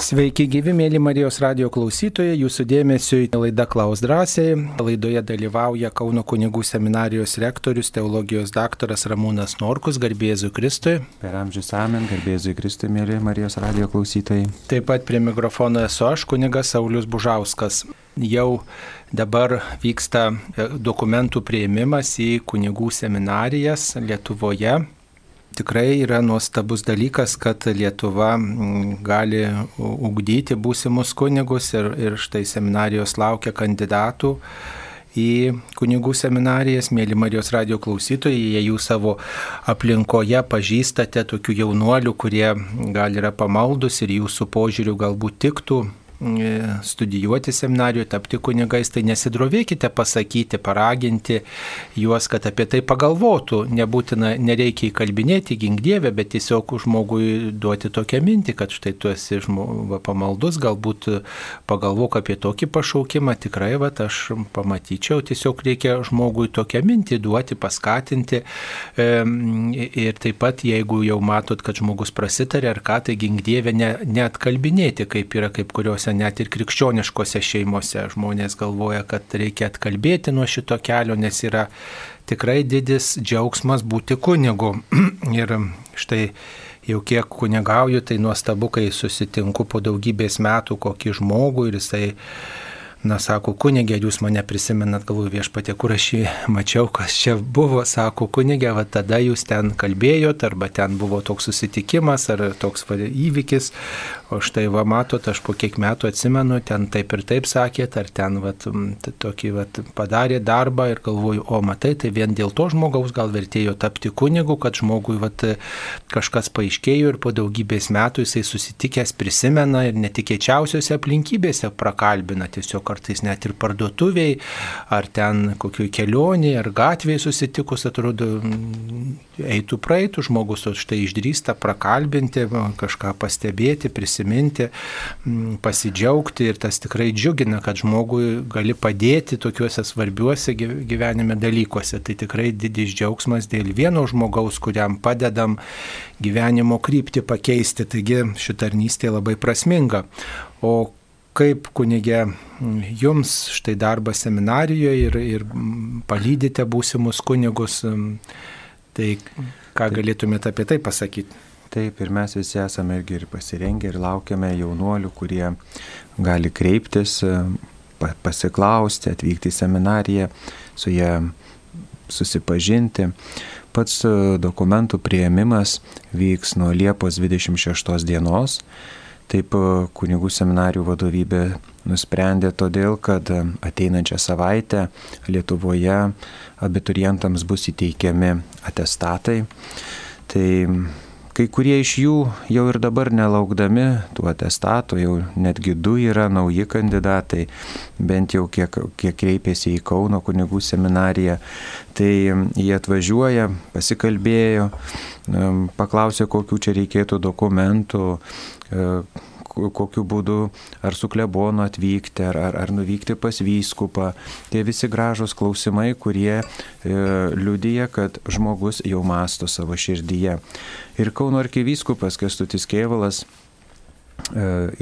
Sveiki gyvi, mėly Marijos radio klausytojai, jūsų dėmesio į laidą Klaus drąsiai. Laidoje dalyvauja Kauno kunigų seminarijos rektorius, teologijos daktaras Ramūnas Norkus, garbėzui Kristui. Per amžius amen, garbėzui Kristui, mėly Marijos radio klausytojai. Taip pat prie mikrofono esu aš, kunigas Saulis Bužauskas. Jau dabar vyksta dokumentų prieimimas į kunigų seminarijas Lietuvoje tikrai yra nuostabus dalykas, kad Lietuva mm, gali ugdyti būsimus kunigus ir, ir štai seminarijos laukia kandidatų į kunigų seminarijas, mėly Marijos radio klausytojai, jei jūs savo aplinkoje pažįstate tokių jaunuolių, kurie gal yra pamaldus ir jūsų požiūrių galbūt tiktų studijuoti seminarijoje, tapti kunigais, tai nesidrovėkite pasakyti, paraginti juos, kad apie tai pagalvotų. Nebūtina, nereikia įkalbinėti gingdievę, bet tiesiog žmogui duoti tokią mintį, kad štai tu esi žmogu, pamaldus, galbūt pagalvok apie tokį pašaukimą, tikrai, va, aš pamatyčiau, tiesiog reikia žmogui tokią mintį duoti, paskatinti. E, ir taip pat, jeigu jau matot, kad žmogus prasitarė ar ką, tai gingdievę ne, neatkalbinėti, kaip yra kaip kuriuose šeimose, net ir krikščioniškose šeimose. Žmonės galvoja, kad reikia atkalbėti nuo šito kelio, nes yra tikrai didis džiaugsmas būti kunigu. ir štai jau kiek kunigauju, tai nuostabu, kai susitinku po daugybės metų kokį žmogų ir jisai Na, sako, kunigė, jūs mane prisimenat, galvoju viešpatė, kur aš jį mačiau, kas čia buvo, sako, kunigė, va tada jūs ten kalbėjot, arba ten buvo toks susitikimas, ar toks va, įvykis, o štai va matot, aš po kiek metų atsimenu, ten taip ir taip sakėt, ar ten va, tokį va, padarė darbą ir galvoju, o matai, tai vien dėl to žmogaus gal vertėjo tapti kunigu, kad žmogui va, kažkas paaiškėjo ir po daugybės metų jisai susitikęs prisimena ir netikėčiausiose aplinkybėse prakalbina tiesiog kartais net ir parduotuviai, ar ten kokioj kelioniai, ar gatvėje susitikus, atrodo, eitų praeitų žmogus, o štai išdrįsta prakalbinti, kažką pastebėti, prisiminti, pasidžiaugti ir tas tikrai džiugina, kad žmogui gali padėti tokiuose svarbiuose gyvenime dalykuose. Tai tikrai didis džiaugsmas dėl vieno žmogaus, kuriam padedam gyvenimo kryptį pakeisti. Taigi šitarnystė labai prasminga. O kaip kunigė jums štai darbas seminarijoje ir, ir palydite būsimus kunigus, tai ką galėtumėte apie tai pasakyti? Taip, ir mes visi esame irgi ir pasirengę ir laukiame jaunuolių, kurie gali kreiptis, pasiklausti, atvykti į seminariją, su jie susipažinti. Pats dokumentų prieimimas vyks nuo Liepos 26 dienos Taip e, kunigų seminarijų vadovybė nusprendė todėl, kad e, ateinančią savaitę Lietuvoje abiturientams bus įteikiami atestatai. Tai kai kurie iš jų jau ir dabar nelaukdami tų atestatų, jau netgi du yra nauji kandidatai, bent jau kiek, kiek kreipėsi į Kauno kunigų seminariją, tai jie atvažiuoja, pasikalbėjo, paklausė, kokiu čia reikėtų dokumentų, kokiu būdu, ar su klebonu atvykti, ar, ar, ar nuvykti pas vyskupą. Tie visi gražus klausimai, kurie e, liudyja, kad žmogus jau masto savo širdyje. Ir Kauno arkivyskupas Kestutis Kievalas e,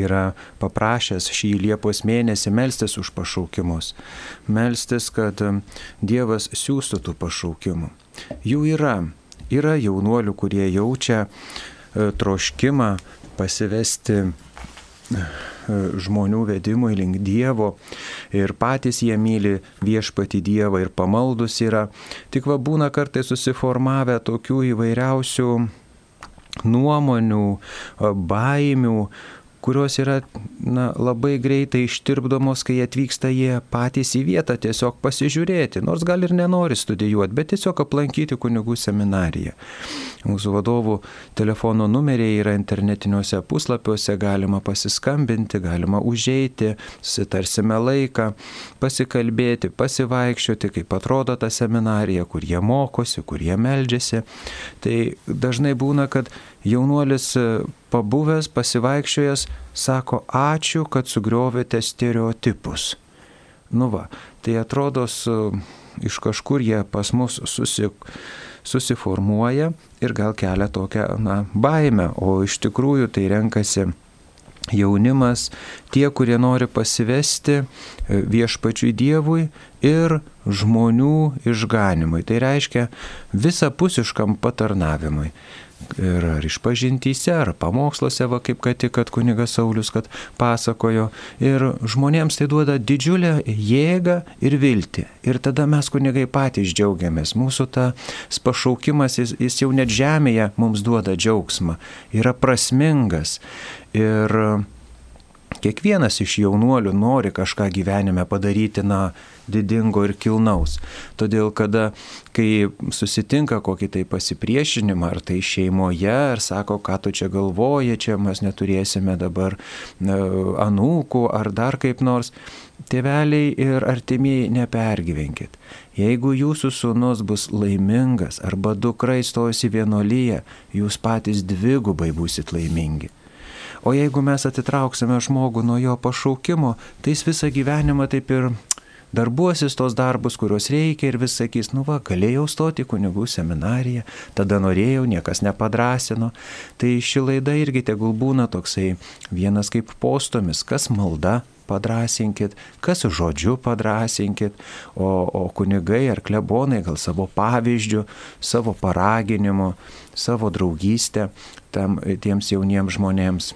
yra paprašęs šį Liepos mėnesį melstis už pašaukimus. Melstis, kad Dievas siūstų tų pašaukimų. Jų yra. Yra jaunuolių, kurie jaučia e, troškimą pasivesti e, žmonių vedimui link Dievo ir patys jie myli viešpati Dievą ir pamaldus yra. Tik va būna kartai susiformavę tokių įvairiausių nuomonių, baimių, kurios yra na, labai greitai ištirpdomos, kai atvyksta jie patys į vietą tiesiog pasižiūrėti, nors gal ir nenori studijuoti, bet tiesiog aplankyti kunigų seminariją. Mūsų vadovų telefono numeriai yra internetiniuose puslapiuose, galima pasiskambinti, galima užeiti, susitarsime laiką, pasikalbėti, pasivaikščioti, kaip atrodo ta seminarija, kur jie mokosi, kur jie meldžiasi. Tai dažnai būna, kad jaunuolis pabuvęs, pasivaikščiojęs, sako, ačiū, kad sugriovėte stereotipus. Nu va, tai atrodo, su, iš kažkur jie pas mus susi, susiformuoja ir gal kelia tokią na, baimę, o iš tikrųjų tai renkasi jaunimas, tie, kurie nori pasivesti e, viešpačiui Dievui ir žmonių išganimui. Tai reiškia visapusiškam patarnavimui ir ar išpažintyse, ar pamoksluose, va kaip kad tik, kad kunigas Saulis, kad pasakojo. Ir žmonėms tai duoda didžiulę jėgą ir viltį. Ir tada mes kunigai patys džiaugiamės. Mūsų tas pašaukimas, jis, jis jau net žemėje mums duoda džiaugsmą. Yra prasmingas. Ir Kiekvienas iš jaunuolių nori kažką gyvenime padaryti, na, didingo ir kilnaus. Todėl, kada, kai susitinka kokį tai pasipriešinimą, ar tai šeimoje, ar sako, ką tu čia galvoji, čia mes neturėsime dabar anūkų, ar dar kaip nors, tėveliai ir artimieji nepergyvenkit. Jeigu jūsų sūnus bus laimingas arba dukra įstojus į vienolyje, jūs patys dvigubai būsit laimingi. O jeigu mes atitrauksime žmogų nuo jo pašaukimo, tai jis visą gyvenimą taip ir darbuosis tos darbus, kuriuos reikia ir vis sakys, nu va, galėjau stoti kunigų seminariją, tada norėjau, niekas nepadrasino. Tai ši laida irgi tegul būna toksai vienas kaip postomis, kas malda padrasinkit, kas žodžiu padrasinkit, o, o kunigai ar klebonai gal savo pavyzdžių, savo paraginimu, savo draugystę tam, tiems jauniems žmonėms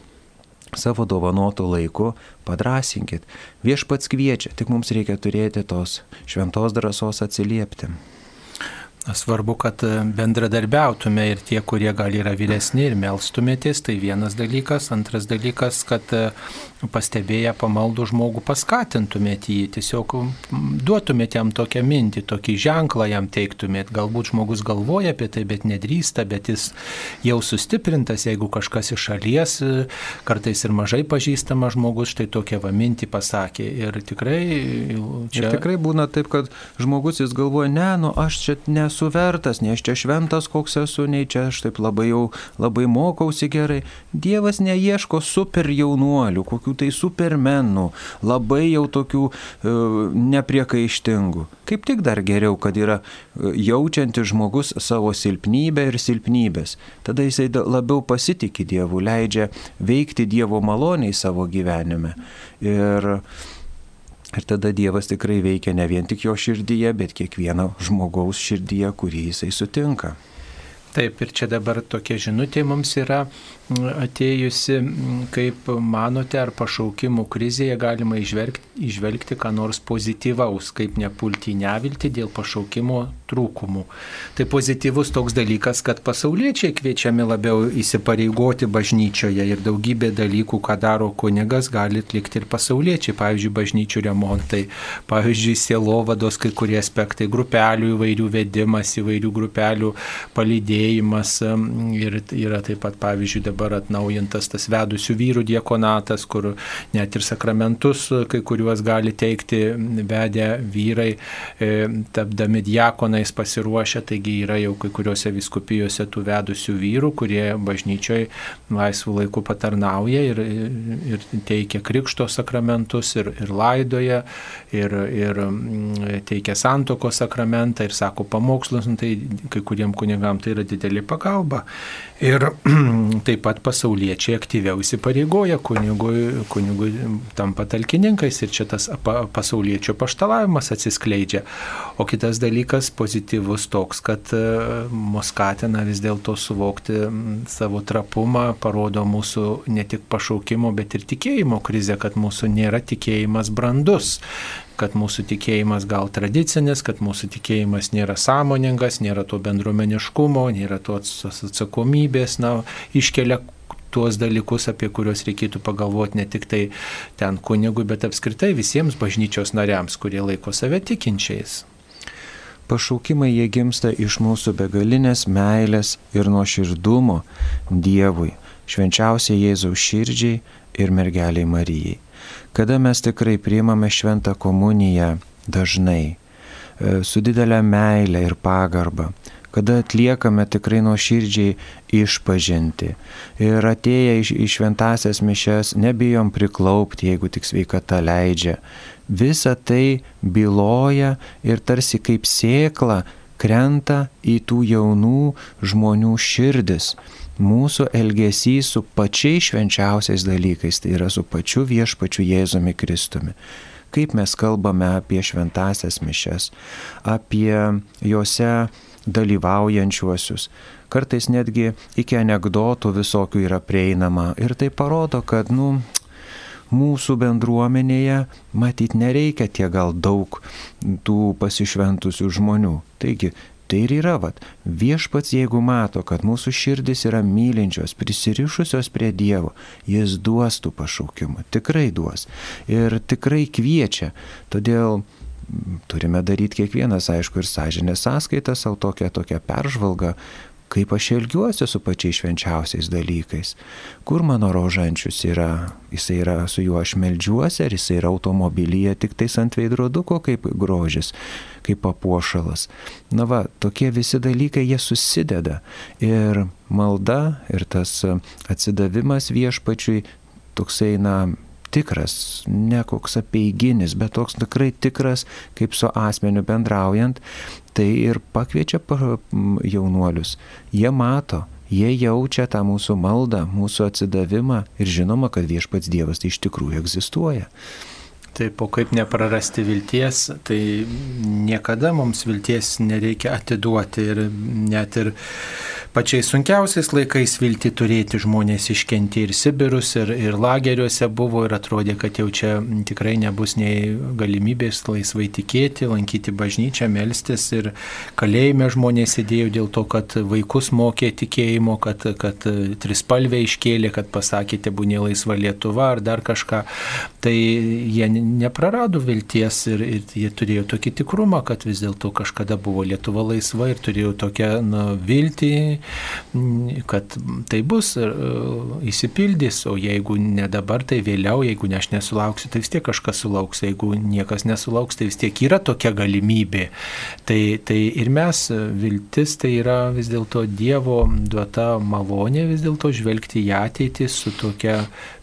savo dovanotų laiku padrasinkit. Viešpats kviečia, tik mums reikia turėti tos šventos drąsos atsiliepti. Svarbu, kad e, bendradarbiautume ir tie, kurie gal yra vyresni ir melstumėtės, tai vienas dalykas. Antras dalykas, kad e, pastebėję pamaldų žmogų paskatintumėt jį, tiesiog duotumėt jam tokią mintį, tokį ženklą jam teiktumėt. Galbūt žmogus galvoja apie tai, bet nedrįsta, bet jis jau sustiprintas, jeigu kažkas iš šalies, e, kartais ir mažai pažįstamas žmogus, štai tokią va mintį pasakė. Ir tikrai čia... Ir tikrai būna taip, kad žmogus jis galvoja, ne, nu aš čia nesu vertas, nei aš čia šventas koks esu, nei čia aš taip labai jau labai mokausi gerai. Dievas neieško super jaunuolių, kokių tai supermenų, labai jau tokių e, nepriekaištingų. Kaip tik dar geriau, kad yra e, jaučiantis žmogus savo silpnybę ir silpnybės. Tada jisai labiau pasitikė Dievu, leidžia veikti Dievo maloniai savo gyvenime. Ir Ir tada Dievas tikrai veikia ne vien tik jo širdyje, bet kiekvieno žmogaus širdyje, kurį jisai sutinka. Taip, ir čia dabar tokia žinutė mums yra atėjusi, kaip manote, ar pašaukimų krizėje galima išvelgti, išvelgti ką nors pozityvaus, kaip nepulti į nevilti dėl pašaukimo trūkumų. Tai pozityvus toks dalykas, kad pasauliečiai kviečiami labiau įsipareigoti bažnyčioje ir daugybė dalykų, ką daro kunigas, gali atlikti ir pasauliečiai, pavyzdžiui, bažnyčių remontai, pavyzdžiui, sielovados kai kurie aspektai, grupelių įvairių vedimas, įvairių grupelių palydėjimas ir yra taip pat, pavyzdžiui, dabar atnaujintas tas vedusių vyrų diekonatas, kur net ir sakramentus kai kuriuos gali teikti vedę vyrai, e, tapdami diakonais pasiruošę, taigi yra jau kai kuriuose viskupijose tų vedusių vyrų, kurie bažnyčioje laisvų laikų patarnauja ir, ir teikia krikšto sakramentus ir, ir laidoja ir, ir teikia santokos sakramentą ir sako pamokslus, nu, tai kai kuriem kunigam tai yra didelė pagalba. Ir taip pat pasauliečiai aktyviau įsipareigoja kunigui, kunigui tampa talkininkais ir čia tas pasauliečio paštalavimas atsiskleidžia. O kitas dalykas pozityvus toks, kad e, mus skatina vis dėlto suvokti savo trapumą, parodo mūsų ne tik pašaukimo, bet ir tikėjimo krizę, kad mūsų nėra tikėjimas brandus kad mūsų tikėjimas gal tradicinis, kad mūsų tikėjimas nėra sąmoningas, nėra to bendruomeniškumo, nėra to atsakomybės, na, iškelia tuos dalykus, apie kuriuos reikėtų pagalvoti ne tik tai ten kunigui, bet apskritai visiems bažnyčios nariams, kurie laiko save tikinčiais. Pašaukimai jie gimsta iš mūsų begalinės meilės ir nuoširdumo Dievui, švenčiausiai Jėzaus širdžiai ir mergeliai Marijai kada mes tikrai priimame šventą komuniją dažnai, e, su didelė meilė ir pagarba, kada atliekame tikrai nuoširdžiai išpažinti. Ir atėję į šventasias mišes nebijom priklaupti, jeigu tik sveikata leidžia. Visa tai byloja ir tarsi kaip sėkla krenta į tų jaunų žmonių širdis. Mūsų elgesys su pačiais švenčiausiais dalykais, tai yra su pačiu viešpačiu Jėzumi Kristumi kaip mes kalbame apie šventasias mišes, apie juose dalyvaujančiuosius. Kartais netgi iki anegdotų visokių yra prieinama ir tai parodo, kad, nu, mūsų bendruomenėje matyt nereikia tiek gal daug tų pasišventusių žmonių. Taigi, tai ir yra, vat, viešpats jeigu mato, kad mūsų širdis yra mylinčios, prisirišusios prie Dievo, jis duos tų pašaukimų, tikrai duos ir tikrai kviečia. Todėl turime daryti kiekvienas, aišku, ir sąžinę sąskaitą, savo tokią, tokią peržvalgą, kaip aš elgiuosi su pačiais švenčiausiais dalykais, kur mano rožančius yra, jisai yra su juo aš melžiuosi, ar jisai yra automobilyje tik tais ant veidroduko kaip grožis, kaip papuošalas. Na va, tokie visi dalykai jie susideda ir malda ir tas atsidavimas viešpačiui toksai, na, tikras, ne koks apieiginis, bet toks tikrai tikras, kaip su asmeniu bendraujant, tai ir pakviečia jaunuolius. Jie mato, jie jaučia tą mūsų maldą, mūsų atsidavimą ir žinoma, kad viešpats Dievas tai iš tikrųjų egzistuoja. Taip, o kaip neprarasti vilties, tai niekada mums vilties nereikia atiduoti ir net ir pačiais sunkiausiais laikais vilti turėti žmonės iškenti ir Sibirus, ir, ir lageriuose buvo ir atrodė, kad jau čia tikrai nebus nei galimybės laisvai tikėti, lankyti bažnyčią, melstis ir kalėjime žmonės sėdėjo dėl to, kad vaikus mokė tikėjimo, kad, kad trispalvę iškėlė, kad pasakė, tebūnė laisva Lietuva ar dar kažką. Tai jie neprarado vilties ir, ir jie turėjo tokį tikrumą, kad vis dėlto kažkada buvo Lietuva laisva ir turėjo tokią na, viltį, kad tai bus ir įsipildys, o jeigu ne dabar, tai vėliau, jeigu ne aš nesulauksiu, tai vis tiek kažkas sulauks, jeigu niekas nesulauks, tai vis tiek yra tokia galimybė. Tai, tai ir mes, viltis tai yra vis dėlto Dievo duota malonė vis dėlto žvelgti į ateitį su tokia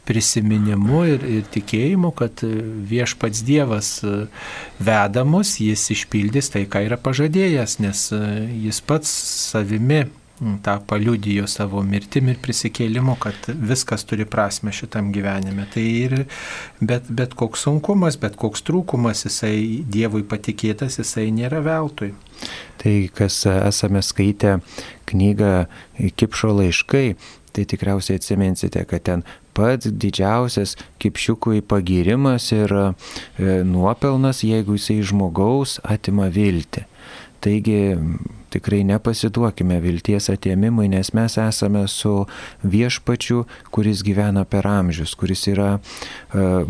prisiminimu ir, ir tikėjimu, kad viešpats Dievas veda mus, jis išpildys tai, ką yra pažadėjęs, nes jis pats savimi tą paliudijo savo mirtim ir prisikėlimu, kad viskas turi prasme šitam gyvenime. Tai ir bet, bet koks sunkumas, bet koks trūkumas, jisai Dievui patikėtas, jisai nėra veltui. Tai kas esame skaitę knygą Kipšo laiškai, tai tikriausiai atsimensite, kad ten pats didžiausias kipšiukui pagirimas ir e, nuopelnas, jeigu jisai žmogaus atima viltį. Taigi tikrai nepasiduokime vilties atėmimui, nes mes esame su viešpačiu, kuris gyvena per amžius, kuris yra uh,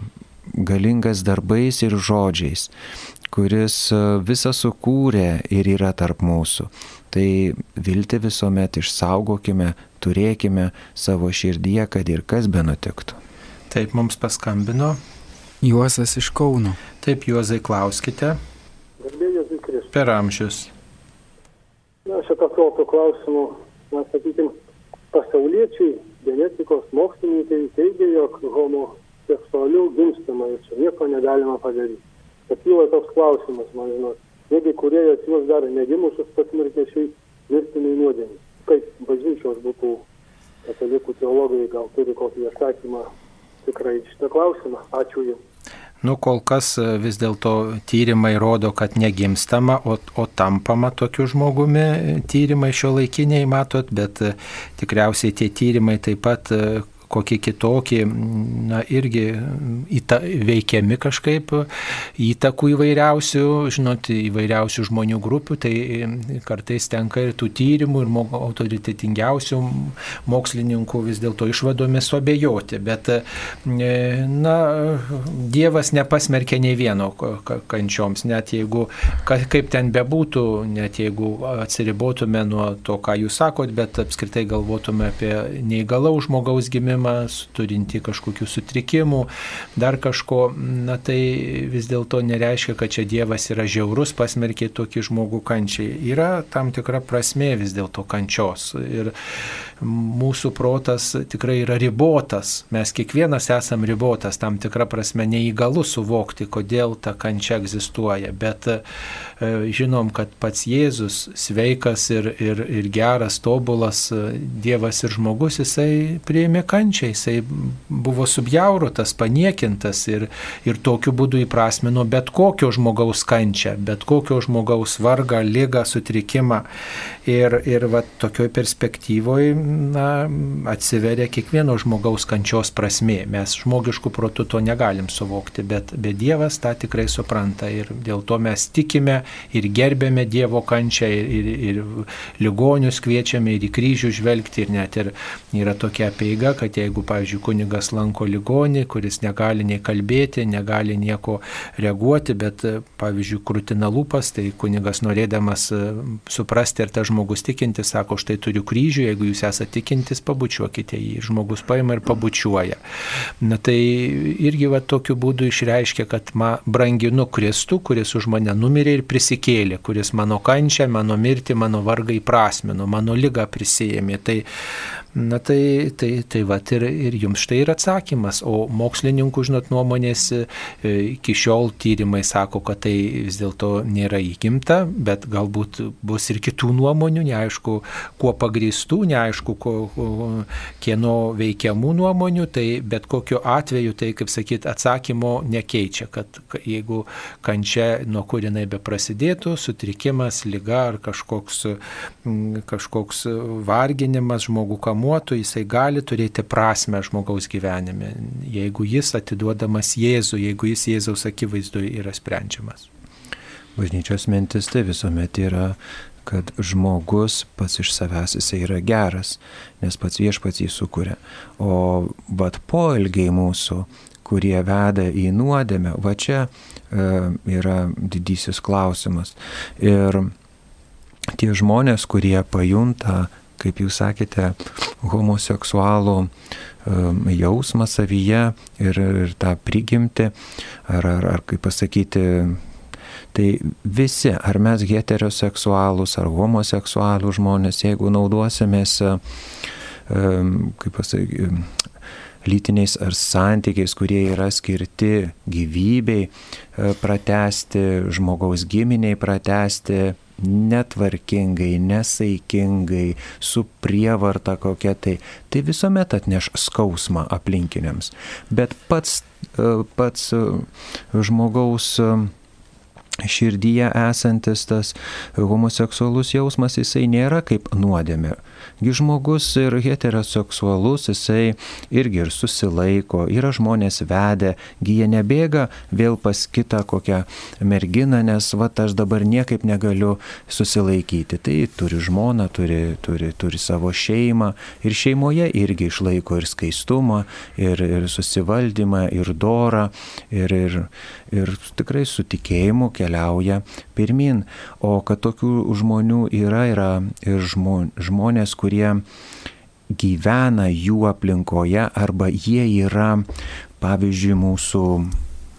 galingas darbais ir žodžiais, kuris uh, visą sukūrė ir yra tarp mūsų. Tai viltį visuomet išsaugokime, turėkime savo širdyje, kad ir kas be nutiktų. Taip mums paskambino. Juozas iš Kauno. Taip, Juozai, klauskite. Per amžius. Na, šitą tokių klausimų, na, sakykime, pasauliečiai, genetikos mokslininkai teigia, jog homoseksualių gimstama ir čia nieko negalima padaryti. Bet kyla toks klausimas, man žinot, negi kurie juos dar negimusius pasmirkėšiai mirtiniai nuodėmė. Kaip bažnyčios būtų katalikų teologai gal turi kokį atsakymą tikrai šitą klausimą. Ačiū Jums. Nu, kol kas e, vis dėlto tyrimai rodo, kad negimstama, o, o tampama tokiu žmogumi, tyrimai šio laikiniai matot, bet e, tikriausiai tie tyrimai taip pat e, kokie kitokie, na, irgi įta, veikiami kažkaip, įtakų įvairiausių, žinot, įvairiausių žmonių grupių, tai kartais tenka ir tų tyrimų, ir autoritetingiausių mokslininkų vis dėlto išvadomis suabejoti, bet, na, Dievas nepasmerkia nei vieno kančioms, net jeigu, kaip ten bebūtų, net jeigu atsiribotume nuo to, ką jūs sakot, bet apskritai galvotume apie neįgalaus žmogaus gimimą, prieimimą, turinti kažkokių sutrikimų, dar kažko, na tai vis dėlto nereiškia, kad čia Dievas yra žiaurus, pasmerkė tokį žmogų kančiai. Yra tam tikra prasme vis dėlto kančios. Ir mūsų protas tikrai yra ribotas, mes kiekvienas esam ribotas, tam tikrą prasme neįgalus suvokti, kodėl ta kančia egzistuoja, bet žinom, kad pats Jėzus sveikas ir, ir, ir geras, tobulas e, Dievas ir žmogus, jisai prieimė kančią, jisai buvo subjaurotas, paniekintas ir, ir tokiu būdu įprasmino bet kokio žmogaus kančią, bet kokio žmogaus vargą, lygą, sutrikimą. Ir, ir va, tokioj perspektyvoje atsiveria kiekvieno žmogaus kančios prasme. Mes žmogiškų protų to negalim suvokti, bet, bet Dievas tą tikrai supranta ir dėl to mes tikime ir gerbėme Dievo kančią ir, ir, ir ligonius kviečiame ir į kryžių žvelgti ir net ir yra tokia apeiga, kad jeigu, pavyzdžiui, kunigas lanko ligonį, kuris negali nei kalbėti, negali nieko reaguoti, bet, pavyzdžiui, krūtina lūpas, tai kunigas norėdamas suprasti, ar ta žmogus tikintis sako, štai turiu kryžių, jeigu jūs esate tikintis, pabučiuokite jį. Žmogus paima ir pabučiuoja. Na tai irgi va tokiu būdu išreiškia, kad ma, branginu Kristų, kuris už mane numirė ir prisikėlė, kuris mano kančią, mano mirtį, mano vargą įprasmino, mano lygą prisėmė. Tai Na tai, tai, tai va ir, ir jums štai ir atsakymas. O mokslininkų, žinot, nuomonės e, iki šiol tyrimai sako, kad tai vis dėlto nėra įgimta, bet galbūt bus ir kitų nuomonių, neaišku, kuo pagrįstų, neaišku, ko, kieno veikiamų nuomonių, tai bet kokiu atveju tai, kaip sakyt, atsakymo nekeičia, kad jeigu kančia, nuo kur jinai be prasidėtų, sutrikimas, lyga ar kažkoks, kažkoks varginimas žmogų kamuoja, kamuotų, jisai gali turėti prasme žmogaus gyvenime, jeigu jis atiduodamas Jėzų, jeigu jis Jėzaus akivaizdu yra sprendžiamas. Bažnyčios mintis tai visuomet yra kad žmogus pats iš savęs jisai yra geras, nes pats viešpats jį sukuria. O bet poelgiai mūsų, kurie veda į nuodėmę, va čia e, yra didysis klausimas. Ir tie žmonės, kurie pajunta kaip jūs sakėte, homoseksualų um, jausmą savyje ir, ir tą prigimti, ar, ar, ar kaip pasakyti, tai visi, ar mes heteroseksualūs, ar homoseksualūs žmonės, jeigu naudosimės, um, kaip pasakyti, lytiniais ar santykiais, kurie yra skirti gyvybei uh, pratesti, žmogaus giminiai pratesti, netvarkingai, nesaikingai, su prievarta kokia tai, tai visuomet atneš skausmą aplinkiniams. Bet pats, e, pats e, žmogaus e, širdyje esantis tas homoseksualus jausmas, jisai nėra kaip nuodėmė. Gi žmogus ir heteroseksualus, jisai irgi ir susilaiko, yra žmonės vedę, gi jie nebėga vėl pas kitą kokią merginą, nes va aš dabar niekaip negaliu susilaikyti. Tai turi žmoną, turi, turi, turi savo šeimą ir šeimoje irgi išlaiko ir skaistumą, ir, ir susivaldymą, ir dorą, ir, ir, ir tikrai su tikėjimu keliauja pirmin. O kad tokių žmonių yra, yra ir žmonės, kurie gyvena jų aplinkoje arba jie yra, pavyzdžiui, mūsų,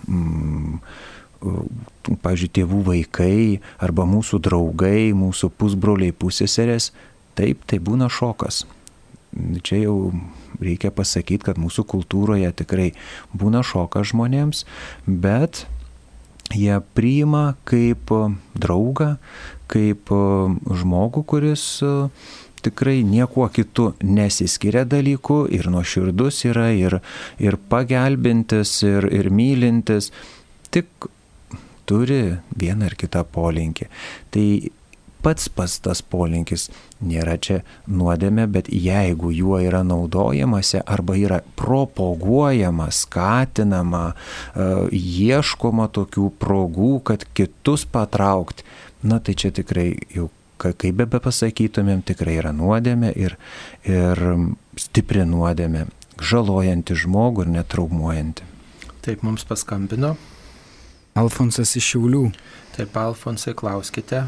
mm, pavyzdžiui, tėvų vaikai arba mūsų draugai, mūsų pusbroliai, pusėserės, taip, tai būna šokas. Čia jau reikia pasakyti, kad mūsų kultūroje tikrai būna šokas žmonėms, bet jie priima kaip draugą, kaip žmogų, kuris tikrai niekuo kitu nesiskiria dalykų ir nuoširdus yra, ir, ir pagelbintis, ir, ir mylintis, tik turi vieną ar kitą polinkį. Tai pats pas tas polinkis nėra čia nuodėmė, bet jeigu juo yra naudojamasi arba yra propaguojama, skatinama, e, ieškoma tokių progų, kad kitus patraukti, na tai čia tikrai jau kaip be pasakytumėm, tikrai yra nuodėmė ir, ir stipri nuodėmė, žalojanti žmogų ir netraumuojanti. Taip mums paskambino. Alfonsas iš Šiaulių. Taip, Alfonsai, klauskite.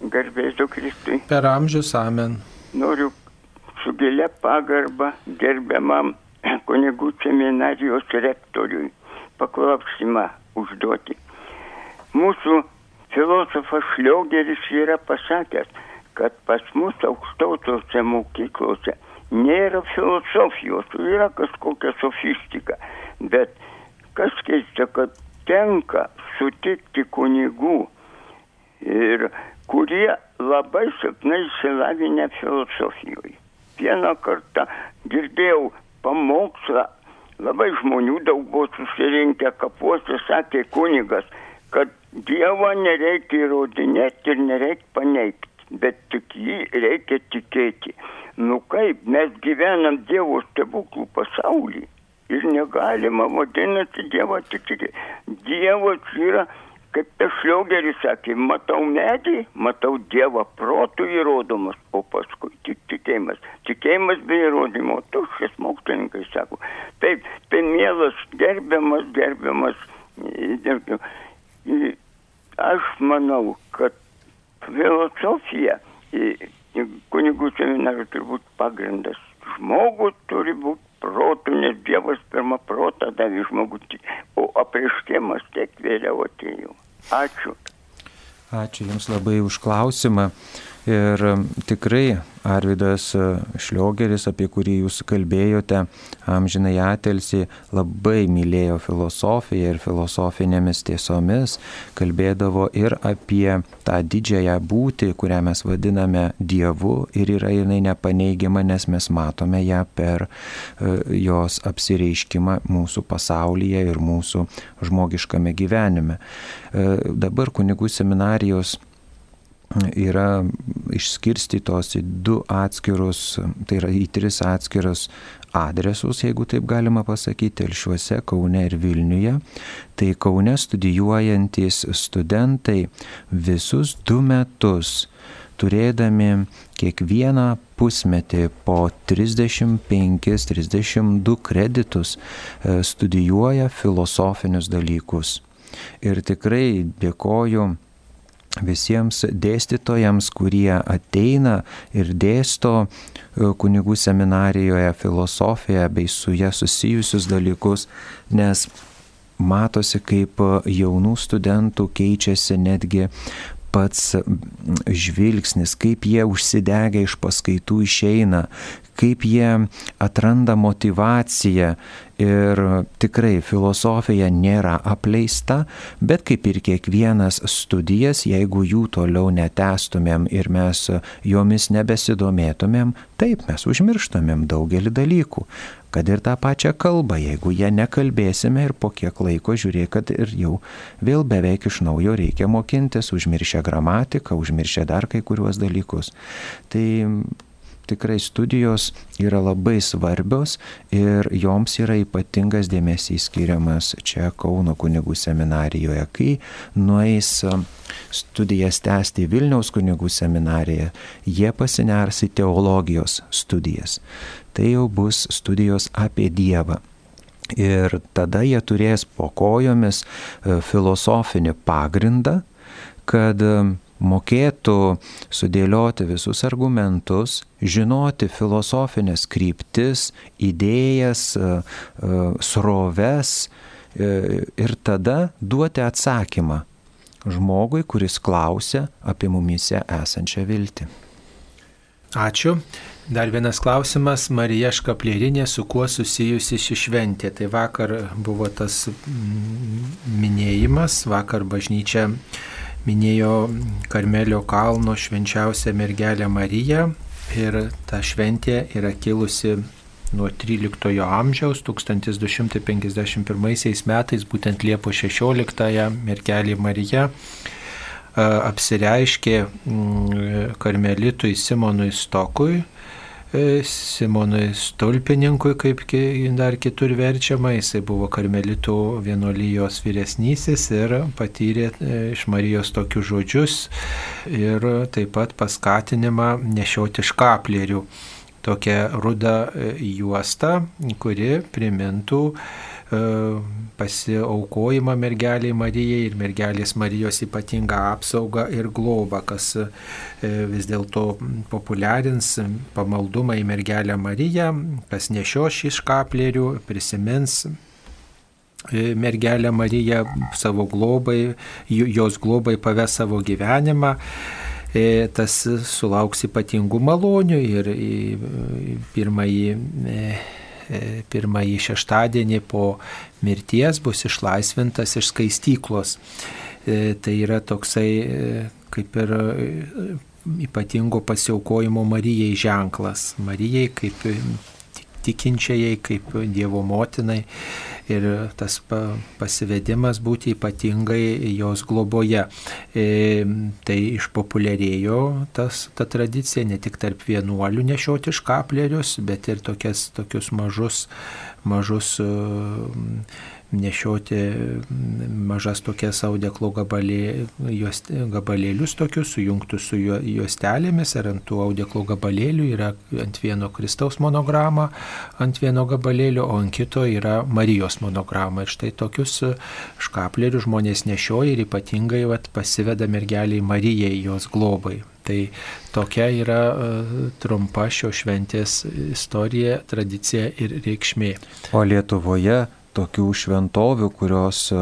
Garbėsiu Kristui. Per amžius amen. Noriu su gilia pagarba gerbiamam kunigų seminarijos rektoriui paklausimą užduoti. Mūsų filosofas Šliogeris yra pasakęs, kad pas mus aukštausiose mokyklose nėra filosofijos, yra kažkokia sofistika. Bet kas keista, kad tenka sutikti kunigų ir kurie labai silpnai išsilavinę filosofijoje. Vieną kartą girdėjau pamokslą, labai žmonių daug buvo susirinkę kapuose, sakė kunigas, kad Dievo nereikia įrodinėti ir nereikia paneigti, bet tik jį reikia tikėti. Nu kaip, mes gyvenam Dievo stebuklų pasaulį ir negalima vadinati Dievą tikėti. Dievas yra, kaip tas šliogeris sakė, matau medį, matau Dievą protų įrodomas, o paskui tik tikėjimas. Tikėjimas be įrodymo, tuščias mokslininkai sako. Taip, tai mielas, gerbiamas, gerbiamas. gerbiamas aš manau, kad filosofija kunigų seminarijų turi būti pagrindas. Žmogus turi būti protų, nes Dievas pirmą protą davė žmogų, o apriškimas tiek vėliau atėjo. Ačiū. Ačiū Jums labai už klausimą. Ir tikrai Arvidas Šliogeris, apie kurį jūs kalbėjote, amžinai atelsi, labai mylėjo filosofiją ir filosofinėmis tiesomis, kalbėdavo ir apie tą didžiąją būtį, kurią mes vadiname Dievu ir yra jinai nepaneigiama, nes mes matome ją per jos apsireiškimą mūsų pasaulyje ir mūsų žmogiškame gyvenime. Dabar kunigų seminarijos yra išskirstytos į du atskirus, tai yra į tris atskirus adresus, jeigu taip galima pasakyti, Telšiuose, Kaune ir Vilniuje. Tai Kaune studijuojantis studentai visus du metus turėdami kiekvieną pusmetį po 35-32 kreditus studijuoja filosofinius dalykus. Ir tikrai dėkoju visiems dėstytojams, kurie ateina ir dėsto kunigų seminarijoje filosofiją bei su ją susijusius dalykus, nes matosi, kaip jaunų studentų keičiasi netgi pats žvilgsnis, kaip jie užsidegę iš paskaitų išeina, kaip jie atranda motivaciją ir tikrai filosofija nėra apleista, bet kaip ir kiekvienas studijas, jeigu jų toliau netestumėm ir mes jomis nebesidomėtumėm, taip mes užmirštumėm daugelį dalykų kad ir tą pačią kalbą, jeigu ją nekalbėsime ir po kiek laiko žiūrėk, kad ir jau vėl beveik iš naujo reikia mokintis, užmiršę gramatiką, užmiršę dar kai kuriuos dalykus. Tai tikrai studijos yra labai svarbios ir joms yra ypatingas dėmesys skiriamas čia Kauno kunigų seminarijoje. Kai nueis studijas tęsti Vilniaus kunigų seminariją, jie pasiners į teologijos studijas. Tai jau bus studijos apie Dievą. Ir tada jie turės po kojomis filosofinį pagrindą, kad mokėtų sudėlioti visus argumentus, žinoti filosofinės kryptis, idėjas, sroves ir tada duoti atsakymą žmogui, kuris klausia apie mumise esančią viltį. Ačiū. Dar vienas klausimas. Marija Škaplierinė su kuo susijusi ši šventė? Tai vakar buvo tas minėjimas, vakar bažnyčia minėjo Karmelio kalno švenčiausią mergelę Mariją ir ta šventė yra kilusi nuo 13 amžiaus, 1251 metais, būtent Liepo 16-ąją mergelė Marija apsireiškė karmelitui Simonui Stokui, Simonui Stulpininkui, kaip dar kitur verčiama, jisai buvo karmelitų vienolyjos vyresnysis ir patyrė iš Marijos tokius žodžius ir taip pat paskatinimą nešioti škaplerių. Tokią rudą juostą, kuri primintų pasiaukojimą mergeliai Marijai ir mergelės Marijos ypatingą apsaugą ir globą, kas e, vis dėlto populiarins pamaldumą į mergelę Mariją, kas nešio šį škaplerių, prisimins e, mergelę Mariją savo globai, jos globai paves savo gyvenimą. E, tas sulauks ypatingų malonių ir pirmąjį E, pirmąjį šeštadienį po mirties bus išlaisvintas iš skaistyklos. E, tai yra toksai e, kaip ir ypatingo pasiaukojimo Marijai ženklas. Marijai kaip tikinčiai, kaip Dievo motinai ir tas pasivedimas būti ypatingai jos globoje. E, tai išpopuliarėjo tas, ta tradicija ne tik tarp vienuolių nešioti škaplerius, bet ir tokias, tokius mažus, mažus nešioti mažas tokias audeklo gabalė, juos, gabalėlius tokius, sujungtus su juostelėmis ir ant tų audeklo gabalėlių yra ant vieno Kristaus monograma, ant vieno gabalėlio, o ant kito yra Marijos monograma. Ir štai tokius škaplerius žmonės nešioja ir ypatingai vat, pasiveda mergeliai Marijai jos globai. Tai tokia yra uh, trumpa šio šventės istorija, tradicija ir reikšmė. O Lietuvoje tokių šventovių, kurios e,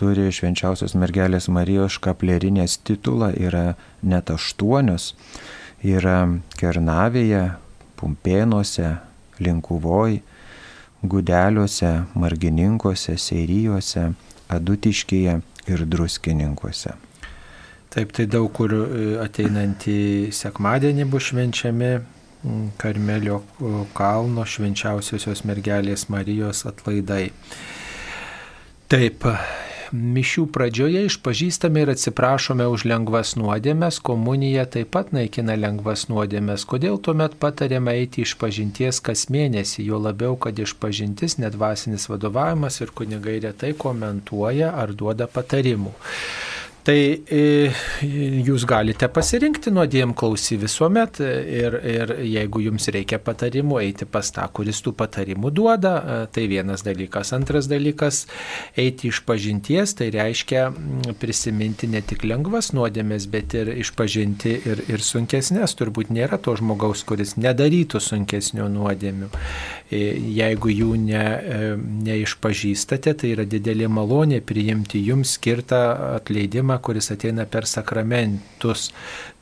turi švenčiausios mergelės Marijos škaplerinės titulą, yra net aštuonios. Yra Kernavėje, Pumpėnuose, Linkuvoj, Gudeliuose, Margininkose, Seirijose, Adutiškyje ir Druskininkuose. Taip, tai daug kur e, ateinantį sekmadienį bus švenčiami Karmelio kalno švenčiausiosios mergelės Marijos atlaidai. Taip, mišių pradžioje išpažįstame ir atsiprašome už lengvas nuodėmės, komunija taip pat naikina lengvas nuodėmės. Kodėl tuomet patarėme eiti iš pažinties kas mėnesį, jo labiau, kad išpažintis nedvasinis vadovavimas ir kunigai retai komentuoja ar duoda patarimų. Tai e, jūs galite pasirinkti nuodėm klausy visuomet ir, ir jeigu jums reikia patarimų, eiti pas tą, kuris tų patarimų duoda, e, tai vienas dalykas. Antras dalykas, eiti iš pažinties, tai reiškia prisiminti ne tik lengvas nuodėmės, bet ir išpažinti ir, ir sunkesnės. Turbūt nėra to žmogaus, kuris nedarytų sunkesnių nuodėmių. E, jeigu jų ne, neišpažįstate, tai yra didelė malonė priimti jums skirtą atleidimą kuris ateina per sakramentus.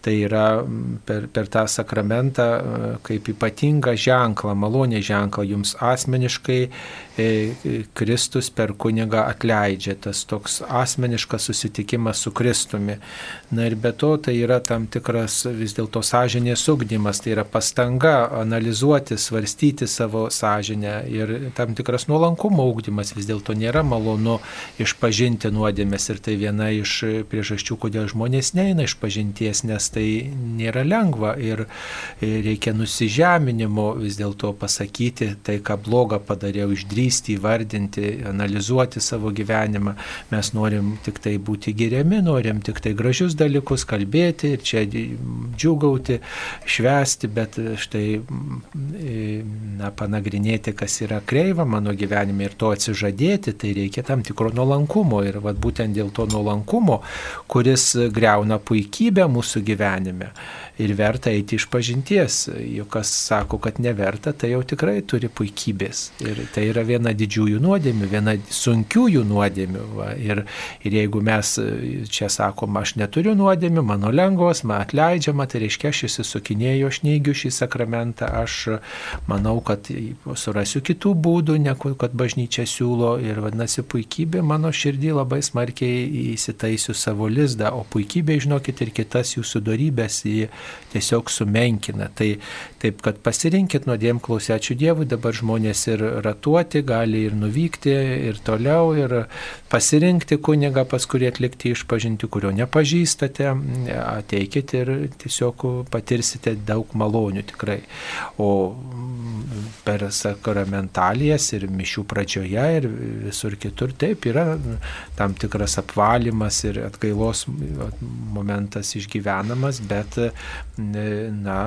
Tai yra per, per tą sakramentą kaip ypatingą ženklą, malonę ženklą jums asmeniškai E, Kristus per kunigą atleidžia, tas toks asmeniškas susitikimas su Kristumi. Na ir be to tai yra tam tikras vis dėlto sąžinės ugdymas, tai yra pastanga analizuoti, svarstyti savo sąžinę ir tam tikras nuolankumo ugdymas vis dėlto nėra malonu išpažinti nuodėmės. Ir tai viena iš priežasčių, kodėl žmonės neina iš pažinties, nes tai nėra lengva ir reikia nusižeminimo vis dėlto pasakyti tai, ką blogą padariau, išdrįsti drįsti įvardinti, analizuoti savo gyvenimą. Mes norim tik tai būti geriami, norim tik tai gražius dalykus kalbėti ir čia džiugauti, švesti, bet štai na, panagrinėti, kas yra kreiva mano gyvenime ir to atsižadėti, tai reikia tam tikro nuolankumo. Ir vat, būtent dėl to nuolankumo, kuris greuna puikybę mūsų gyvenime gyvenime ir verta eiti iš pažinties. Juk kas sako, kad neverta, tai jau tikrai turi puikybės. Ir tai yra viena didžiųjų nuodėmių, viena sunkiųjų nuodėmių. Va. Ir, ir jeigu mes čia sakom, aš neturiu nuodėmių, mano lengvos, man atleidžiama, tai reiškia, aš įsisukinėjau, aš neigiu šį sakramentą, aš manau, kad surasiu kitų būdų, negu kad bažnyčia siūlo. Ir vadinasi, puikybė mano širdį labai smarkiai įsitaisiu savo lizdą, o puikybė, žinokit, ir kitas jūsų darybės į tiesiog sumenkina. Tai taip, kad pasirinkit nuodėm klausiačių Dievui, dabar žmonės ir ratuoti, gali ir nuvykti, ir toliau, ir pasirinkti kunigą, pas kurį atlikti išpažinti, kurio nepažįstate, ateikit ir tiesiog patirsite daug malonių tikrai. O per sakramentalijas ir mišių pradžioje ir visur kitur taip yra tam tikras apvalymas ir atgailos momentas išgyvenamas, bet na,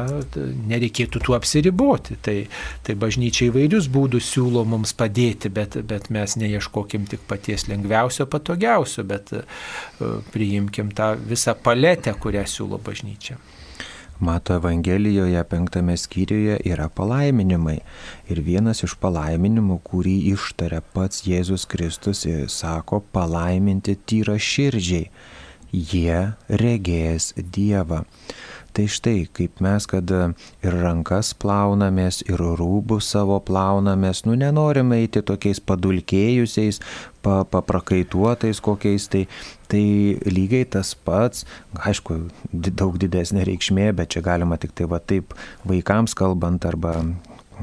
nereikėtų tuo apsiriboti. Tai, tai bažnyčia įvairius būdus siūlo mums padėti, bet, bet mes neieškokim tik paties lengviausio, patogiausio, bet priimkim tą visą paletę, kurią siūlo bažnyčia. Mato Evangelijoje penktame skyriuje yra palaiminimai. Ir vienas iš palaiminimų, kurį ištaria pats Jėzus Kristus, sako palaiminti tyra širdžiai. Jie regės Dievą. Tai štai, kaip mes, kad ir rankas plaunamės, ir rūbus savo plaunamės, nu nenorime eiti tokiais padulkėjusiais, paprakaituotais kokiais, tai, tai lygiai tas pats, aišku, daug didesnė reikšmė, bet čia galima tik tai va taip vaikams kalbant arba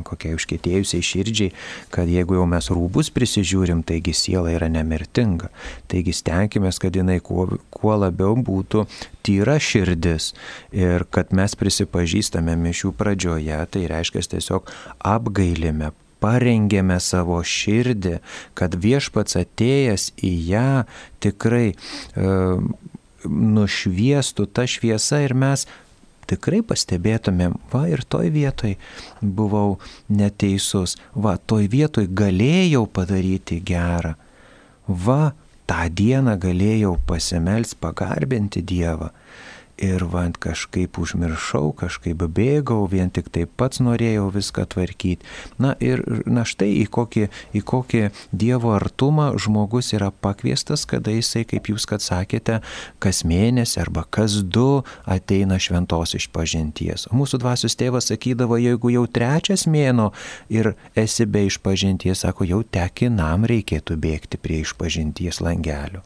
kokiai užkėtėjusiai širdžiai, kad jeigu jau mes rūbus prisižiūrim, taigi siela yra nemirtinga. Taigi stenkime, kad jinai kuo, kuo labiau būtų tyra širdis ir kad mes prisipažįstame mišių pradžioje, tai reiškia tiesiog apgailime, parengėme savo širdį, kad viešpats atėjęs į ją tikrai e, nušviestų tą šviesą ir mes tikrai pastebėtumėm, va ir toj vietoj buvau neteisus, va toj vietoj galėjau padaryti gerą, va tą dieną galėjau pasimels pagarbinti Dievą ir vant kažkaip užmiršau, kažkaip bėgau, vien tik taip pats norėjau viską tvarkyti. Na ir na štai į kokį, į kokį Dievo artumą žmogus yra pakviestas, kada jisai, kaip jūs kad sakėte, kas mėnesį arba kas du ateina šventos išpažinties. Mūsų dvasios tėvas sakydavo, jeigu jau trečias mėno ir esi be išpažinties, sako, jau tekinam reikėtų bėgti prie išpažinties langelio.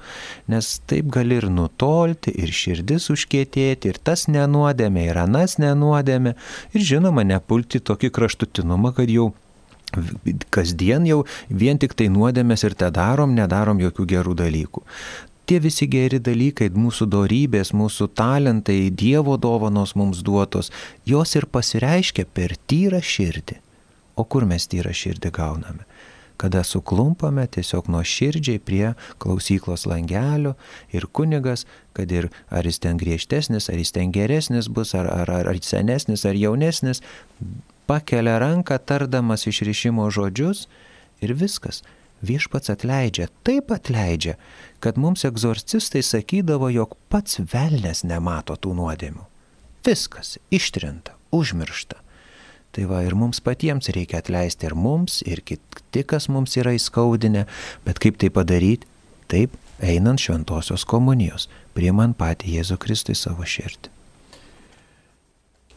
Nes taip gali ir nutolti, ir širdis užkėti kentėti, ir tas nenuodėmė, ir anas nenuodėmė. Ir žinoma, nepulti tokį kraštutinumą, kad jau kasdien jau vien tik tai nuodėmės ir te darom, nedarom jokių gerų dalykų. Tie visi geri dalykai, mūsų dorybės, mūsų talentai, Dievo dovanos mums duotos, jos ir pasireiškia per tyrą širdį. O kur mes tyrą širdį gauname? Kada suklumpame tiesiog nuo širdžiai prie klausyklos langelio ir kunigas, kad ir ar jis ten griežtesnis, ar jis ten geresnis bus, ar, ar, ar, ar senesnis, ar jaunesnis, pakelia ranką tardamas išrišimo žodžius ir viskas. Viešpats atleidžia, taip atleidžia, kad mums egzorcistai sakydavo, jog pats velnės nemato tų nuodėmių. Viskas ištrinta, užmiršta. Tai va ir mums patiems reikia atleisti ir mums, ir kiti, kas mums yra įskaudinę, bet kaip tai padaryti? Taip, einant šventosios komunijos, priimant patį Jėzų Kristų į savo širdį.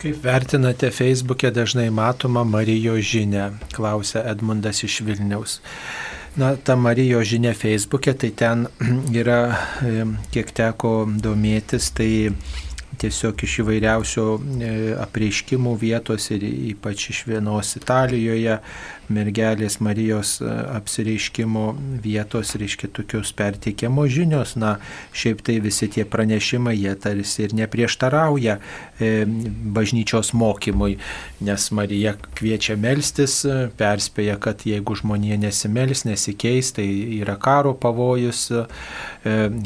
Kaip vertinate Facebook'e dažnai matomą Marijos žinę, klausia Edmundas iš Vilniaus. Na, ta Marijos žinia Facebook'e, tai ten yra, kiek teko domėtis, tai tiesiog iš įvairiausių e, apreiškimų vietos ir ypač iš vienos Italijoje mergelės Marijos e, apsireiškimo vietos, reiškia, tokios perteikiamo žinios, na, šiaip tai visi tie pranešimai, jie tarsi ir neprieštarauja e, bažnyčios mokymui, nes Marija kviečia melstis, e, perspėja, kad jeigu žmonė nesimels, nesikeis, tai yra karo pavojus, e,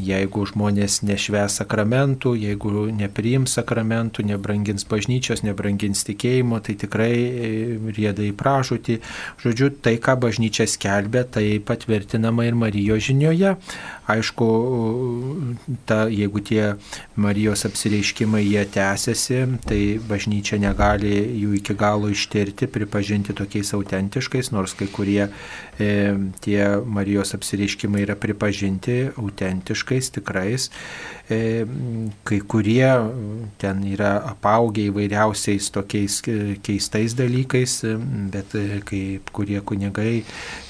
jeigu žmonės nešves sakramentų, jeigu nepriims sakramentų, nebrangins bažnyčios, nebrangins tikėjimo, tai tikrai e, rieda į pražūtį. Žodžiu, tai, ką bažnyčia skelbia, tai patvirtinama ir Marijos žinioje. Aišku, ta, jeigu tie Marijos apsireiškimai jie tęsiasi, tai bažnyčia negali jų iki galo ištirti, pripažinti tokiais autentiškais, nors kai kurie tie Marijos apsireiškimai yra pripažinti autentiškais, tikrais. E, kai kurie ten yra apaugę įvairiausiais tokiais keistais dalykais, bet e, kaip kurie kunigai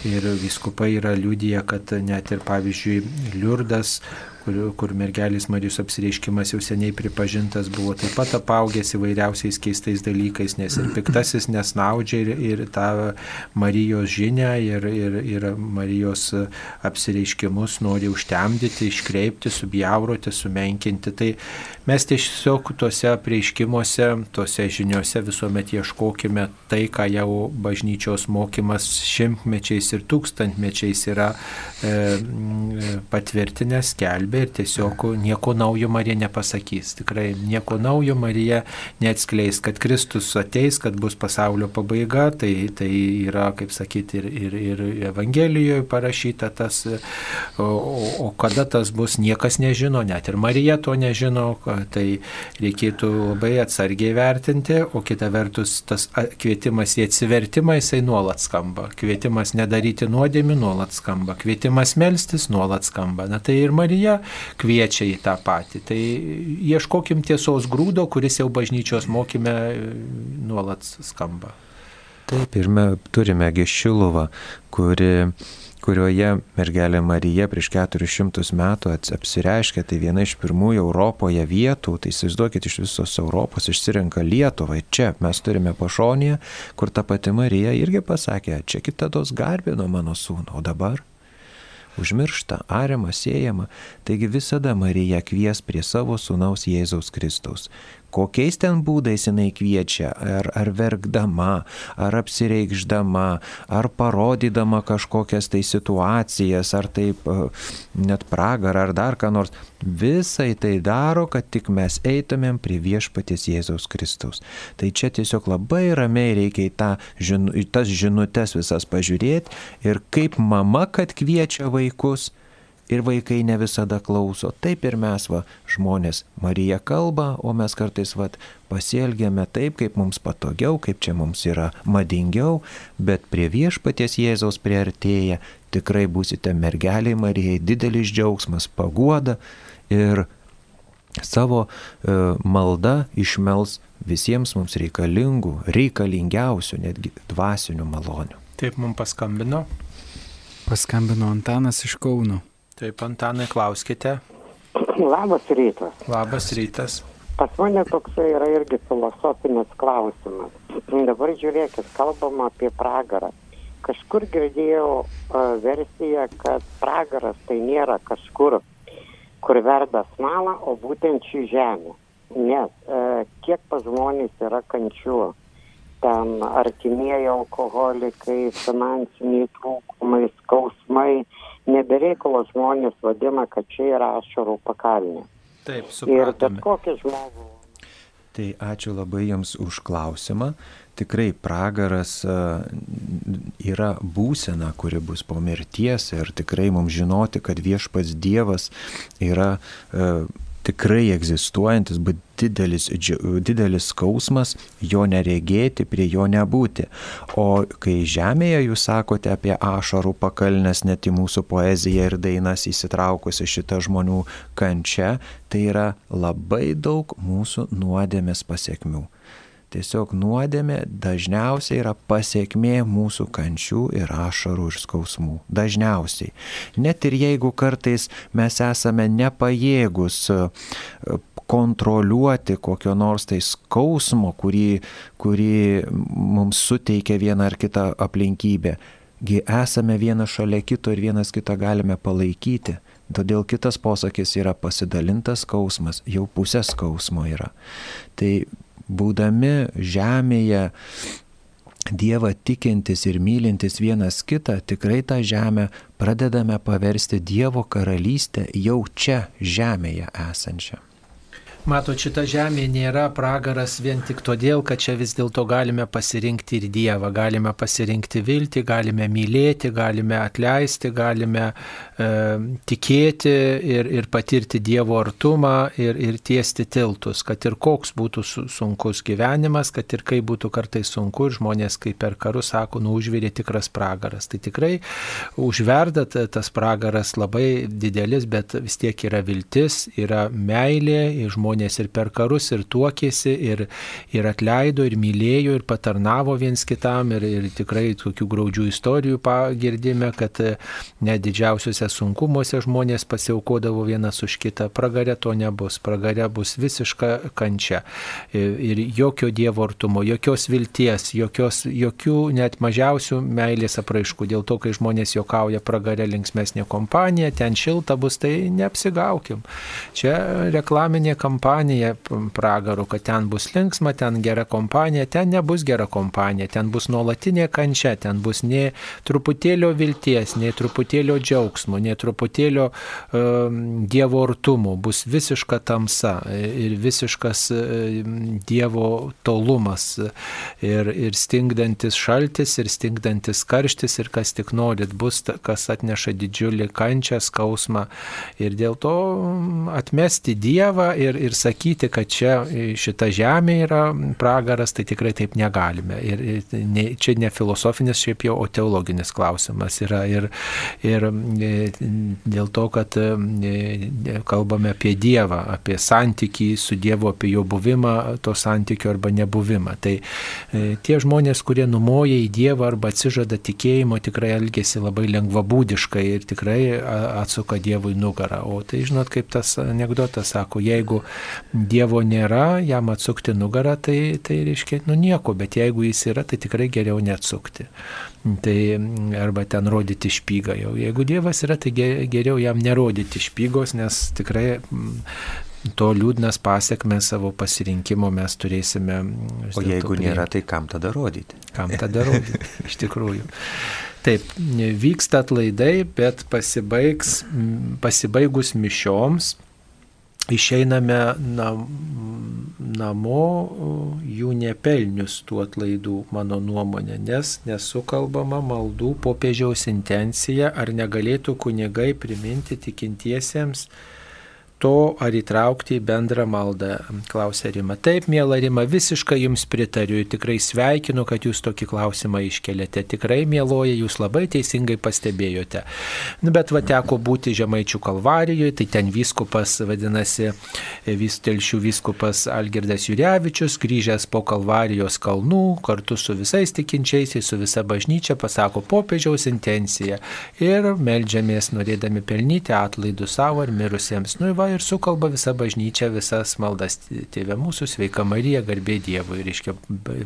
ir viskupai yra liūdėję, kad net ir pavyzdžiui Liurdas, kur, kur mergelės Marijos apsireiškimas jau seniai pripažintas buvo taip pat apaugęs įvairiausiais keistais dalykais, nes ir piktasis nesnaudžia ir, ir tą Marijos žinę ir, ir, ir Marijos apsireiškimus nori užtemdyti, iškreipti, subjauroti, sumenkinti. Tai mes tiesiog tuose apreiškimuose, tuose žiniuose visuomet ieškokime tai, ką jau bažnyčios mokymas šimtmečiais ir tūkstantmečiais yra e, patvirtinęs, skelbė paskelbė ir tiesiog nieko naujo Marija nepasakys. Tikrai nieko naujo Marija neatskleis, kad Kristus ateis, kad bus pasaulio pabaiga, tai, tai yra, kaip sakyti, ir, ir, ir Evangelijoje parašyta tas, o, o kada tas bus, niekas nežino, net ir Marija to nežino, tai reikėtų labai atsargiai vertinti, o kita vertus tas kvietimas į atsivertimą jisai nuolat skamba, kvietimas nedaryti nuodėmį nuolat skamba, kvietimas melstis nuolat skamba. Na tai ir Marija kviečia į tą patį. Tai ieškokim tiesos grūdo, kuris jau bažnyčios mokyme e, nuolat skamba. Taip, ir mes turime Gešiluvą, kuri kurioje mergelė Marija prieš 400 metų apsireiškė, tai viena iš pirmųjų Europoje vietų, tai įsivaizduokit iš visos Europos išsirenka Lietuvą. Čia mes turime pašonėje, kur ta pati Marija irgi pasakė, čia kitados garbino mano sūnų, o dabar užmiršta, ariama, siejama, taigi visada Marija kvies prie savo sunaus Jėzaus Kristaus. Kokiais ten būdais jinai kviečia, ar, ar verkdama, ar apsireikšdama, ar parodydama kažkokias tai situacijas, ar taip e, net pragarą, ar dar ką nors. Visai tai daro, kad tik mes eitumėm prie viešpaties Jėzaus Kristaus. Tai čia tiesiog labai ramiai reikia į, tą, žinu, į tas žinutės visas pažiūrėti ir kaip mama, kad kviečia vaikus, ir vaikai ne visada klauso. Taip ir mes, va, žmonės, Marija kalba, o mes kartais, va, pasielgiame taip, kaip mums patogiau, kaip čia mums yra madingiau, bet prie viešpaties Jėzaus priartėję tikrai būsite mergeliai Marijai didelis džiaugsmas, paguoda ir savo e, malda išmels visiems mums reikalingų, reikalingiausių, netgi dvasinių malonių. Taip mums paskambino. Paskambino Antanas iš Kauno. Taip, Antanai, klauskite. Labas rytas. Labas rytas. Pas mane toksai yra irgi filosofinis klausimas. Dabar žiūrėkit, kalbama apie pragarą. Kažkur girdėjau uh, versiją, kad pragaras tai nėra kažkur, kur verda smalą, o būtent ši žemė. Nes uh, kiek pas žmonės yra kančių, ten artimieji alkoholikai, finansiniai trūkumai, skausmai, nebereikalo žmonės vadina, kad čia yra ašarų pakalnė. Taip, supratome. Ir bet kokį žmogų. Tai ačiū labai Jums už klausimą. Tikrai pragaras yra būsena, kuri bus po mirties ir tikrai mums žinoti, kad viešpats Dievas yra tikrai egzistuojantis, bet didelis, didelis skausmas, jo neregėti, prie jo nebūti. O kai žemėje jūs sakote apie ašarų pakalnes, net į mūsų poeziją ir dainas įsitraukusi šitą žmonių kančią, tai yra labai daug mūsų nuodėmės pasiekmių. Tiesiog nuodėmė dažniausiai yra pasiekmė mūsų kančių ir ašarų ir skausmų. Dažniausiai. Net ir jeigu kartais mes esame nepajėgus e, kontroliuoti kokio nors tai skausmo, kurį, kurį mums suteikia viena ar kita aplinkybė, gi esame vienas šalia kito ir vienas kitą galime palaikyti. Todėl kitas posakis yra pasidalintas skausmas, jau pusė skausmo yra. Tai būdami žemėje Dievą tikintis ir mylintis vienas kitą, tikrai tą žemę pradedame paversti Dievo karalystę jau čia žemėje esančią. Mato, šita žemė nėra pragaras vien tik todėl, kad čia vis dėlto galime pasirinkti ir Dievą, galime pasirinkti viltį, galime mylėti, galime atleisti, galime e, tikėti ir, ir patirti Dievo artumą ir, ir tiesti tiltus, kad ir koks būtų sunkus gyvenimas, kad ir kaip būtų kartais sunku ir žmonės, kaip per karus sako, nu užvirė tikras pragaras. Tai tikrai užverda tas pragaras labai didelis, bet vis tiek yra viltis, yra meilė, žmonės žmonės ir per karus, ir tuokėsi, ir, ir atleido, ir mylėjo, ir patarnavo viens kitam, ir, ir tikrai tokių graudžių istorijų pagirdime, kad e, net didžiausiuose sunkumuose žmonės pasiaukodavo vienas už kitą. Pragarė to nebus, pragarė bus visiška kančia. Ir, ir jokio dievo artumo, jokios vilties, jokios, jokių net mažiausių meilės apraiškų. Dėl to, kai žmonės jokauja pragarė linksmesnė kompanija, ten šilta bus, tai neapsigaukim. Čia reklaminė kampanija kompanija pragaro, kad ten bus linksma, ten gera kompanija, ten nebus gera kompanija, ten bus nuolatinė kančia, ten bus nei truputėlio vilties, nei truputėlio džiaugsmo, nei truputėlio um, Dievo artumo, bus visiška tamsa ir visiškas um, Dievo tolumas ir, ir stingdantis šaltis ir stingdantis karštis ir kas tik norit bus, kas atneša didžiulį kančią, skausmą ir dėl to atmesti Dievą ir, ir sakyti, kad čia šita žemė yra pragaras, tai tikrai taip negalime. Ir, ir ne, čia ne filosofinis šiaip jau, o teologinis klausimas yra. Ir, ir e, dėl to, kad e, kalbame apie Dievą, apie santykį su Dievu, apie jo buvimą, to santykio arba nebuvimą. Tai e, tie žmonės, kurie numoja į Dievą arba atsižada tikėjimo, tikrai elgesi labai lengvabūdiškai ir tikrai atsuka Dievui nugarą. O tai žinot, kaip tas anegdotas sako, jeigu Dievo nėra, jam atsukti nugarą, tai, tai reiškia, nu nieko, bet jeigu jis yra, tai tikrai geriau neatsukti. Tai arba ten rodyti špygą jau. Jeigu Dievas yra, tai geriau jam nerodyti špygos, nes tikrai to liūdnas pasiekmes savo pasirinkimo mes turėsime. O jeigu nėra, tai kam tada rodyti? Kam tada rodyti, iš tikrųjų. Taip, vyksta atlaidai, bet pasibaigs, pasibaigus mišioms, išeiname nam, namo jų nepelnius tų atlaidų, mano nuomonė, nes nesukalbama maldų popiežiaus intencija, ar negalėtų kunigai priminti tikintiesiems, to, ar įtraukti į bendrą maldą, klausė Rima. Taip, mėla Rima, visiškai jums pritariu, tikrai sveikinu, kad jūs tokį klausimą iškelėte. Tikrai, mėloja, jūs labai teisingai pastebėjote. Nu, bet va teko būti Žemaičių kalvarijoje, tai ten vyskupas, vadinasi, vis telšių vyskupas Algirdas Jurevičius, grįžęs po kalvarijos kalnų, kartu su visais tikinčiaisiais, su visa bažnyčia, pasako popiežiaus intenciją ir melžiamės norėdami pelnyti atlaidų savo ir mirusiems. Nu, va, ir sukalba visa bažnyčia, visas maldas. Tėvė mūsų, sveika Marija, garbė Dievui. Ir,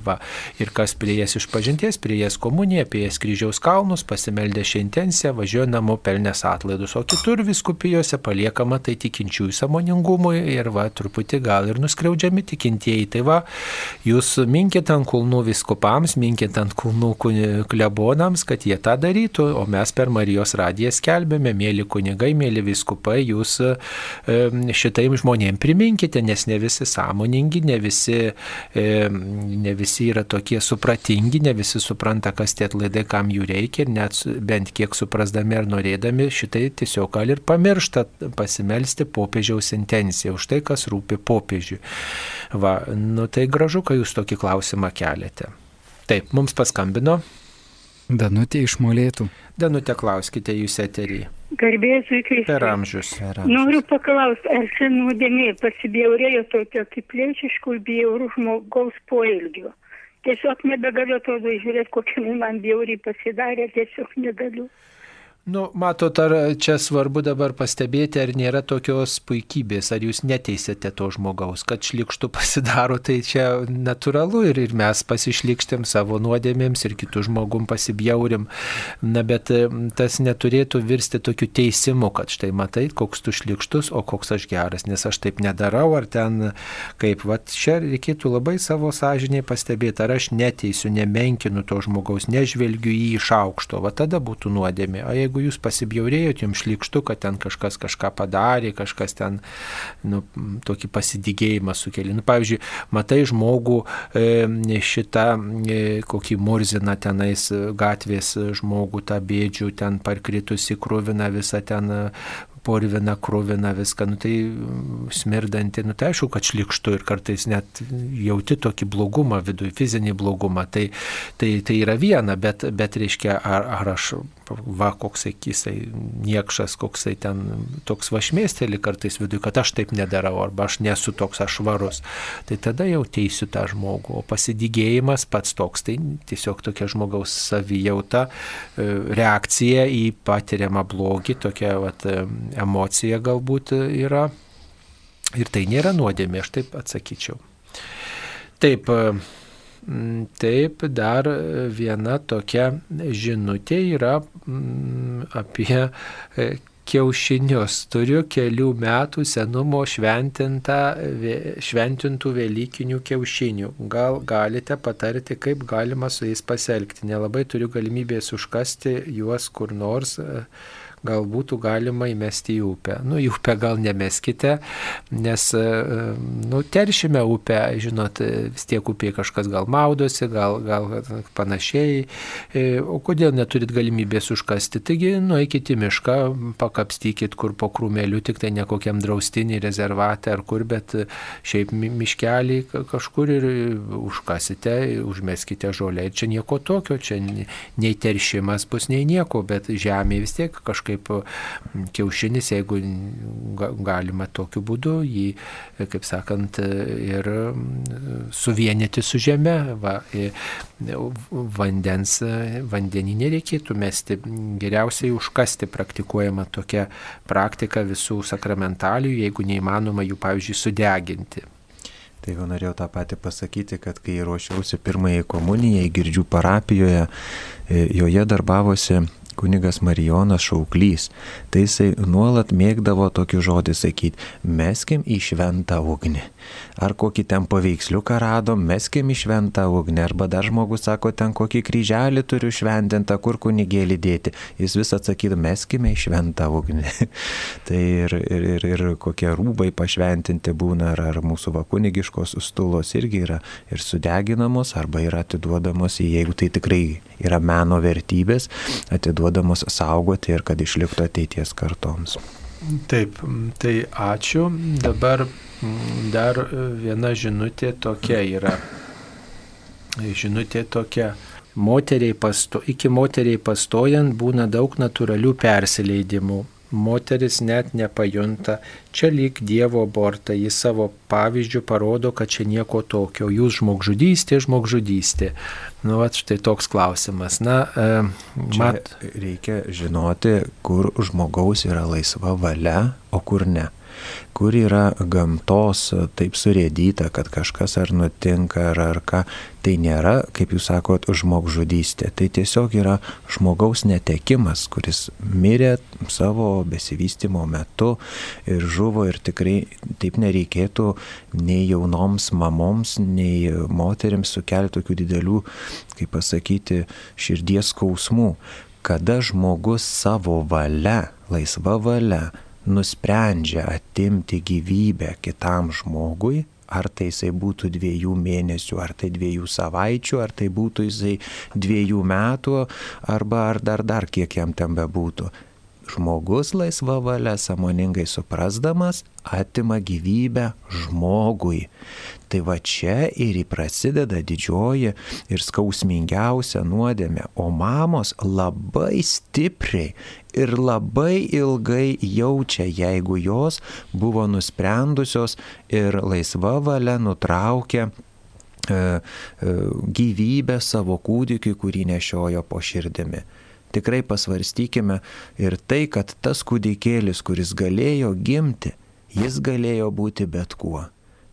va, ir kas prie jas išpažinties, prie jas komuniją, apie jas kryžiaus kalnus, pasimeldė šią intenciją, važiuoja namo pelnės atlaidus. O kitur viskupijose paliekama tai tikinčiųjų samoningumui ir va, truputį gal ir nuskriaudžiami tikintieji. Tai va, jūs minkit ant kulnų viskupams, minkit ant kulnų klebonams, kad jie tą darytų, o mes per Marijos radiją skelbėme, mėly kunigai, mėly viskupai, jūs šitai žmonėm priminkite, nes ne visi sąmoningi, ne visi, ne visi yra tokie supratingi, ne visi supranta, kas tie atlaidai, kam jų reikia ir net bent kiek suprasdami ar norėdami šitai tiesiog gal ir pamiršta pasimelsti popiežiaus intenciją už tai, kas rūpi popiežiui. Va, nu tai gražu, kai jūs tokį klausimą keliate. Taip, mums paskambino. Danutė iš molėtų. Danutė, klauskite jūs eterį. Garbėsiu Kristus. Per amžius. Per amžius. Noriu paklausti, ar čia nuodėmė pasibjaurėjo tokio kaip lėčiškų ir bjaurų žmogaus poelgio. Tiesiog nebegaliu atrodo žiūrėti, kokia man bjauriai pasidarė, tiesiog negaliu. Nu, matot, ar čia svarbu dabar pastebėti, ar nėra tokios puikybės, ar jūs neteisėte to žmogaus, kad šlikštų pasidaro, tai čia natūralu ir, ir mes pasišlikštėm savo nuodėmėms ir kitų žmogum pasibjaurim. Na, bet tas neturėtų virsti tokiu teisimu, kad štai matai, koks tu šlikštus, o koks aš geras, nes aš taip nedarau, ar ten kaip, va, čia reikėtų labai savo sąžiniai pastebėti, ar aš neteisiu, nemenkinu to žmogaus, nežvelgiu jį iš aukšto, va tada būtų nuodėmė. O jeigu jūs pasibjaurėjot, jums šlikštu, kad ten kažkas kažką padarė, kažkas ten nu, tokį pasidygėjimą sukelia. Nu, pavyzdžiui, matai žmogų e, šitą, e, kokį murziną tenais gatvės žmogų, tą bėdžių, ten parkritusi krūvina visą ten porvina, krūvina viską, nu tai mm, smirdanti, nu tai aišku, kad šlikštu ir kartais net jauti tokį blogumą viduje, fizinį blogumą, tai, tai, tai yra viena, bet, bet reiškia, ar, ar aš, va, koksai kisai, niekšas, koksai ten toks vašmėsteli kartais viduje, kad aš taip nedarau, arba aš nesu toks aš švarus, tai tada jau teisiu tą žmogų, o pasidygėjimas pats toks, tai tiesiog tokia žmogaus savijauta, e, reakcija į patiriamą blogį, tokia, vat, emocija galbūt yra. Ir tai nėra nuodėmė, aš taip atsakyčiau. Taip, taip, dar viena tokia žinutė yra apie kiaušinius. Turiu kelių metų senumo šventintų Velykinių kiaušinių. Gal galite patarti, kaip galima su jais pasielgti? Nelabai turiu galimybės užkasti juos kur nors gal būtų galima įmesti į upę. Nu, į upę gal nemeskite, nes, e, nu, teršime upę, žinot, vis tiek upėje kažkas gal maudosi, gal, gal panašiai. E, o kodėl neturit galimybės užkasti? Taigi, nueikit į mišką, pakapstykit kur po krūmeliu, tik tai ne kokiam draustinį, rezervatą ar kur, bet šiaip miškelį kažkur ir užkasite, užmeskite žolę. Čia nieko tokio, čia nei teršimas bus, nei nieko, bet žemė vis tiek kažkaip kaip kiaušinis, jeigu galima tokiu būdu jį, kaip sakant, ir suvienyti su žeme. Va, vandens, vandenį nereikėtų mesti, geriausiai užkasti praktikuojama tokia praktika visų sakramentalijų, jeigu neįmanoma jų, pavyzdžiui, sudeginti. Tai jau norėjau tą patį pasakyti, kad kai ruošiausi pirmąjį komuniją į Girdžių parapijoje, e, joje darbavosi kunigas Marijonas Šauklys, tai jisai nuolat mėgdavo tokį žodį sakyti, meskim į šventą ugnį. Ar kokį ten paveiksliuką radom, meskim į šventą ugnį. Arba dar žmogus sako, ten kokį kryželį turiu šventintą, kur kunigėlį dėti. Jis vis atsakytų, meskime į šventą ugnį. tai ir, ir, ir, ir kokie rūbai pašventinti būna, ar, ar mūsų vakunigiškos stulos irgi yra ir sudeginamos, arba yra atiduodamos, jeigu tai tikrai yra meno vertybės, atiduodamos saugoti ir kad išliktų ateities kartoms. Taip, tai ačiū. Dabar mm, dar viena žinutė tokia yra. Žinutė tokia. Moteriai pasto, iki moteriai pastojant būna daug natūralių persileidimų moteris net nepajunta, čia lyg Dievo abortą, jis savo pavyzdžių parodo, kad čia nieko tokio, jūs žmogžudystė, žmogžudystė. Nu, va, štai toks klausimas. Na, e, mat... Čia reikia žinoti, kur žmogaus yra laisva valia, o kur ne kur yra gamtos taip surėdyta, kad kažkas ar nutinka, ar, ar ką, tai nėra, kaip jūs sakot, žmogžudystė. Tai tiesiog yra žmogaus netekimas, kuris mirė savo besivystimo metu ir žuvo ir tikrai taip nereikėtų nei jaunoms mamoms, nei moteriams sukelti tokių didelių, kaip pasakyti, širdies skausmų. Kada žmogus savo valia, laisva valia, nusprendžia atimti gyvybę kitam žmogui, ar tai jisai būtų dviejų mėnesių, ar tai dviejų savaičių, ar tai būtų jisai dviejų metų, arba ar dar dar kiek jam ten bebūtų žmogus laisva valia, samoningai suprasdamas, atima gyvybę žmogui. Tai va čia ir prasideda didžioji ir skausmingiausia nuodėmė, o mamos labai stipriai ir labai ilgai jaučia, jeigu jos buvo nusprendusios ir laisva valia nutraukė e, e, gyvybę savo kūdikiui, kurį nešiojo po širdimi tikrai pasvarstykime ir tai, kad tas kūdikėlis, kuris galėjo gimti, jis galėjo būti bet kuo.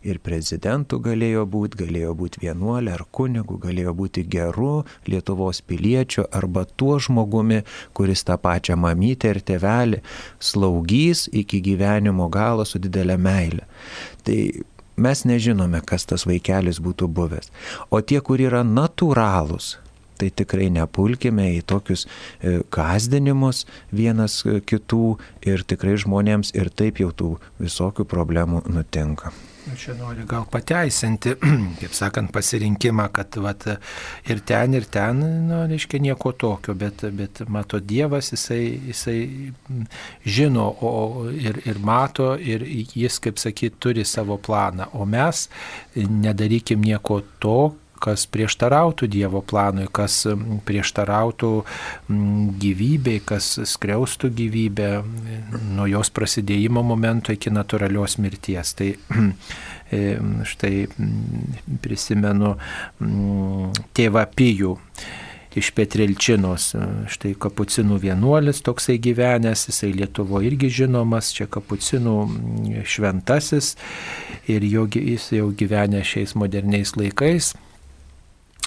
Ir prezidentų galėjo būti, galėjo būti vienuolė ar kunigu, galėjo būti geru Lietuvos piliečiu arba tuo žmogumi, kuris tą pačią mamytę ir tėvelį slaugys iki gyvenimo galo su didelė meilė. Tai mes nežinome, kas tas vaikelis būtų buvęs. O tie, kur yra natūralūs, tai tikrai nepulkime į tokius gazdinimus e, vienas e, kitų ir tikrai žmonėms ir taip jau tų visokių problemų nutinka. Nu, čia nori gal pateisinti, kaip sakant, pasirinkimą, kad vat, ir ten, ir ten, nu, reiškia nieko tokio, bet, bet mato Dievas, jisai, jisai žino o, ir, ir mato, ir jis, kaip sakyt, turi savo planą, o mes nedarykim nieko tokio kas prieštarautų Dievo planui, kas prieštarautų gyvybei, kas skriaustų gyvybę nuo jos prasidėjimo momento iki natūralios mirties. Tai e, štai prisimenu tėvą Pijų iš Petrilčinos, štai kapucinų vienuolis toksai gyvenęs, jisai Lietuvo irgi žinomas, čia kapucinų šventasis ir jo, jis jau gyvenę šiais moderniais laikais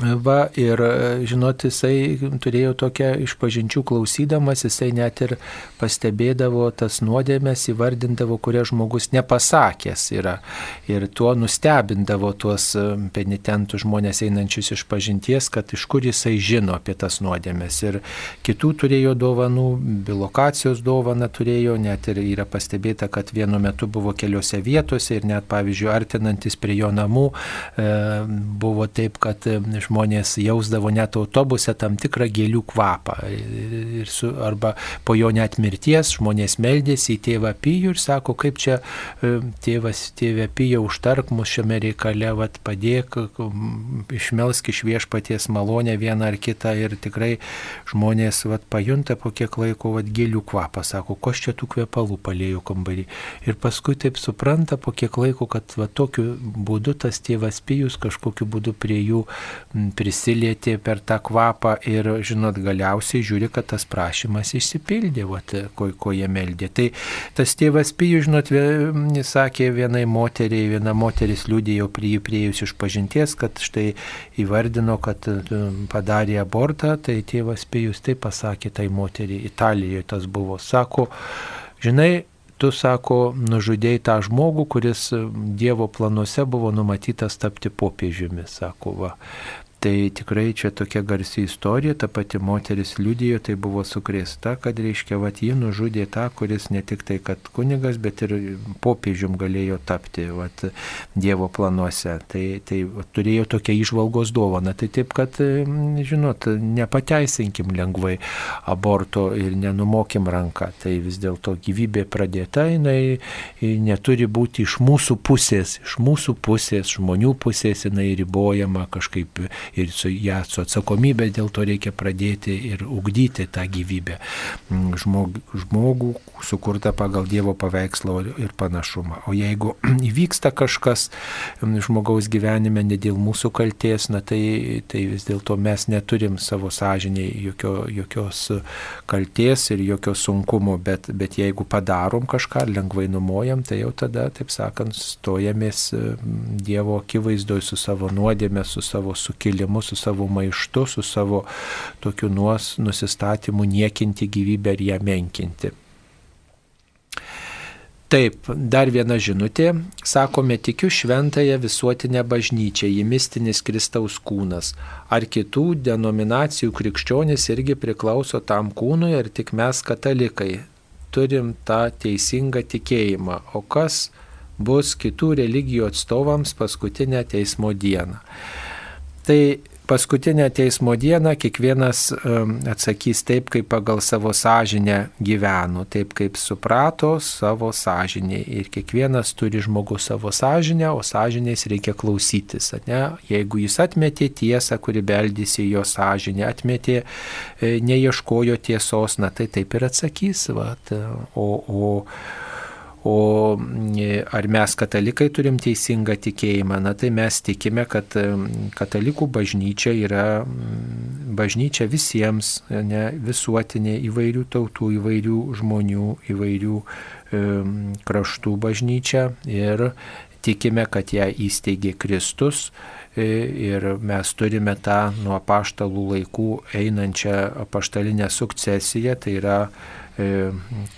Va, ir žinot, jisai turėjo tokią išpažinčių klausydamas, jisai net ir pastebėdavo tas nuodėmės, įvardindavo, kurie žmogus nepasakęs yra. Ir tuo nustebindavo tuos penitentų žmonės einančius iš pažinties, kad iš kur jisai žino apie tas nuodėmės. Ir kitų turėjo dovanų, bilokacijos dovaną turėjo, net ir yra pastebėta, kad vienu metu buvo keliose vietose ir net, pavyzdžiui, artinantis prie jo namų, e, buvo taip, kad iš žmonės jausdavo net autobuse tam tikrą gėlių kvapą. Ir su, arba po jo net mirties žmonės meldėsi į tėvą Pijų ir sako, kaip čia e, tėvas, tėvė Pijų užtark mus šiame reikale, vat, padėk, išmelsk iš viešpaties malonę vieną ar kitą ir tikrai žmonės vat, pajunta po kiek laiko vat, gėlių kvapą, sako, ko čia tų kvepalų palėjo kambarį. Ir paskui taip supranta po kiek laiko, kad vat, tokiu būdu tas tėvas Pijus kažkokiu būdu prie jų prisilietė per tą kvapą ir, žinot, galiausiai žiūri, kad tas prašymas išsipildė, vat, ko, ko jie meldė. Tai tas tėvas Pijus, žinot, jis sakė vienai moteriai, viena moteris liūdėjo prie jų priejus iš pažinties, kad štai įvardino, kad e, padarė abortą, tai tėvas Pijus taip pasakė tai moteriai, Italijoje tas buvo, sako, žinai, tu, sako, nužudėjai tą žmogų, kuris Dievo planuose buvo numatytas tapti popiežiumi, sako, va. Tai tikrai čia tokia garsi istorija, ta pati moteris liudijo, tai buvo sukrėsta, kad reiškia, va, ji nužudė tą, kuris ne tik tai, kad kunigas, bet ir popiežium galėjo tapti va, Dievo planuose. Tai, tai va, turėjo tokią išvalgos dovaną. Tai taip, kad, žinot, nepateisinkim lengvai aborto ir nenumokim ranką. Tai vis dėlto gyvybė pradėta, jinai neturi būti iš mūsų pusės, iš mūsų pusės, žmonių pusės jinai ribojama kažkaip ir su ją su atsakomybė dėl to reikia pradėti ir ugdyti tą gyvybę. Mm, žmog, žmogų sukurta pagal Dievo paveikslo ir panašumą. O jeigu įvyksta kažkas mm, žmogaus gyvenime ne dėl mūsų kalties, na tai, tai vis dėlto mes neturim savo sąžiniai jokio, jokios kalties ir jokio sunkumo, bet, bet jeigu padarom kažką, lengvai numojam, tai jau tada, taip sakant, stojamės mm, Dievo akivaizdoje su savo nuodėmė, su savo sukilimu pakilimu, su savo maištu, su savo tokiu nuos, nusistatymu niekinti gyvybę ir ją menkinti. Taip, dar viena žinutė. Sakome, tikiu šventąją visuotinę bažnyčią, ji mistinis Kristaus kūnas. Ar kitų denominacijų krikščionys irgi priklauso tam kūnui, ar tik mes katalikai turim tą teisingą tikėjimą. O kas bus kitų religijų atstovams paskutinę teismo dieną? Tai paskutinę teismo dieną kiekvienas atsakys taip, kaip pagal savo sąžinę gyveno, taip kaip suprato savo sąžinę. Ir kiekvienas turi žmogus savo sąžinę, o sąžinės reikia klausytis. Ne? Jeigu jis atmetė tiesą, kuri beldėsi jo sąžinę, atmetė, e, neieškojo tiesos, na tai taip ir atsakys. Vat, o, o, O e, ar mes katalikai turim teisingą tikėjimą? Na tai mes tikime, kad e, katalikų bažnyčia yra bažnyčia visiems, ne, visuotinė įvairių tautų, įvairių žmonių, įvairių e, kraštų bažnyčia. Ir tikime, kad ją įsteigė Kristus. E, ir mes turime tą nuo paštalų laikų einančią paštalinę sukcesiją, tai yra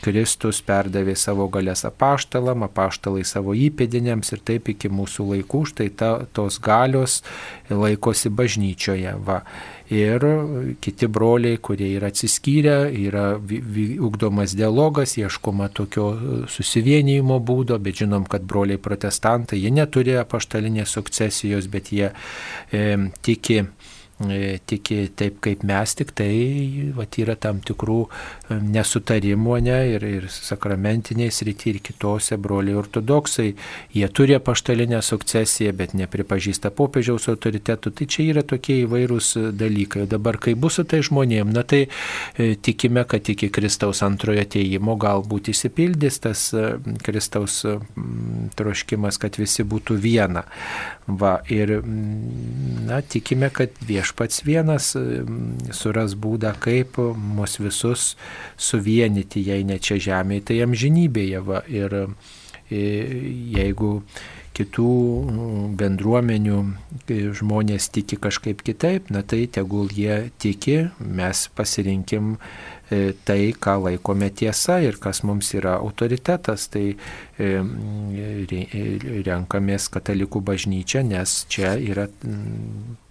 Kristus perdavė savo galės apaštalam, apaštalai savo įpėdiniams ir taip iki mūsų laikų, štai ta, tos galios laikosi bažnyčioje. Va. Ir kiti broliai, kurie yra atsiskyrę, yra ugdomas dialogas, ieškoma tokio susivienijimo būdo, bet žinom, kad broliai protestantai, jie neturi apaštalinės sukcesijos, bet jie e, tiki E, tiki taip kaip mes, tik tai vat, yra tam tikrų e, nesutarimų ne, ir, ir sakramentiniai srity ir kitose broliai ortodoksai. Jie turi paštalinę sukcesiją, bet nepripažįsta popiežiaus autoritetų. Tai čia yra tokie įvairūs dalykai. Dabar, kai bus su tai žmonėm, na tai e, tikime, kad iki Kristaus antrojo ateimo galbūt įsipildys tas e, Kristaus troškimas, kad visi būtų viena. Va, ir na, tikime, kad viešpats vienas suras būdą, kaip mus visus suvienyti, jei ne čia žemėje, tai amžinybėje. Va, ir jeigu kitų bendruomenių žmonės tiki kažkaip kitaip, na tai tegul jie tiki, mes pasirinkim e, tai, ką laikome tiesa ir kas mums yra autoritetas. Tai e, renkamės katalikų bažnyčią, nes čia yra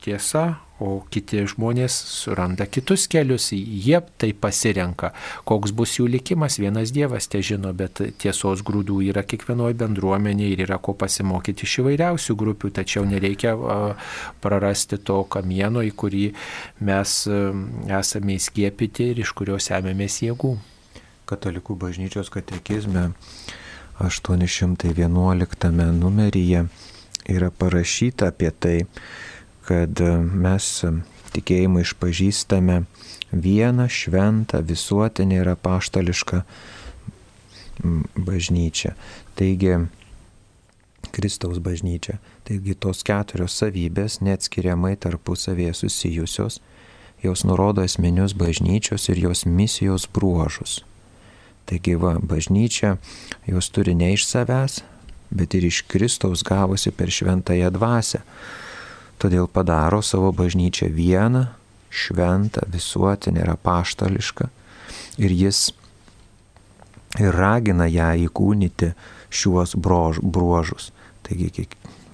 tiesa, o kiti žmonės suranda kitus kelius, jie tai pasirenka. Koks bus jų likimas, vienas Dievas te žino, bet tiesos grūdų yra kiekvienoje bendruomenėje ir yra ko pasimokyti iš įvairiausių grupių, tačiau nereikia prarasti to kamieno, į kurį mes esame įskiepyti ir iš kurio semėmės jėgų. Katalikų bažnyčios katekizme 811 numeryje yra parašyta apie tai, kad e, mes e, tikėjimą išpažįstame vieną šventą visuotinį ir apaštališką bažnyčią. Taigi, Kristaus bažnyčia. Taigi tos keturios savybės neatskiriamai tarpusavėje susijusios, jos nurodo esminius bažnyčios ir jos misijos bruožus. Taigi va, bažnyčia jos turi ne iš savęs, bet ir iš Kristaus gavosi per šventąją dvasę todėl padaro savo bažnyčią vieną, šventą, visuotinę ir apaštališką. Ir jis ir ragina ją įkūnyti šiuos brož, bruožus. Taigi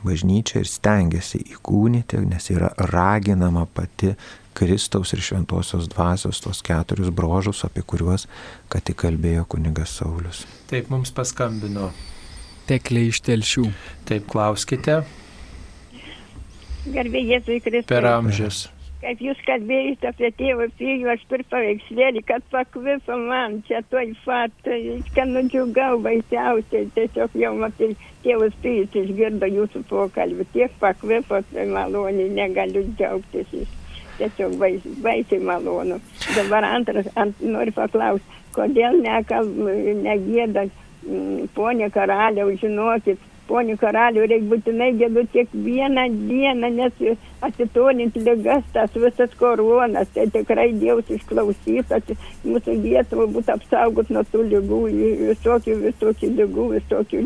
bažnyčia ir stengiasi įkūnyti, nes yra raginama pati Kristaus ir Šventojios dvasios tos keturis brožus, apie kuriuos ką tik kalbėjo kunigas Saulis. Taip mums paskambino. Teklė iš telšių. Taip klauskite. Garbė Jėzui Kristui. Per amžius. Kaip jūs kalbėjote apie tėvą pijų, aš turiu paveikslėlį, kad pakvipo man čia toj fat, kad nudžiugau baisiausiai, tiesiog jau matai, tėvas pijus išgirdo jūsų pokalbį, tiek pakvipo, tai maloniai negaliu džiaugtis. Tiesiog baisiai, baisiai malonu. Dabar antras, ant, noriu paklausti, kodėl negėda, ponė karaliau, žinokit, ponių karalių reikia būtinai gėdų kiekvieną dieną, nes atitolinti lygas, tas visas koronas, tai tikrai Dievas išklausys, at, mūsų Lietuva būtų apsaugot nuo tų lygų, visokių, visokių lygų, visokių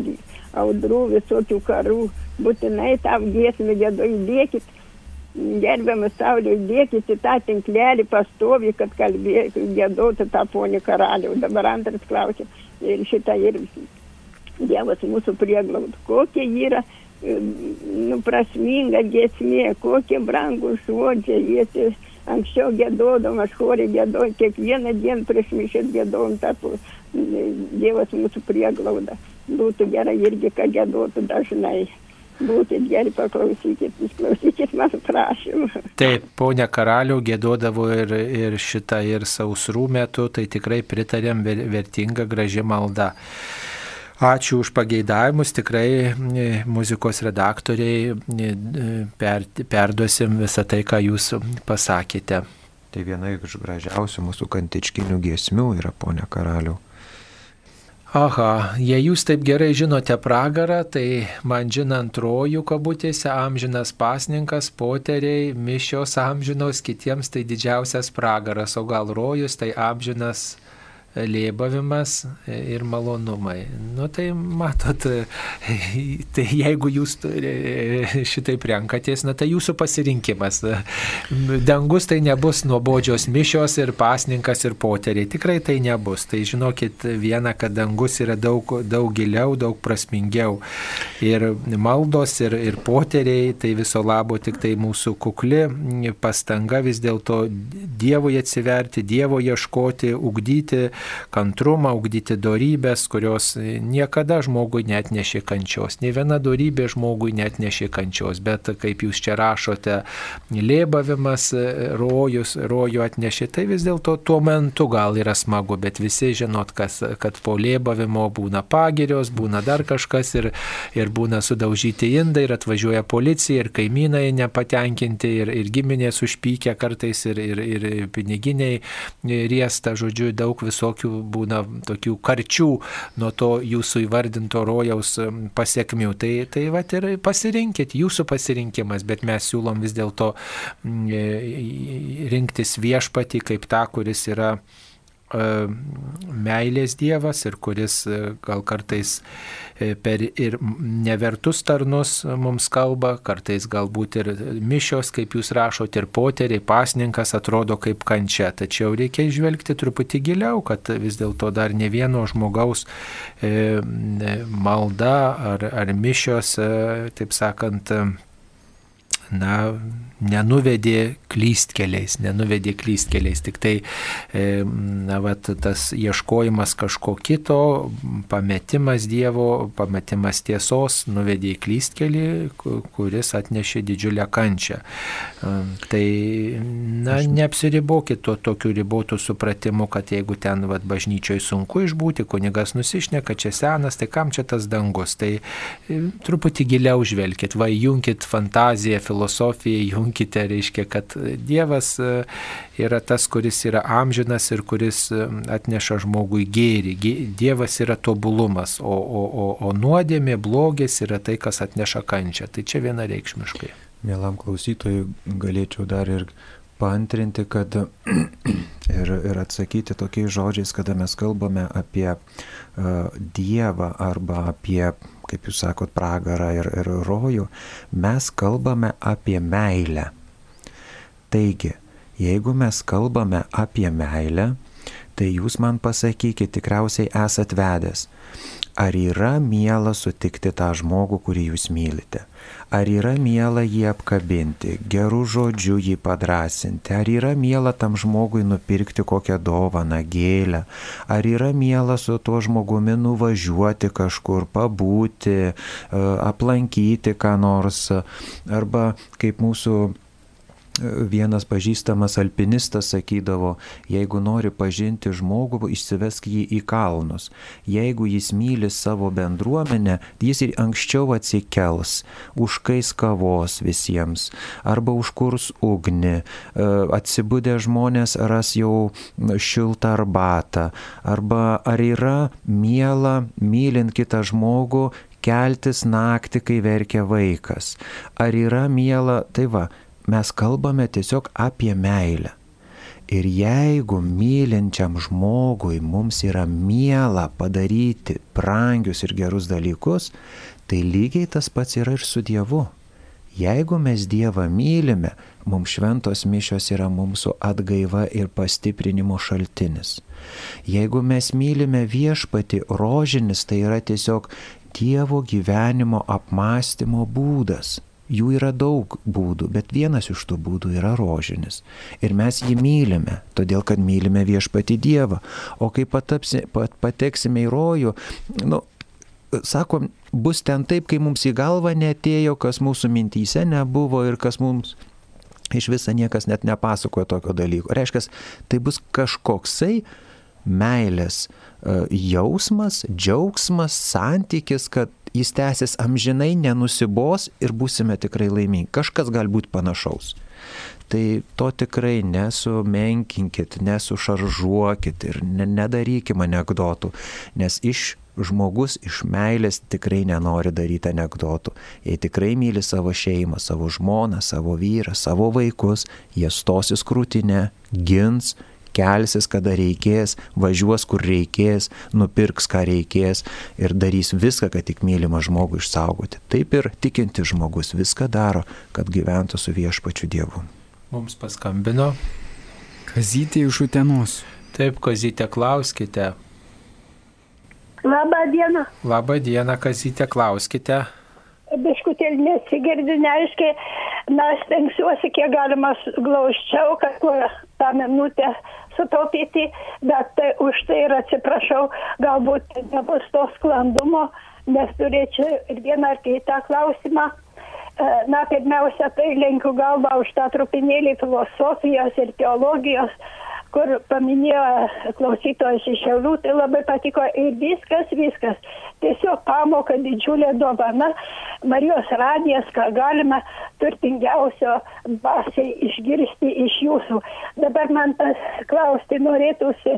audrų, visokių karų. Būtinai tą giesmę gėdų įdėkit. Gerbiamas Saulė, įdėkit į tą tinklelį pastovi, kad kalbėtų, gėdotų tą ponį karalių. Dabar antras klausimas. Ir šitą ir Dievas mūsų prieglaud, kokia yra nu, prasminga giesmė, kokie brangūs žodžiai, jie anksčiau gėdodom, aš chorį gėdojau, kiekvieną dieną prieš mišęs gėdojom, tapo Dievas mūsų prieglauda. Būtų gerai irgi, kad gėdotų dažnai. Būkit geri, paklausykit, išklausykit mano prašymą. Taip, ponia karalių gėdodavo ir, ir šitą, ir sausrų metu, tai tikrai pritarėm vertinga, graži malda. Ačiū už pageidavimus, tikrai e, muzikos redaktoriai e, per, perduosim visą tai, ką jūs pasakėte. Tai viena iš gražiausių mūsų kantičkinių giesmių yra ponia karalių. Aha, jei jūs taip gerai žinote pragarą, tai man žinant rojų kabutėse amžinas pasninkas, poteriai, mišios amžinos, kitiems tai didžiausias pragaras, o gal rojus tai amžinas lėbavimas ir malonumai. Nu tai matot, tai jeigu jūs šitaip renkatės, na tai jūsų pasirinkimas. Dangus tai nebus nuobodžios mišios ir pasninkas ir poteriai. Tikrai tai nebus. Tai žinokit vieną, kad dangus yra daug, daug giliau, daug prasmingiau. Ir maldos, ir, ir poteriai, tai viso labo tik tai mūsų kukli pastanga vis dėlto Dievui atsiverti, Dievo ieškoti, ugdyti kantrumą, ugdyti darybės, kurios niekada žmogui net nešė kančios. Ne viena darybė žmogui net nešė kančios, bet kaip jūs čia rašote, lėbavimas, rojus, rojų atnešė, tai vis dėlto tuo metu gal yra smagu, bet visi žinot, kas, kad po lėbavimo būna pagirios, būna dar kažkas ir, ir būna sudaužyti indai ir atvažiuoja policija ir kaimynai nepatenkinti ir, ir giminės užpykę kartais ir, ir, ir piniginiai riesta, žodžiu, daug visokių visokių būna tokių karčių nuo to jūsų įvardinto rojaus pasiekmių. Tai, tai va ir pasirinkit, jūsų pasirinkimas, bet mes siūlom vis dėlto e, rinktis viešpatį kaip tą, kuris yra meilės Dievas ir kuris gal kartais per ir nevertus tarnus mums kalba, kartais galbūt ir mišios, kaip jūs rašote, ir poteriai, pasninkas atrodo kaip kančia. Tačiau reikia žvelgti truputį giliau, kad vis dėlto dar ne vieno žmogaus malda ar, ar mišios, taip sakant, na, nenuvedė klystkeliais, nenuvedė klystkeliais, tik tai, e, na, vat, tas ieškojimas kažko kito, pametimas Dievo, pametimas tiesos nuvedė į klystkelį, kuris atnešė didžiulę kančią. E, tai, na, neapsiribokit to tokiu ribotų supratimu, kad jeigu ten, vat, bažnyčioje sunku išbūti, kunigas nusišneka, čia senas, tai kam čia tas dangus, tai e, truputį giliau žvelkit, va, junkit fantaziją, filosofiją, junkit prisipažinkite, reiškia, kad Dievas e, yra tas, kuris yra amžinas ir kuris e, atneša žmogui gėrį. Dievas yra tobulumas, o, o, o, o nuodėmė, blogis yra tai, kas atneša kančią. Tai čia vienareikšmiškai. Mielam klausytojui galėčiau dar ir paantrinti, kad ir, ir atsakyti tokiais žodžiais, kada mes kalbame apie uh, Dievą arba apie kaip jūs sakot, pragarą ir, ir rojų, mes kalbame apie meilę. Taigi, jeigu mes kalbame apie meilę, tai jūs man pasakykite, tikriausiai esat vedęs, ar yra miela sutikti tą žmogų, kurį jūs mylite. Ar yra miela jį apkabinti, gerų žodžių jį padrasinti, ar yra miela tam žmogui nupirkti kokią dovaną, gėlę, ar yra miela su tuo žmogumi nuvažiuoti kažkur, pabūti, e, aplankyti ką nors, arba kaip mūsų vienas pažįstamas alpinistas sakydavo, jeigu nori pažinti žmogų, išsivesk jį į kalnus. Jeigu jis myli savo bendruomenę, jis ir anksčiau atsikels, užkais kavos visiems, arba užkurs ugnį, e, atsibudę žmonės ras jau šiltą arbatą, arba ar yra miela, mylint kitą žmogų, keltis naktį, kai verkia vaikas. Ar yra miela, tai va, mes kalbame tiesiog apie meilę. Ir jeigu mylinčiam žmogui mums yra miela padaryti brangius ir gerus dalykus, tai lygiai tas pats yra ir su Dievu. Jeigu mes Dievą mylime, mums šventos mišios yra mūsų atgaiva ir pastiprinimo šaltinis. Jeigu mes mylime viešpati, rožinis tai yra tiesiog Dievo gyvenimo apmąstymo būdas. Jų yra daug būdų, bet vienas iš tų būdų yra rožinis. Ir mes jį mylime, todėl kad mylime viešpati Dievą. O kai patapsi, pat, pateksime į rojų, nu, sakom, bus ten taip, kai mums į galvą netėjo, kas mūsų mintyse nebuvo ir kas mums iš viso niekas net nepasakojo tokio dalyko. Reiškia, tai bus kažkoksai meilės e, jausmas, džiaugsmas, santykis, kad jis tęsis amžinai, nenusibos ir būsime tikrai laimingi. Kažkas galbūt panašaus. Tai to tikrai nesumenkinkit, nesušaržuokit ir nedarykime anegdotų, nes iš žmogus iš meilės tikrai nenori daryti anegdotų. Jei tikrai myli savo šeimą, savo žmoną, savo vyrą, savo vaikus, jie stosis krūtinę, gins kelsis, kada reikės, važiuos, kur reikės, nupirks, ką reikės ir darys viską, kad tik mylimą žmogų išsaugoti. Taip ir tikinti žmogus viską daro, kad gyventų su viešpačiu Dievu. Mums paskambino. Kazytė iš Utenos. Taip, Kazytė, klauskite. Labą dieną. Labą dieną, Kazytė, klauskite. Biškutėlį nesigirdi, neaiškiai, na, stengsiuosi kiek galima glaučiau, kad tą minutę sutaupyti, bet tai, už tai ir atsiprašau, galbūt nebus to sklandumo, nes turėčiau ir vieną ar kitą klausimą. E, na, pirmiausia, tai lenkiu galvą už tą trupinėlį filosofijos ir teologijos kur paminėjo klausytojas iš Šiaulių, tai labai patiko ir viskas, viskas. Tiesiog pamoka didžiulė dovana, Marijos radijas, ką galima turtingiausio dvasiai išgirsti iš jūsų. Dabar man klausti norėtųsi,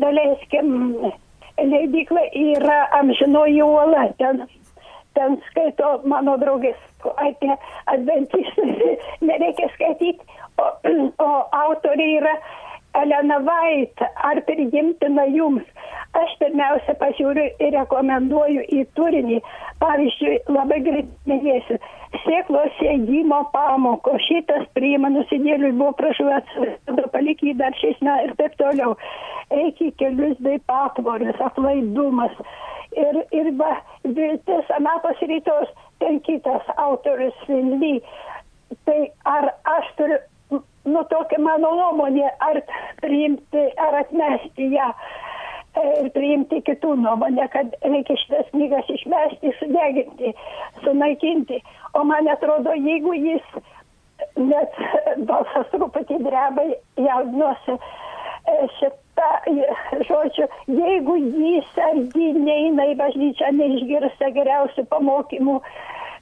daleiskim, leidikla yra amžinoji uola, ten, ten skaito mano draugės apie adventistus, nereikia skaityti, o, o autoriai yra Elena Vait, ar priimtina jums? Aš pirmiausia pasiūliu ir rekomenduoju į turinį. Pavyzdžiui, labai greit minėsiu, sėklos sėdimo pamoko, šitas priima nusidėliui buvo prašuotas, palik jį dar šiais metais ir taip toliau. Eik į kelius bei patvorės, atlaidumas. Ir, ir va, viltis anapos rytos, ten kitas autorius Ly. Tai ar aš turiu nu tokia mano nuomonė, ar priimti, ar atmesti ją e, ir priimti kitų nuomonę, kad reikia šitas knygas išmesti, sudeginti, sunaikinti. O man atrodo, jeigu jis, net balsas truputį dreba, jaudinuosi e, šitą žodžiu, jeigu jis ar ji neina į bažnyčią, neišgirsta geriausių pamokymų,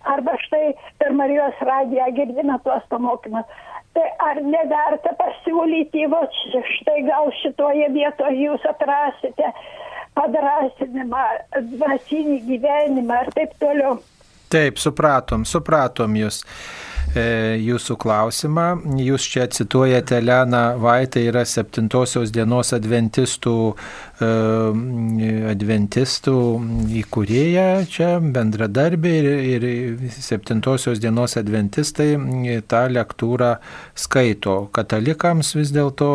arba štai per Marijos radiją girdime tuos pamokymus tai ar neverta pasiūlyti, va štai gal šitoje vietoje jūs atrasite padrasinimą, dvasinį gyvenimą ir taip toliau. Taip, supratom, supratom jūs. E, jūsų klausimą. Jūs čia cituojate Leną Vaitą, yra septintosios dienos adventistų, e, adventistų įkūrėja, čia bendradarbė ir, ir septintosios dienos adventistai tą lektūrą skaito. Katalikams vis dėlto,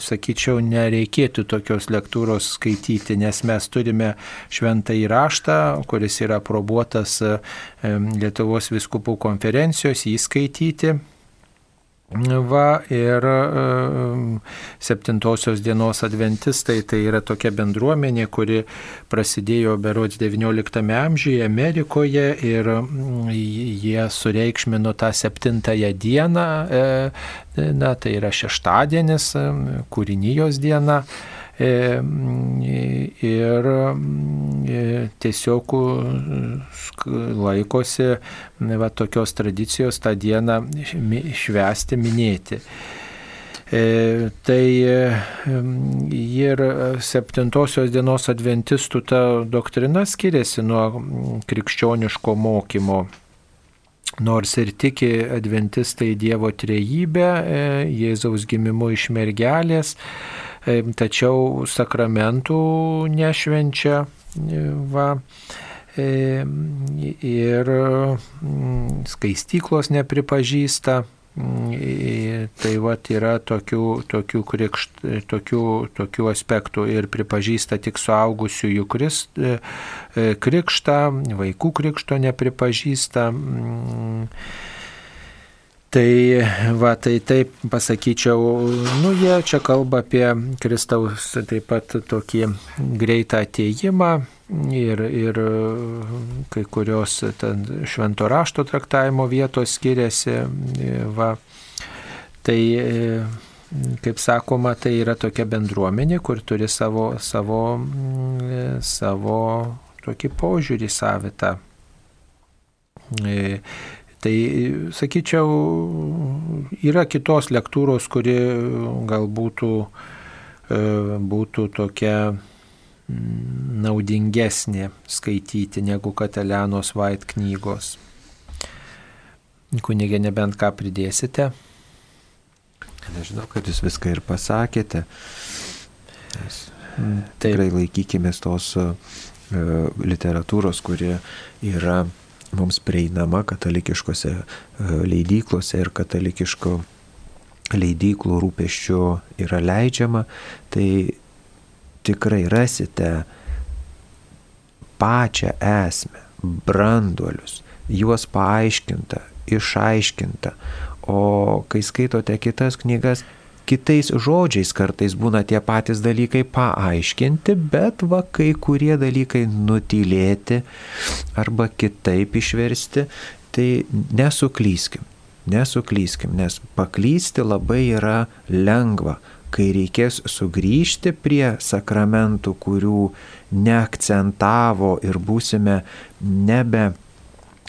sakyčiau, nereikėtų tokios lektūros skaityti, nes mes turime šventą įraštą, kuris yra probuotas Lietuvos viskupų konferencijos įskaityti. Va ir septintosios dienos adventistai tai yra tokia bendruomenė, kuri prasidėjo berods XIX amžiuje Amerikoje ir jie sureikšmino tą septintąją dieną, e, na tai yra šeštadienis, kūrinijos diena. E, ir e, tiesiog laikosi va, tokios tradicijos tą dieną švęsti, minėti. E, tai ir septintosios dienos adventistų ta doktrina skiriasi nuo krikščioniško mokymo. Nors ir tiki adventistai Dievo trejybę, Jėzaus gimimu iš mergelės, tačiau sakramentų nešvenčia. Va, ir mm, skaistyklos nepripažįsta. Tai va yra tokių, tokių, krikšt, tokių, tokių aspektų ir pripažįsta tik suaugusiųjų krist, e, krikštą, vaikų krikšto nepripažįsta. Mm, Tai va, tai taip pasakyčiau, nu jie čia kalba apie Kristaus taip pat tokį greitą ateimą ir, ir kai kurios švento rašto traktavimo vietos skiriasi. Va. Tai kaip sakoma, tai yra tokia bendruomenė, kur turi savo, savo, savo tokį požiūrį savitą. Tai, sakyčiau, yra kitos lektūros, kuri galbūt būtų, e, būtų tokia mm, naudingesnė skaityti negu Katalianos Vait knygos. Kunigė, nebent ką pridėsite? Nežinau, kad jūs viską ir pasakėte. Mes mm, tikrai laikykime tos uh, literatūros, kuri yra mums prieinama katalikiškose e, leidyklose ir katalikiško leidyklų rūpeščių yra leidžiama, tai tikrai rasite pačią esmę, branduolius, juos paaiškinta, išaiškinta. O kai skaitote kitas knygas, kitais žodžiais kartais būna tie patys dalykai paaiškinti, bet va kai kurie dalykai nutylėti arba kitaip išversti, tai nesuklyskim, nesuklyskim, nes paklysti labai yra lengva, kai reikės sugrįžti prie sakramentų, kurių neakcentavo ir būsime nebe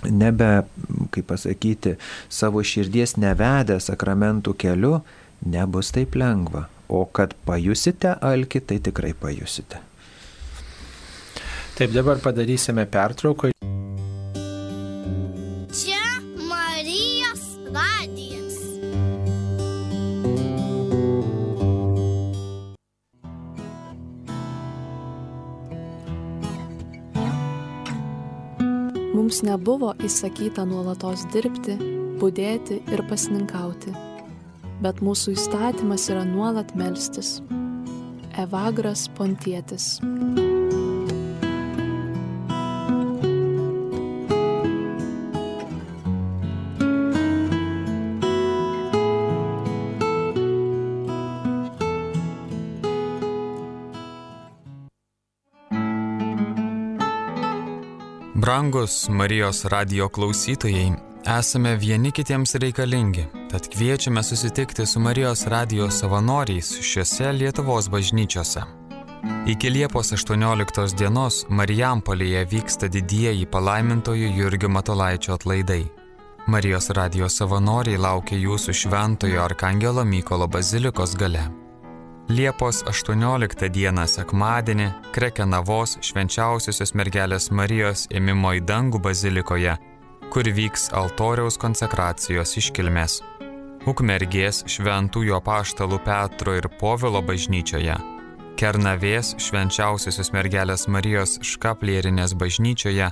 nebe, kaip pasakyti, savo širdies nevedę sakramentų keliu, nebus taip lengva, o kad pajusite alkį, tai tikrai pajusite. Taip dabar padarysime pertrauką. Čia Marijos radijas. Mums nebuvo įsakyta nuolatos dirbti, būdėti ir pasninkauti bet mūsų įstatymas yra nuolat melstis. Evagras Pontietis. Brangus Marijos radio klausytojai, esame vieni kitiems reikalingi, tad kviečiame susitikti su Marijos radio savanoriais šiuose Lietuvos bažnyčiose. Iki Liepos 18 dienos Marijampolėje vyksta didieji palaimintojų Jurgio Matolaičio atlaidai. Marijos radio savanoriai laukia jūsų šventojo Arkangelo Mykolo bazilikos gale. Liepos 18 dieną sekmadienį Krekenavos švenčiausiosios mergelės Marijos ėmimo į dangų bazilikoje, kur vyks altoriaus konsekracijos iškilmės. Ukmergės šventųjų apaštalų Petro ir Povilo bažnyčioje, Kernavės švenčiausiosios mergelės Marijos škaplierinės bažnyčioje,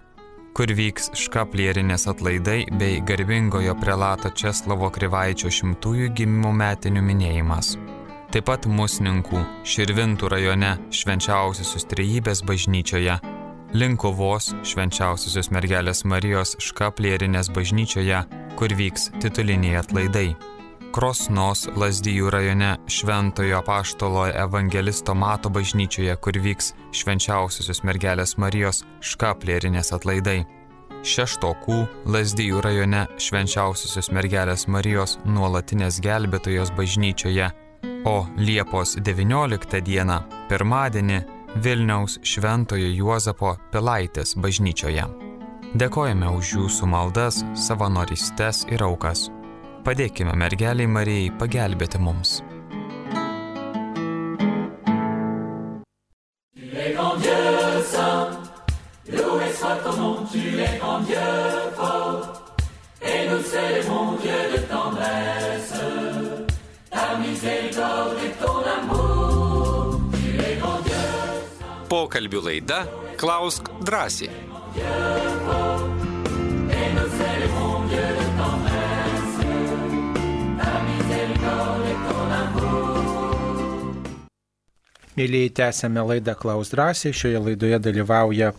kur vyks škaplierinės atlaidai bei garbingojo prelato Česlavo Krivaičio šimtųjų gimimo metinių minėjimas taip pat Musninkų, Širvintų rajone švenčiausiosios trejybės bažnyčioje, Linkuvos švenčiausiosios mergelės Marijos škaplierinės bažnyčioje, kur vyks tituliniai atlaidai. Krosnos Lazdijų rajone Šventojo paštolo evangelisto Mato bažnyčioje, kur vyks švenčiausiosios mergelės Marijos škaplierinės atlaidai. Šeštokų Lazdijų rajone švenčiausiosios mergelės Marijos nuolatinės gelbėtojos bažnyčioje o Liepos 19 dieną, pirmadienį, Vilniaus Šventojo Juozapo Pilaitės bažnyčioje. Dėkojame už jūsų maldas, savanorystes ir aukas. Padėkime mergeliai Marijai pagelbėti mums. Tu es grand Dieu loué soit ton nom, tu es grand Dieu fort, et nous célébrons Dieu de tendresse. Pokalbių laida Klausk drąsiai. Mėlyjei, tęsėme laidą Klaus drąsiai. Šioje laidoje dalyvauja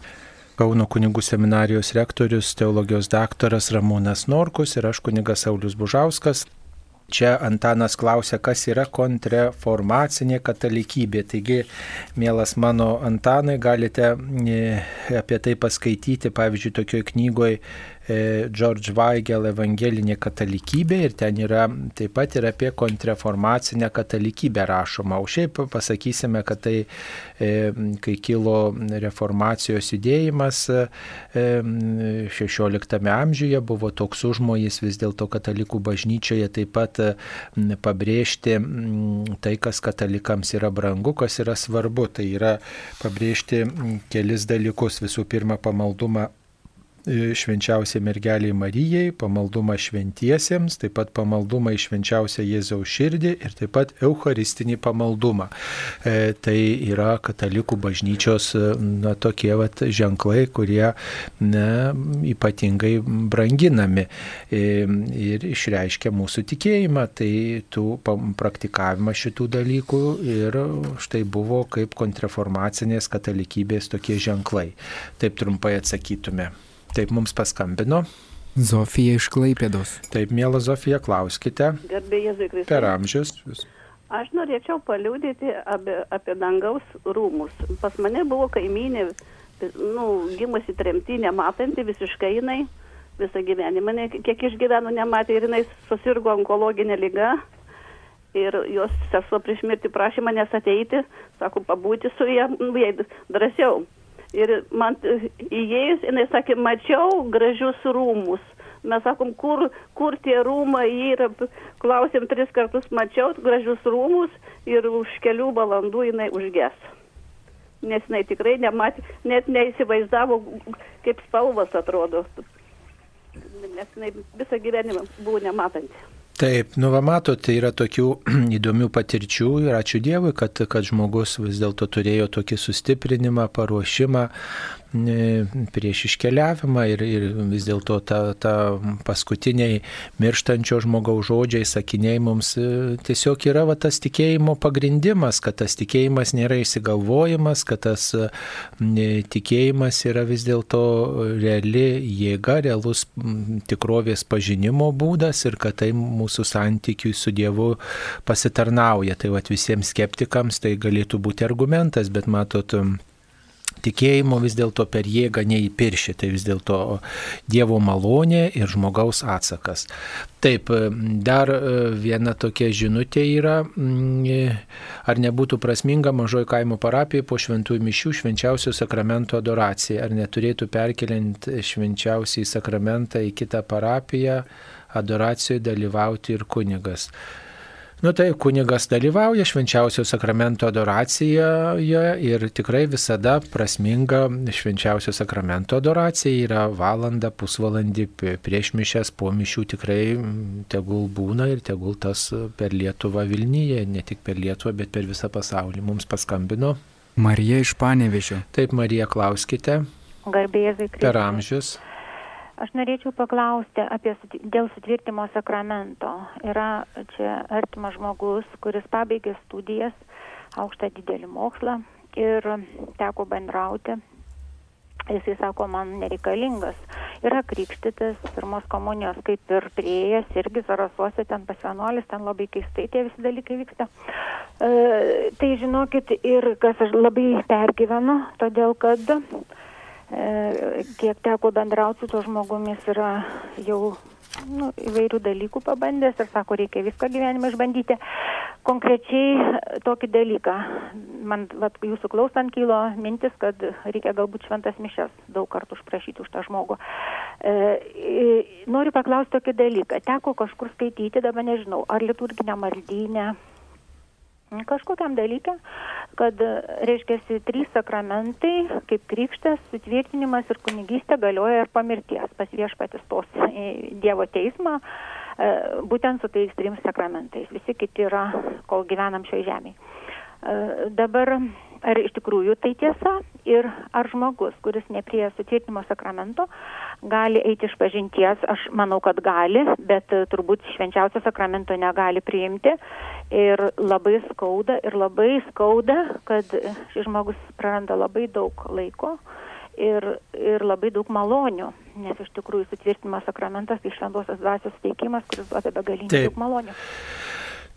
Kauno kunigų seminarijos rektorius, teologijos daktaras Ramūnas Norkus ir aš kunigas Saulis Bužauskas. Čia Antanas klausia, kas yra kontreformacinė katalikybė. Taigi, mielas mano Antanai, galite e, apie tai paskaityti, pavyzdžiui, tokioje knygoje George Weigel evangelinė katalikybė ir ten yra taip pat ir apie kontrreformacinę katalikybę rašoma. O šiaip pasakysime, kad tai, e, kai kilo reformacijos judėjimas 16 e, amžiuje, buvo toks užmojis vis dėlto katalikų bažnyčioje taip pat pabrėžti tai, kas katalikams yra brangu, kas yra svarbu. Tai yra pabrėžti kelis dalykus. Visų pirma, pamaldumą E, švenčiausiai mergeliai Marijai, pamaldumą šventiesiems, taip pat pamaldumą į švenčiausią Jėzaus širdį ir taip pat eucharistinį pamaldumą. E, tai yra katalikų bažnyčios e, na, tokie vat, ženklai, kurie na, ypatingai branginami e, ir išreiškia mūsų tikėjimą. Tai tų praktikavimas šitų dalykų ir štai buvo kaip kontrreformacinės katalikybės tokie ženklai. Taip trumpai atsakytume. Taip mums paskambino. Zofija iš Klaipėdos. Taip, mėla Zofija, klauskite. Garbė Jėzui Kristui. Per amžius. Aš norėčiau paliūdėti apie, apie dangaus rūmus. Pas mane buvo kaimynė, nu, gimusi tremti, nematanti visiškai jinai, visą gyvenimą, kiek išgyveno nematė ir jinai susirgo onkologinė lyga. Ir jos sesuo prieš mirtį prašė manęs ateiti, sako, pabūti su ja, nu, jai drąsiau. Ir man įėjus, jinai sakė, mačiau gražius rūmus. Mes sakom, kur, kur tie rūmai yra, klausėm tris kartus, mačiau gražius rūmus ir už kelių valandų jinai užges. Nes jinai tikrai nematė, net neįsivaizdavo, kaip spalvas atrodo. Nes jinai visą gyvenimą buvo nematanti. Taip, nu va mato, tai yra tokių įdomių patirčių ir ačiū Dievui, kad, kad žmogus vis dėlto turėjo tokį sustiprinimą, paruošimą prieš iškeliavimą ir, ir vis dėlto ta, ta paskutiniai mirštančio žmogaus žodžiai, sakiniai mums e, tiesiog yra va, tas tikėjimo pagrindimas, kad tas tikėjimas nėra įsigalvojimas, kad tas tikėjimas yra vis dėlto reali jėga, realus tikrovės pažinimo būdas ir kad tai mūsų santykiui su Dievu pasitarnauja. Tai va visiems skeptikams tai galėtų būti argumentas, bet matot, tikėjimo vis dėlto per jėgą neįpirši, tai vis dėlto Dievo malonė ir žmogaus atsakas. Taip, dar e, viena tokia žinutė yra, mm, ar nebūtų prasminga mažoji kaimo parapija po šventųjų mišių švenčiausio sakramento adoracija, ar neturėtų perkeliant švenčiausiai sakramentą į kitą parapiją adoracijoje dalyvauti ir kunigas. Nu tai kunigas dalyvauja švenčiausio sakramento adoracijoje ir tikrai visada prasminga švenčiausio sakramento adoracija yra valanda, pusvalandį prieš mišęs, po mišių tikrai tegul būna ir tegul tas per Lietuvą Vilnyje, ne tik per Lietuvą, bet per visą pasaulį. Mums paskambino. Marija iš Panevežio. Taip, Marija, klauskite. Garbėzai Kristus. Per amžius. Aš norėčiau paklausti apie dėl sutvirtimo sakramento. Yra čia artimas žmogus, kuris pabaigė studijas, aukštą didelį mokslą ir teko bendrauti. Jisai sako, man nereikalingas. Yra krikštytas, pirmos komunijos kaip ir prieėjęs, irgi zarasuose ten pas vienuolis, ten labai keistai tie visi dalykai vyksta. E, tai žinokit, ir kas aš labai pergyvenu, todėl kad kiek teko bendrauti su tuo žmogumis yra jau nu, įvairių dalykų pabandęs ir sako, reikia viską gyvenime išbandyti. Konkrečiai tokį dalyką, man vat, jūsų klausant kilo mintis, kad reikia galbūt šventas mišes daug kartų užprašyti už tą žmogų. E, noriu paklausti tokį dalyką. Teko kažkur skaityti, dabar nežinau, ar liturginę maldynę, kažkokiam dalykė, kad, reiškia, trys sakramentai, kaip krikštas, sutvirtinimas ir kunigystė galioja ir pamirties. Pas viešpatis tos Dievo teismą, e, būtent su tais trim sakramentais. Visi kiti yra, kol gyvenam šioje žemėje. Dabar ar iš tikrųjų tai tiesa ir ar žmogus, kuris neprie sutvirtinimo sakramento, gali eiti iš pažinties, aš manau, kad gali, bet e, turbūt švenčiausio sakramento negali priimti. Ir labai skauda, ir labai skauda, kad šis žmogus praranda labai daug laiko ir, ir labai daug malonių, nes iš tikrųjų sutvirtinimas sakramentas tai šventosios dvasios teikimas, kuris duoda begalinį daug malonių.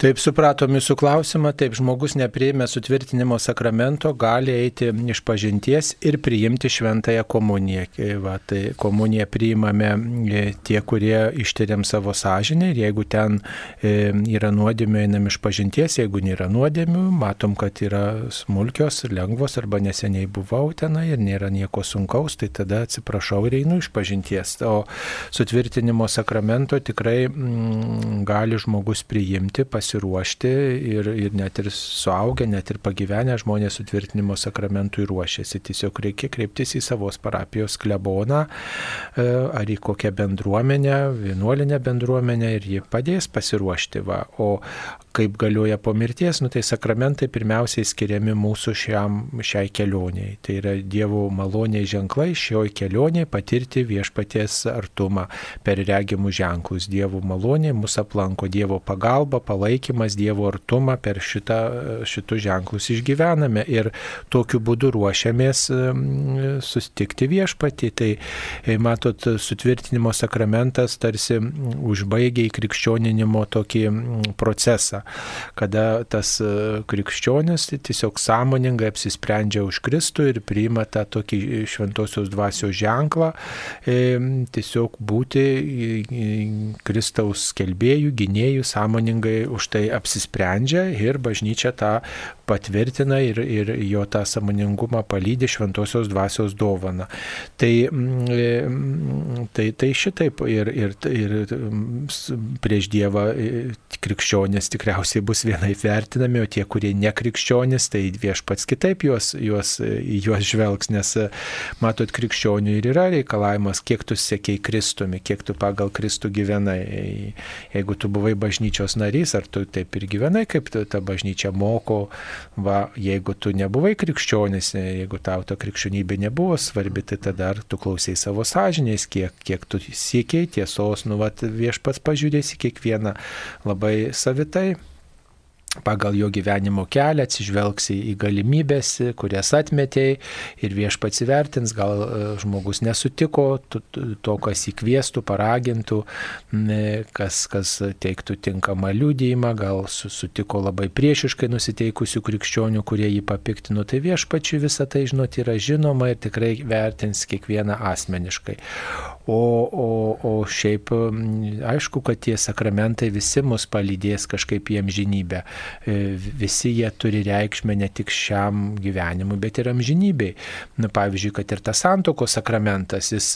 Taip supratom jūsų klausimą, taip žmogus nepriėmė sutvirtinimo sakramento, gali eiti iš pažinties ir priimti šventąją komuniją. Va, tai komuniją priimame e, tie, kurie ištyrėm savo sąžinę ir jeigu ten e, yra nuodėmė, einam iš pažinties, jeigu nėra nuodėmių, matom, kad yra smulkios ir lengvos arba neseniai buvau tenai ir nėra nieko sunkaus, tai tada atsiprašau ir einu iš pažinties. O sutvirtinimo sakramento tikrai mm, gali žmogus priimti, pasiekti pasiruošti ir, ir net ir suaugę, net ir pagyvenę žmonės sutvirtinimo sakramentui ruošiasi. Tiesiog reikia kreiptis į savos parapijos kleboną e, ar į kokią bendruomenę, vienuolinę bendruomenę ir ji padės pasiruošti. Va. O kaip galioja po mirties, nu, tai sakramentai pirmiausiai skiriami mūsų šiam, šiai kelioniai. Tai yra Dievo maloniai ženklai šioj kelioniai patirti viešpaties artumą per regimus ženklus. Dievo malonė mus aplanko, Dievo pagalba, palaikymas, Dievo artumą per šitą, šitus ženklus išgyvename ir tokiu būdu ruošiamės sustikti viešpatį. Tai e, matot, sutvirtinimo sakramentas tarsi užbaigia į krikščioninimo tokį procesą kada tas e, krikščionis tiesiog sąmoningai apsisprendžia už Kristų ir priima tą tokį šventosios dvasios ženklą, e, tiesiog būti Kristaus skelbėjų, gynėjų, sąmoningai už tai apsisprendžia ir bažnyčia tą patvirtina ir, ir jo tą samoningumą palydė šventosios dvasios dovana. Tai, mm, tai, tai šitaip ir, ir, ir prieš Dievą krikščionės tikriausiai bus vienai vertinami, o tie, kurie nekrikščionės, tai viešpats kitaip juos, juos, juos žvelgs, nes matot, krikščionių ir yra reikalavimas, kiek tu sėkiai Kristumi, kiek tu pagal Kristų gyvenai. Jeigu tu buvai bažnyčios narys, ar tu taip ir gyvenai, kaip ta bažnyčia moko, va, jeigu tu nebuvai krikščionis, jeigu tau ta krikščionybė nebuvo svarbi, tai tada tu klausai savo sąžinės, kiek, kiek tu siekiai tiesos, nu, va, viešpats pažiūrės į kiekvieną labai savitai pagal jo gyvenimo kelią atsižvelgsi į galimybės, kurias atmetėjai ir viešpats įvertins, gal e, žmogus nesutiko to, kas įkviestų, paragintų, kas, kas teiktų tinkamą liūdėjimą, gal sutiko labai priešiškai nusiteikusių krikščionių, kurie jį papiktino, tai viešpačiui visą tai, žinot, yra žinoma ir tikrai vertins kiekvieną asmeniškai. O, o, o šiaip aišku, kad tie sakramentai visi mus palydės kažkaip į amžinybę. E, visi jie turi reikšmę ne tik šiam gyvenimui, bet ir amžinybei. Na, pavyzdžiui, kad ir tas santoko sakramentas, jis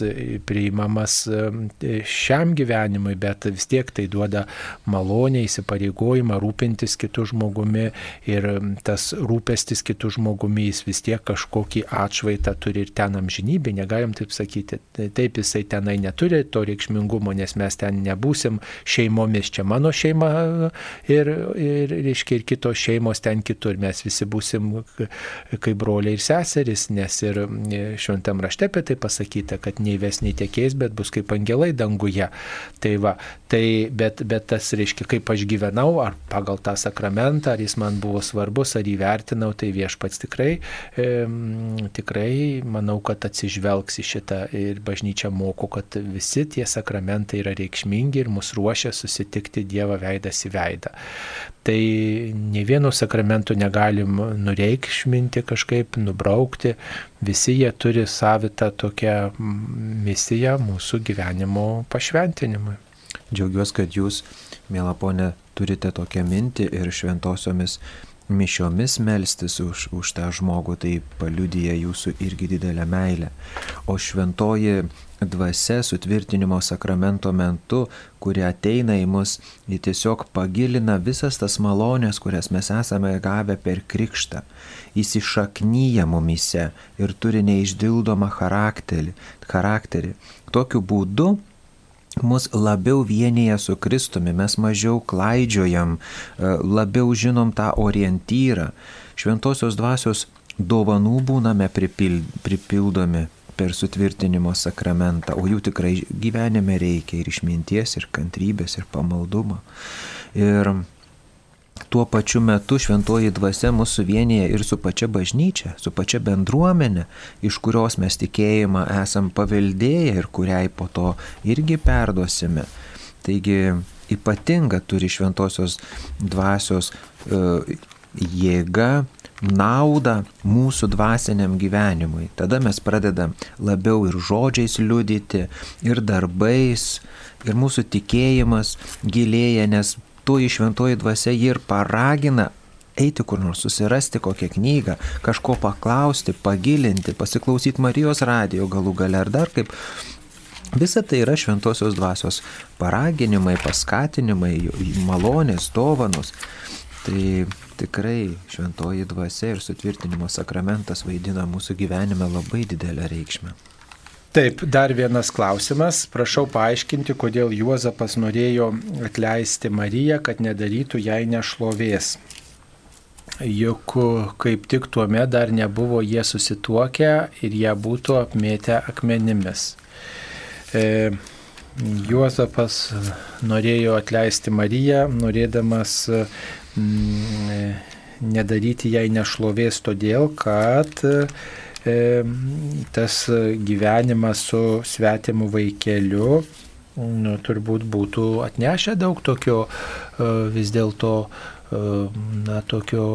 priimamas e, šiam gyvenimui, bet vis tiek tai duoda malonę, įsipareigojimą rūpintis kitų žmogumi ir tas rūpestis kitų žmogumi jis vis tiek kažkokį atšvaitą turi ir ten amžinybė, negalim taip sakyti. Taip jisai ten tenai neturi to reikšmingumo, nes mes ten nebūsim šeimomis, čia mano šeima ir, ir, reiškia, ir kitos šeimos ten kitur, mes visi būsim kaip broliai ir seserys, nes ir šventam rašte apie tai pasakyta, kad nei ves, nei tekės, bet bus kaip angelai danguje. Tai va, tai, bet, bet tas reiškia, kaip aš gyvenau, ar pagal tą sakramentą, ar jis man buvo svarbus, ar įvertinau, tai viešpats tikrai, e, tikrai manau, kad atsižvelgs į šitą ir bažnyčia moko kad visi tie sakramentai yra reikšmingi ir mus ruošia susitikti Dievą veidas į veidą. Tai ne vieno sakramento negalim nureikšminti kažkaip, nubraukti, visi jie turi savitą tokią misiją mūsų gyvenimo pašventinimui. Džiaugiuosi, kad jūs, mėla ponė, turite tokią mintį ir šventosiomis mišiomis melstis už, už tą žmogų, tai paliudyja jūsų irgi didelę meilę. O šventoji dvasia sutvirtinimo sakramento metu, kurie ateina į mus, ji tiesiog pagilina visas tas malonės, kurias mes esame gavę per krikštą. Įsišaknyja mumise ir turi neišdildomą charakterį. charakterį. Tokiu būdu mus labiau vienyje su Kristumi, mes mažiau klaidžiojam, e, labiau žinom tą orientyrą. Šventosios dvasios dovanų būname pripildomi per sutvirtinimo sakramentą, o jų tikrai gyvenime reikia ir išminties, ir kantrybės, ir pamaldumo. Ir tuo pačiu metu šventoji dvasia mūsų vienyje ir su pačia bažnyčia, su pačia bendruomenė, iš kurios mes tikėjimą esam paveldėję ir kuriai po to irgi perduosime. Taigi ypatinga turi šventosios dvasios e, jėga, naudą mūsų dvasiniam gyvenimui. Tada mes pradedam labiau ir žodžiais liudyti, ir darbais, ir mūsų tikėjimas gilėja, nes toji šventoji dvasia jį ir paragina eiti kur nors, susirasti kokią knygą, kažko paklausti, pagilinti, pasiklausyti Marijos radijo galų gale ar dar kaip. Visa tai yra šventosios dvasios paraginimai, paskatinimai, malonės, dovanos. Tai tikrai šventoji dvasia ir sutvirtinimo sakramentas vaidina mūsų gyvenime labai didelę reikšmę. Taip, dar vienas klausimas. Prašau paaiškinti, kodėl Juozapas norėjo atleisti Mariją, kad nedarytų jai nešlovės. Juk kaip tik tuo metu dar nebuvo jie susituokę ir jie būtų apmėtę akmenimis. E, Juozapas norėjo atleisti Mariją, norėdamas nedaryti jai nešlovės todėl, kad E, tas gyvenimas su svetimu vaikeliu nu, turbūt būtų atnešę daug tokio e, vis dėlto, e, na, tokio,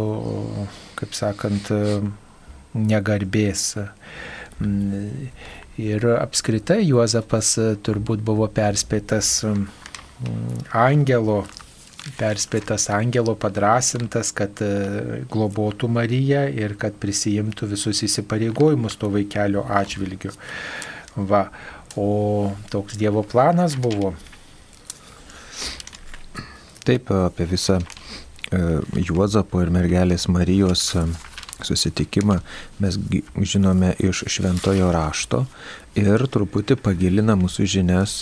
kaip sakant, negarbės. Ir apskritai Juozapas turbūt buvo perspėtas angelo perspėtas angelo, padrasintas, kad e, globotų Mariją ir kad prisijimtų visus įsipareigojimus to vaikelio atžvilgiu. Va, o toks Dievo planas buvo. Taip, apie visą e, Juozapo ir mergelės Marijos e, susitikimą mes žinome iš šventojo rašto ir truputį pagilina mūsų žinias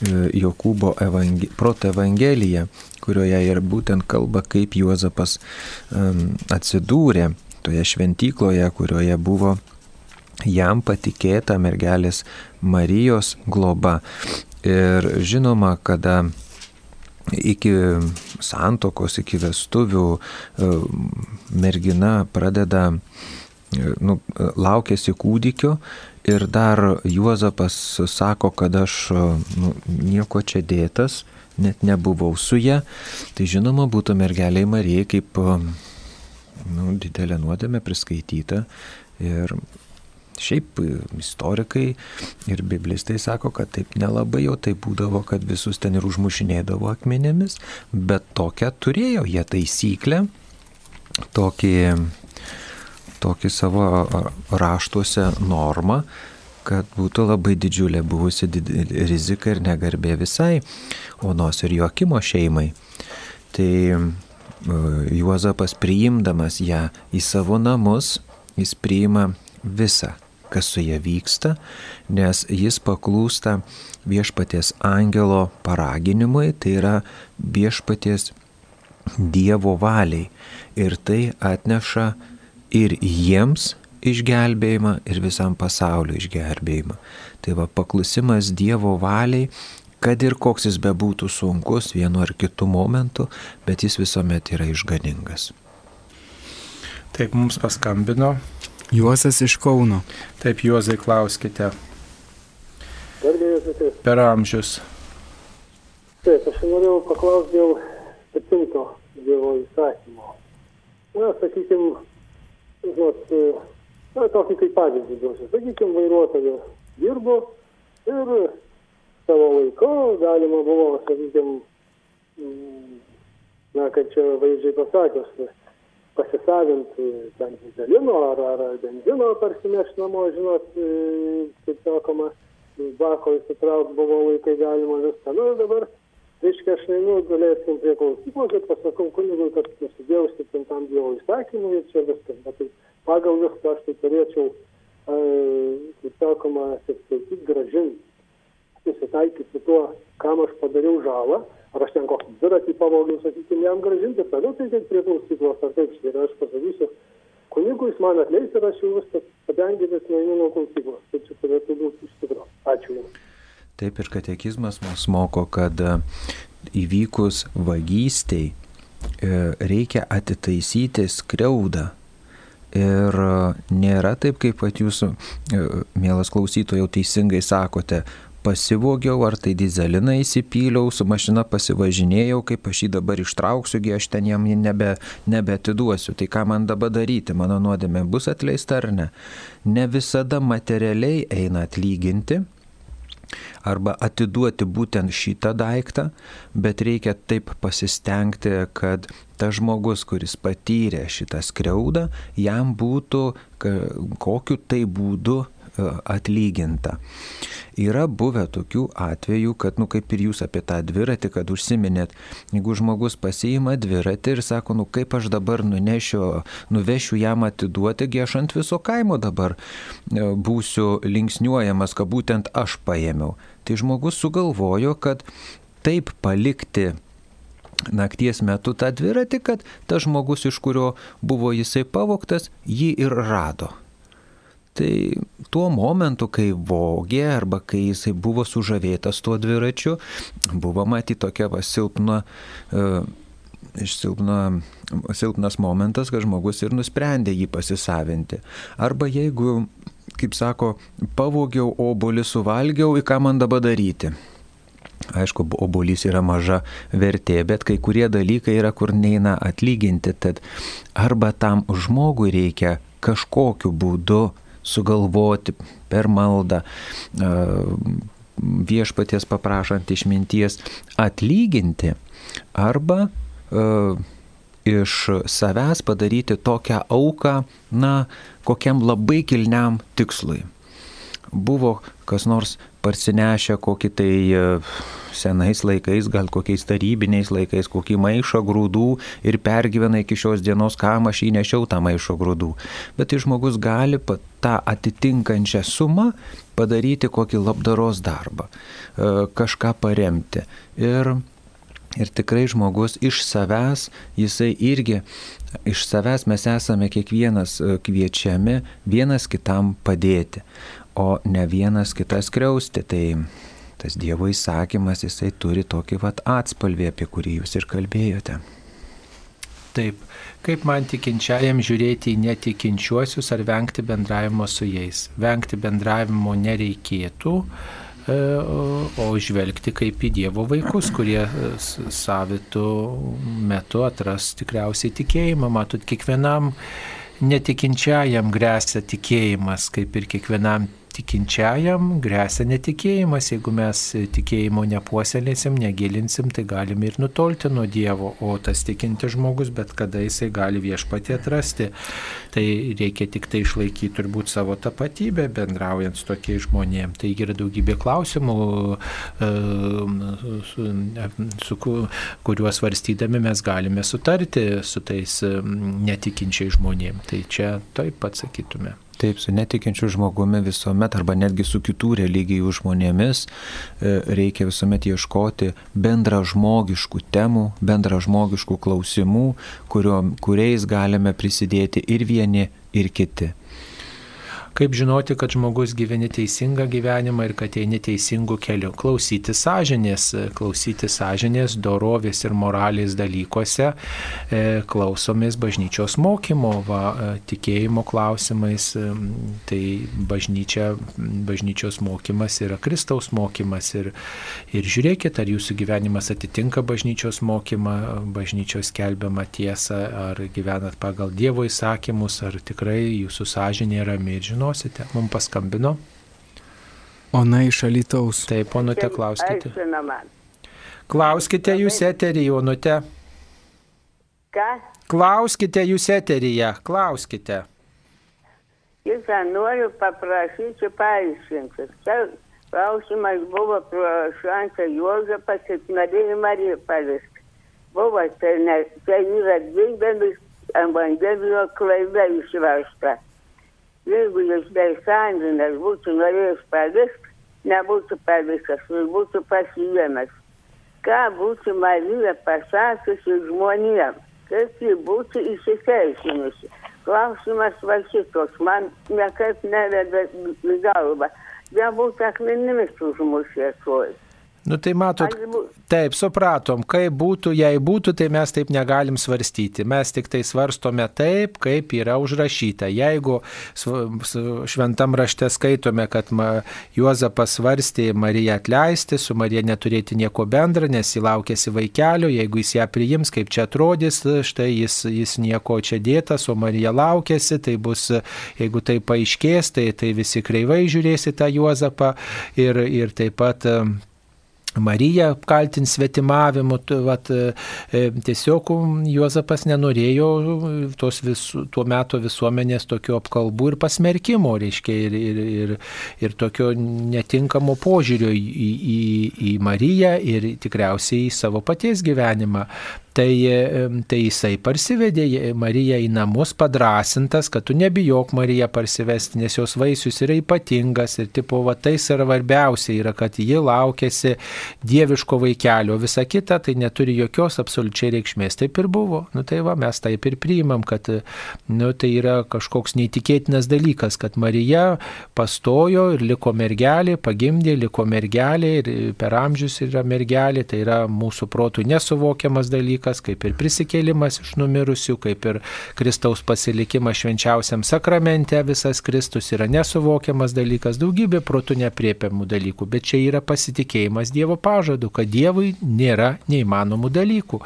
Jokūbo evangel... proto evangelija, kurioje ir būtent kalba, kaip Juozapas atsidūrė toje šventykloje, kurioje buvo jam patikėta mergelės Marijos globa. Ir žinoma, kada iki santokos, iki vestuvių e, mergina pradeda, e, nu, laukėsi kūdikio ir dar Juozapas sako, kad aš nu, nieko čia dėtas, net nebuvau su ją, tai žinoma būtų mergeliai Marijai kaip nu, didelė nuodėmė priskaityta. Ir Šiaip istorikai ir biblistai sako, kad taip nelabai jau tai būdavo, kad visus ten ir užmušinėdavo akmenėmis, bet tokią turėjo jie taisyklę, tokį, tokį savo raštuose normą, kad būtų labai didžiulė buvusi rizika ir negarbė visai Onos ir Joakimo šeimai. Tai Juozapas priimdamas ją į savo namus, jis priima visą kas su ja vyksta, nes jis paklūsta viešpaties angelo paraginimui, tai yra viešpaties Dievo valiai. Ir tai atneša ir jiems išgelbėjimą, ir visam pasauliu išgelbėjimą. Tai va paklusimas Dievo valiai, kad ir koks jis bebūtų sunkus vienu ar kitu momentu, bet jis visuomet yra išganingas. Taip mums paskambino Juozas iš Kauno. Taip, Juozai, klauskite. Per amžius. Taip, aš norėjau paklausti dėl septinto Dievo įsakymo. Na, sakykime, žinot, na, tokį kaip pavyzdį duosiu. Sakykime, vairuotojas dirbo ir savo laiku galima buvo, sakykime, na, kaip čia vaizdžiai pasakius, pasisavinti ten dyzelino ar, ar benzino parsinešti namo, žinot, kaip sakoma, bako įsitraukt buvo laikai galima viską. Na, dabar, reiškia, aš neinu, galėsim prie klausyklos ir pasakau kunigui, kad nusidėjausi tam Dievo įsakymui ir čia viskas. Bet tai pagal viską aš tai turėčiau, kaip sakoma, atsiskaityti, gražinti, susitaikyti su tuo, kam aš padariau žalą ar aš ten kokį dviratį pavogiau, sakykime, jam gražinti, toliau tai kaip prie klausyklos, ar taip, ir aš pasakysiu, kunigui jis man atleis ir aš jau viskas patenkinęs neinu nuo klausyklos. Tai čia turėtų būti iš tikrųjų. Ačiū Jums. Taip ir katekizmas mus moko, kad e, įvykus vagystiai e, reikia atitaisyti skriaudą. Ir e, nėra taip, kaip pat jūsų, mielas klausytojau, teisingai sakote, pasivogiau, ar tai dizeliną įsipyliau, su mašina pasivažinėjau, kaip aš jį dabar ištrauksiu, aš ten jam nebe, nebeatiduosiu. Tai ką man dabar daryti, mano nuodėmė bus atleista ar ne? Ne visada materialiai eina atlyginti arba atiduoti būtent šitą daiktą, bet reikia taip pasistengti, kad tas žmogus, kuris patyrė šitą skriaudą, jam būtų kokiu tai būdu atlyginta. Yra buvę tokių atvejų, kad, nu kaip ir jūs apie tą dviratį, kad užsiminėt, jeigu žmogus pasiima dviratį ir sako, nu kaip aš dabar nunešiu, nuvešiu jam atiduoti, gi aš ant viso kaimo dabar e, būsiu linksniuojamas, kad būtent aš paėmiau. Tai žmogus sugalvojo, kad taip palikti nakties metu tą dviratį, kad tas žmogus, iš kurio buvo jisai pavoktas, jį ir rado. Tai tuo momentu, kai vogė arba kai jisai buvo sužavėtas tuo dviračiu, buvo matyti tokia va silpna, uh, silpna, silpnas momentas, kad žmogus ir nusprendė jį pasisavinti. Arba jeigu, kaip sako, pavogiau obolį, suvalgiau, į ką man dabar daryti. Aišku, obolys yra maža vertė, bet kai kurie dalykai yra, kur neina atlyginti, tad arba tam žmogui reikia kažkokiu būdu sugalvoti per maldą, viešpaties paprašant išminties atlyginti arba iš savęs padaryti tokią auką, na, kokiam labai kilniam tikslui. Buvo kas nors parsinešę kokį tai senais laikais, gal kokiais tarybiniais laikais, kokį maišą grūdų ir pergyvena iki šios dienos, kam aš įnešiau tą maišą grūdų. Bet tai žmogus gali tą atitinkančią sumą padaryti kokį labdaros darbą, e, kažką paremti. Ir Ir tikrai žmogus iš savęs, jisai irgi, iš savęs mes esame kiekvienas e, kviečiami vienas kitam padėti, o ne vienas kitas kriausti. Tai tas Dievo įsakymas, jisai turi tokį vat atspalvį, apie kurį jūs ir kalbėjote. Taip, kaip man tikinčiajam žiūrėti į netikinčiuosius ar vengti bendravimo su jais. Vengti bendravimo nereikėtų, e, o žvelgti kaip į Dievo vaikus, kurie e, savitų metu atras tikriausiai tikėjimą. Matot, kiekvienam netikinčiajam grėsia tikėjimas, kaip ir kiekvienam tikinčiajam grėsia netikėjimas, jeigu mes tikėjimo nepuoselėsim, negilinsim, tai galime ir nutolti nuo Dievo, o tas tikinti žmogus bet kada jisai gali viešpatį atrasti. Tai reikia tik tai išlaikyti turbūt savo tapatybę, bendraujant su tokiais žmonėmis. Tai yra daugybė klausimų, e, su kuriuos varstydami mes galime sutarti su tais netikinčiais žmonėmis. Tai čia taip pat sakytume. Taip, su netikinčiu žmogumi visuomet arba netgi su kitų religijų žmonėmis e, reikia visuomet ieškoti bendra žmogiškų temų, bendra žmogiškų klausimų, kurio, kuriais galime prisidėti ir vieni, ir kiti. Kaip žinoti, kad žmogus gyveni teisingą gyvenimą ir kad eini teisingų kelių? Klausyti sąžinės, klausyti sąžinės, dorovės ir moralės dalykuose, e, klausomės bažnyčios mokymo, va, e, tikėjimo klausimais. E, tai bažnyčia, bažnyčios mokymas yra Kristaus mokymas ir, ir žiūrėkit, ar jūsų gyvenimas atitinka bažnyčios mokymą, bažnyčios kelbiamą tiesą, ar gyvenat pagal Dievo įsakymus, ar tikrai jūsų sąžinė rami ir žinot žinosite. Mums paskambino. Ona iš Alitaus. Taip, onute, klauskite. Klauskite jūs eterį, onute. Ką? Klauskite jūs eteryje, klauskite. Jūs noriu paprašyti paaiškinti. Klausimas buvo pro Šventą Juozapą, kaip norėjo Mariją palisti. Buvo, tai, ne, tai yra dvigbelis Evangelijos klaida išrašta. Jeigu jis Bersandrinas būtų norėjęs palikti, nebūtų paliktas, jis būtų pasiėmęs. Ką būtų Marija pasakiusi žmonėms, kaip ji būtų įsiteisinusi. Klausimas va šitos, man niekaip neveda į galvą. Jie būtų akmenimis užmušę tuoj. Nu tai matot, taip, supratom, kaip būtų, jei būtų, tai mes taip negalim svarstyti. Mes tik tai svarstome taip, kaip yra užrašyta. Jeigu šventam rašte skaitome, kad Juozapas svarstė Mariją atleisti, su Marija neturėti nieko bendra, nes jis laukėsi vaikelio, jeigu jis ją priims, kaip čia atrodys, štai jis, jis nieko čia dėtas, o Marija laukėsi, tai bus, jeigu tai paaiškės, tai, tai visi kreivai žiūrės į tą Juozapą ir, ir taip pat Marija apkaltins svetimavimu, vat, e, e, tiesiog Juozapas nenorėjo tos vis, tuo metu visuomenės tokio apkalbų ir pasmerkimo, reiškia, ir, ir, ir, ir tokio netinkamo požiūrio į, į, į Mariją ir tikriausiai į savo paties gyvenimą. Tai, tai jisai parsivedė Mariją į namus padrasintas, kad tu nebijok Mariją parsivesti, nes jos vaisius yra ypatingas ir tipo, va tai svarbiausia yra, kad ji laukėsi dieviško vaikelio, visa kita tai neturi jokios absoliučiai reikšmės. Taip ir buvo. Nu tai va, mes taip ir priimam, kad nu, tai yra kažkoks neįtikėtinas dalykas, kad Marija pastojo ir liko mergelė, pagimdė, liko mergelė ir per amžius yra mergelė, tai yra mūsų protų nesuvokiamas dalykas kaip ir prisikėlimas iš numirusių, kaip ir Kristaus pasilikimas švenčiausiam sakramente, visas Kristus yra nesuvokiamas dalykas, daugybė protų nepriepiamų dalykų, bet čia yra pasitikėjimas Dievo pažadu, kad Dievui nėra neįmanomų dalykų,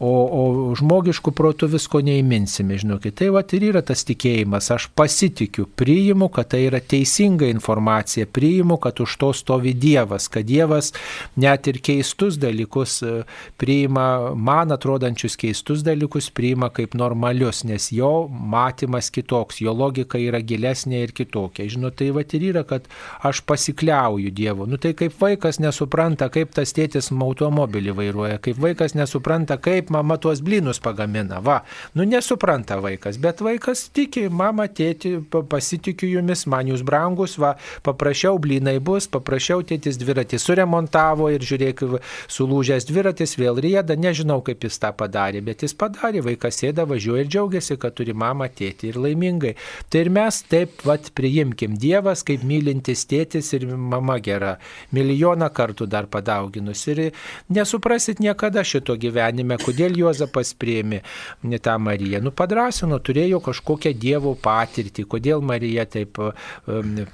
o, o žmogiškų protų visko neįminsime, žinokit, tai va ir yra tas tikėjimas, aš pasitikiu, priimu, kad tai yra teisinga informacija, priimu, kad už to stovi Dievas, kad Dievas net ir keistus dalykus e, priima man atrodančius keistus dalykus priima kaip normalius, nes jo matymas kitoks, jo logika yra gilesnė ir kitokia. Žinot, tai va ir yra, kad aš pasikliauju Dievu. Nu tai kaip vaikas nesupranta nesupranta, kaip tas tėtis automobilį vairuoja, kaip vaikas nesupranta, kaip mama tuos blynus pagamina. Va, nu nesupranta vaikas, bet vaikas tiki, mama, tėti, pasitikiu jumis, man jūs brangus, va, paprašiau blynai bus, paprašiau tėtis dviratį suremontavo ir žiūrėk, sulūžęs dviratis vėl rėda, nežinau kaip jis tą padarė, bet jis padarė, vaikas sėda, važiuoja ir džiaugiasi, kad turi mamą, tėtį ir laimingai. Tai ir mes taip, va, priimkim Dievas kaip mylintis tėtis ir mama gera, milijoną kartų dar padauginus. Ir nesuprasit niekada šito gyvenime, kodėl Juozapas priemi tą Mariją. Nu, padrasino, turėjo kažkokią Dievo patirtį, kodėl Marija taip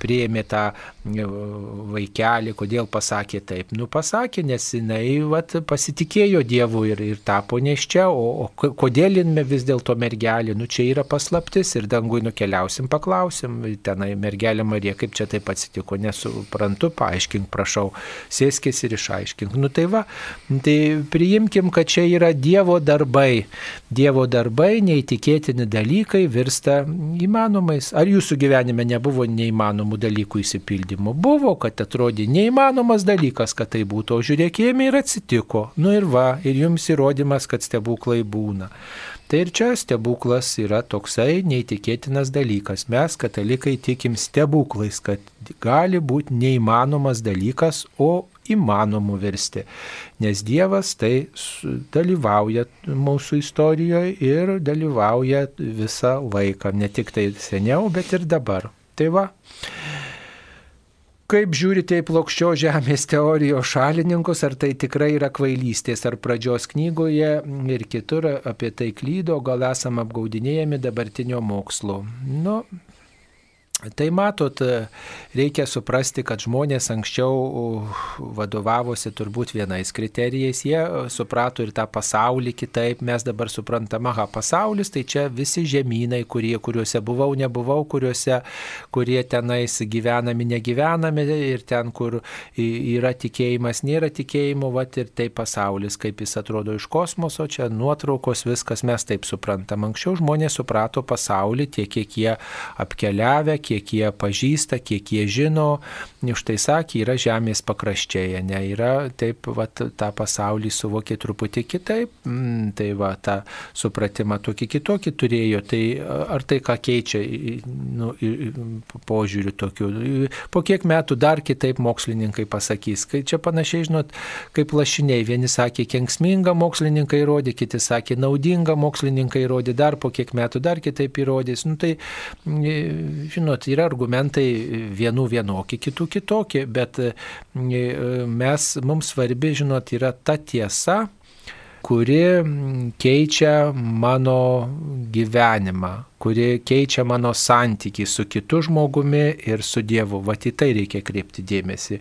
priemi tą vaikelį, kodėl pasakė taip. Nu, pasakė, nes jinai vat, pasitikėjo Dievu ir, ir tapo neščia, o, o kodėl jinme vis dėlto mergelė, nu čia yra paslaptis ir dangui nukeliausim, paklausim, tenai mergelė Marija, kaip čia taip atsitiko, nesuprantu, paaiškink, prašau, sėskis ir išaiškink. Nu tai va, tai priimkim, kad čia yra Dievo darbai. Dievo darbai, neįtikėtini dalykai virsta įmanomais. Ar jūsų gyvenime nebuvo neįmanomų dalykų įsipildymo? Buvo, kad atrodė neįmanomas dalykas, kad tai būtų, o žiūrėkime ir atsitiko. Nu ir va, ir jums įrodymas, kad stebuklai būna. Tai ir čia stebuklas yra toksai neįtikėtinas dalykas. Mes, katalikai, tikim stebuklais, kad gali būti neįmanomas dalykas, o įmanomu versti. Nes Dievas tai dalyvauja mūsų istorijoje ir dalyvauja visą laiką, ne tik tai seniau, bet ir dabar. Tai va. Kaip žiūrite į plokščio žemės teorijos šalininkus, ar tai tikrai yra kvailystės, ar pradžios knygoje ir kitur apie tai klydo, gal esame apgaudinėjami dabartinio mokslo. Nu, Tai matot, reikia suprasti, kad žmonės anksčiau vadovavosi turbūt vienais kriterijais, jie suprato ir tą pasaulį kitaip, mes dabar suprantame, aha, pasaulis tai čia visi žemynai, kurie, kuriuose buvau, nebuvau, kuriuose, kurie tenais gyvenami, negyvenami ir ten, kur yra tikėjimas, nėra tikėjimo, va ir tai pasaulis, kaip jis atrodo iš kosmoso, čia nuotraukos, viskas mes taip suprantam. Anksčiau žmonės suprato pasaulį tiek, kiek jie apkeliavę, kiek kiek jie pažįsta, kiek jie žino. Už tai sakė, yra žemės pakraščiai, ne, yra taip, va, tą pasaulį suvokė truputį kitaip, mm, tai va, tą supratimą tokį kitokį turėjo. Tai ar tai ką keičia nu, požiūrių tokių. Po kiek metų dar kitaip mokslininkai pasakys. Kai čia panašiai, žinot, kaip lašiniai. Vieni sakė kenksminga, mokslininkai įrodė, kiti sakė naudinga, mokslininkai įrodė, dar po kiek metų dar kitaip įrodys. Nu, tai, žinot, žinot, yra argumentai vienų vienokie, kitų kitokie, bet e, mes, mums svarbi, žinot, yra ta tiesa, kuri keičia mano gyvenimą, kuri keičia mano santyki su kitu žmogumi ir su Dievu. Vat į tai reikia kreipti dėmesį.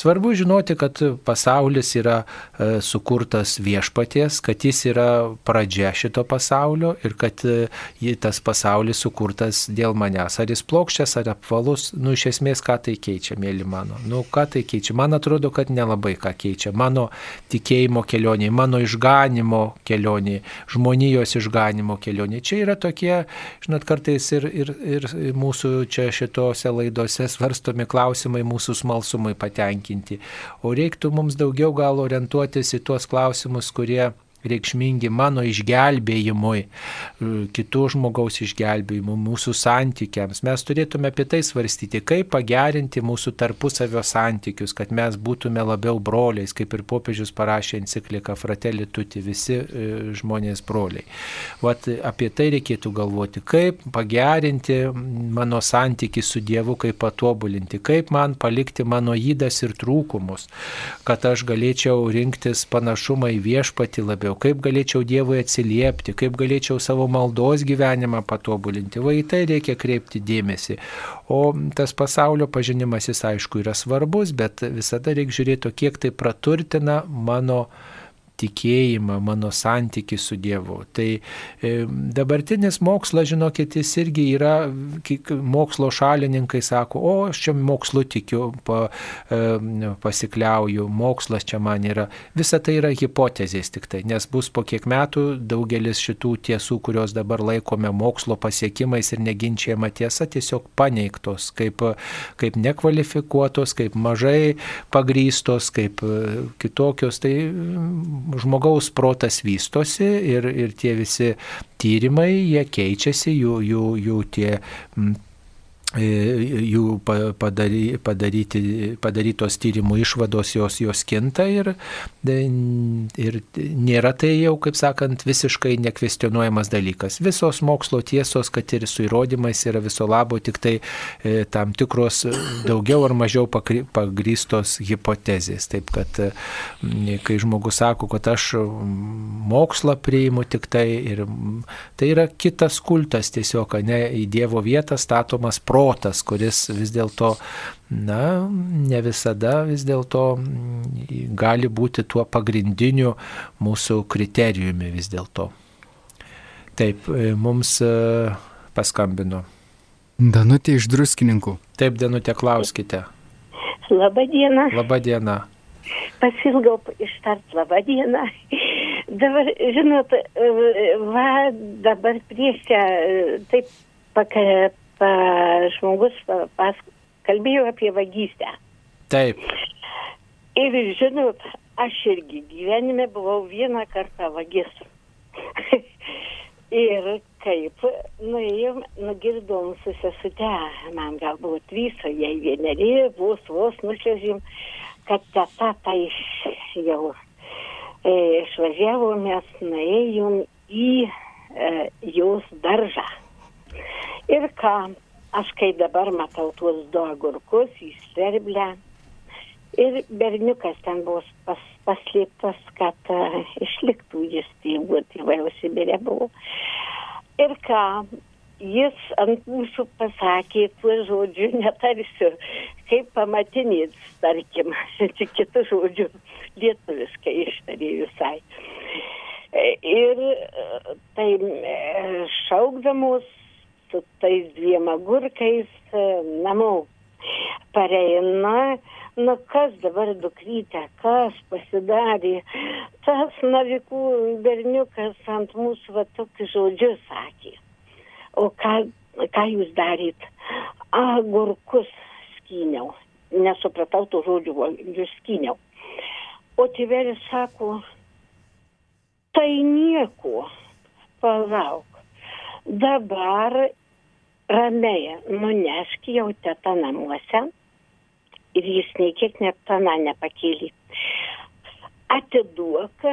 Svarbu žinoti, kad pasaulis yra e, sukurtas viešpaties, kad jis yra pradžia šito pasaulio ir kad e, tas pasaulis sukurtas dėl manęs. Ar jis plokščias, ar apvalus, nu iš esmės ką tai keičia, mėly mano. Nu ką tai keičia? Man atrodo, kad nelabai ką keičia. Mano tikėjimo kelionė, mano išganimo kelionė, žmonijos išganimo kelionė. Čia yra tokie, žinot, kartais ir, ir, ir mūsų čia šitose laidose svarstomi klausimai mūsų smalsumai patenkinti. O reiktų mums daugiau gal orientuotis į tuos klausimus, kurie reikšmingi mano išgelbėjimui, kitų žmogaus išgelbėjimui, mūsų santykiams. Mes turėtume apie tai svarstyti, kaip pagerinti mūsų tarpusavio santykius, kad mes būtume labiau broliais, kaip ir popiežius parašė encikliką Fratelli Tuti, visi e, žmonės broliai. Vat apie tai reikėtų galvoti, kaip pagerinti mano santyki su Dievu, kaip patobulinti, kaip man palikti mano įdas ir trūkumus, kad aš galėčiau rinktis panašumą į viešpati labiau kaip galėčiau Dievui atsiliepti, kaip galėčiau savo maldos gyvenimą patobulinti. Va į tai reikia kreipti dėmesį. O tas pasaulio pažinimas jis aišku yra svarbus, bet visada reikia žiūrėti, kiek tai praturtina mano tikėjimą, mano santyki su Dievu. Tai e, dabartinis mokslas, žinokit, jis irgi yra, mokslo šalininkai sako, o aš čia mokslu tikiu, pa, e, pasikliauju, mokslas čia man yra. Visa tai yra hipotezės tik tai, nes bus po kiek metų daugelis šitų tiesų, kurios dabar laikome mokslo pasiekimais ir neginčiama tiesa, tiesiog paneigtos kaip, kaip nekvalifikuotos, kaip mažai pagrystos, kaip kitokios. Tai žmogaus protas vystosi ir, ir tie visi tyrimai, jie keičiasi, jų, jų, jų tie jų padary, padaryti, padarytos tyrimų išvados jos, jos kinta ir, ir nėra tai jau, kaip sakant, visiškai nekvestionuojamas dalykas. Visos mokslo tiesos, kad ir su įrodymais yra viso labo tik tai e, tam tikros daugiau ar mažiau pagrystos hipotezės. Taip kad kai žmogus sako, kad aš mokslą priimu tik tai ir tai yra kitas kultas tiesiog, ne į Dievo vietą statomas protas protas, kuris vis dėlto, na, ne visada vis dėlto gali būti tuo pagrindiniu mūsų kriterijumi vis dėlto. Taip, e, mums e, paskambino. Danutė iš druskininkų. Taip, Danutė, klauskite. Labą dieną. Labą dieną. Pasilgau ištart labą dieną. Dabar, žinot, e, va, dabar prieš čia taip pa, žmogus pas, kalbėjo apie vagystę. Taip. Ir žinot, aš irgi gyvenime buvau vieną kartą vagis. ir kaip, nuėjom, nugirdom su sesute, man galbūt trys, jai vieneri, vos vos nušvežim, kad teta tai jau e, išvažiavo, mes nuėjom į e, jos daržą. Ir ką, aš kai dabar matau tuos du agurkus į sterblę. Ir berniukas ten buvo pas, paslėptas, kad uh, išliktų jis tėvų, tėvai jau Sibirė buvo. Ir ką, jis ant mūsų pasakė tuo žodžiu, netarsiu, kaip pamatinės, tarkim, tik kitų žodžių lietuviškai ištarė visai. Ir tai šaukdamos su tais dviem agurkais e, namo. Pareina, nu kas dabar dukrytė, kas pasidarė. Tas navikų berniukas ant mūsų va tokius žodžius sakė. O ką, ką jūs daryt? Agurkus skyniau. Nesupratau tų žodžių, jūs skyniau. O tėvelis sako, tai nieko, palauk dabar ramiai nunešk jau teta namuose ir jis nei kiek net tana nepakėlė. Atiduok,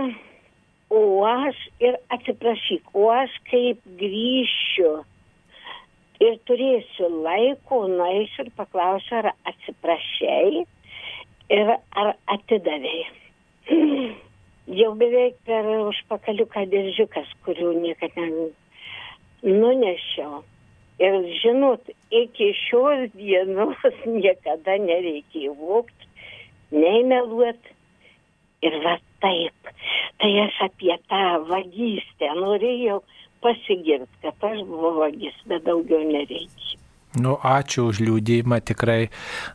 o aš ir atsiprašyk, o aš kaip grįšiu ir turėsiu laiko, nueisiu ir paklausiu, ar atsiprašai ir ar atidavėjai. Jau beveik per užpakaliuką dėžiukas, kurių niekada ne, nunešiau. Ir žinot, iki šios dienos niekada nereikėjo vokti, nei meluoti. Ir va taip. Tai aš apie tą vagystę norėjau pasigirti, kad aš buvau vagis, bet daugiau nereikia. Nu, ačiū už liūdėjimą, tikrai,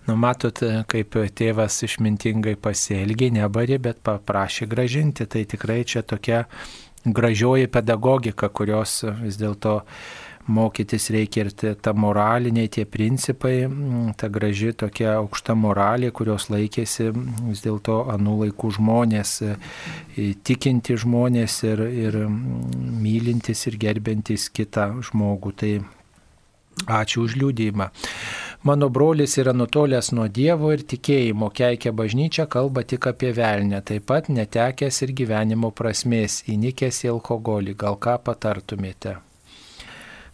nu, matot, kaip tėvas išmintingai pasielgė, nebarė, bet paprašė gražinti. Tai tikrai čia tokia gražioji pedagogika, kurios vis dėlto mokytis reikia ir ta moraliniai tie principai, mm, ta graži tokia aukšta moralė, kurios laikėsi vis dėlto anų laikų žmonės, e, tikinti žmonės ir, ir mm, mylintis ir gerbintis kitą žmogų. Tai ačiū už liūdėjimą. Mano brolis yra nutolęs nuo Dievo ir tikėjimo, keikia bažnyčią, kalba tik apie velnę, taip pat netekęs ir gyvenimo prasmės, įnikęs į alkoholį. Gal ką patartumėte?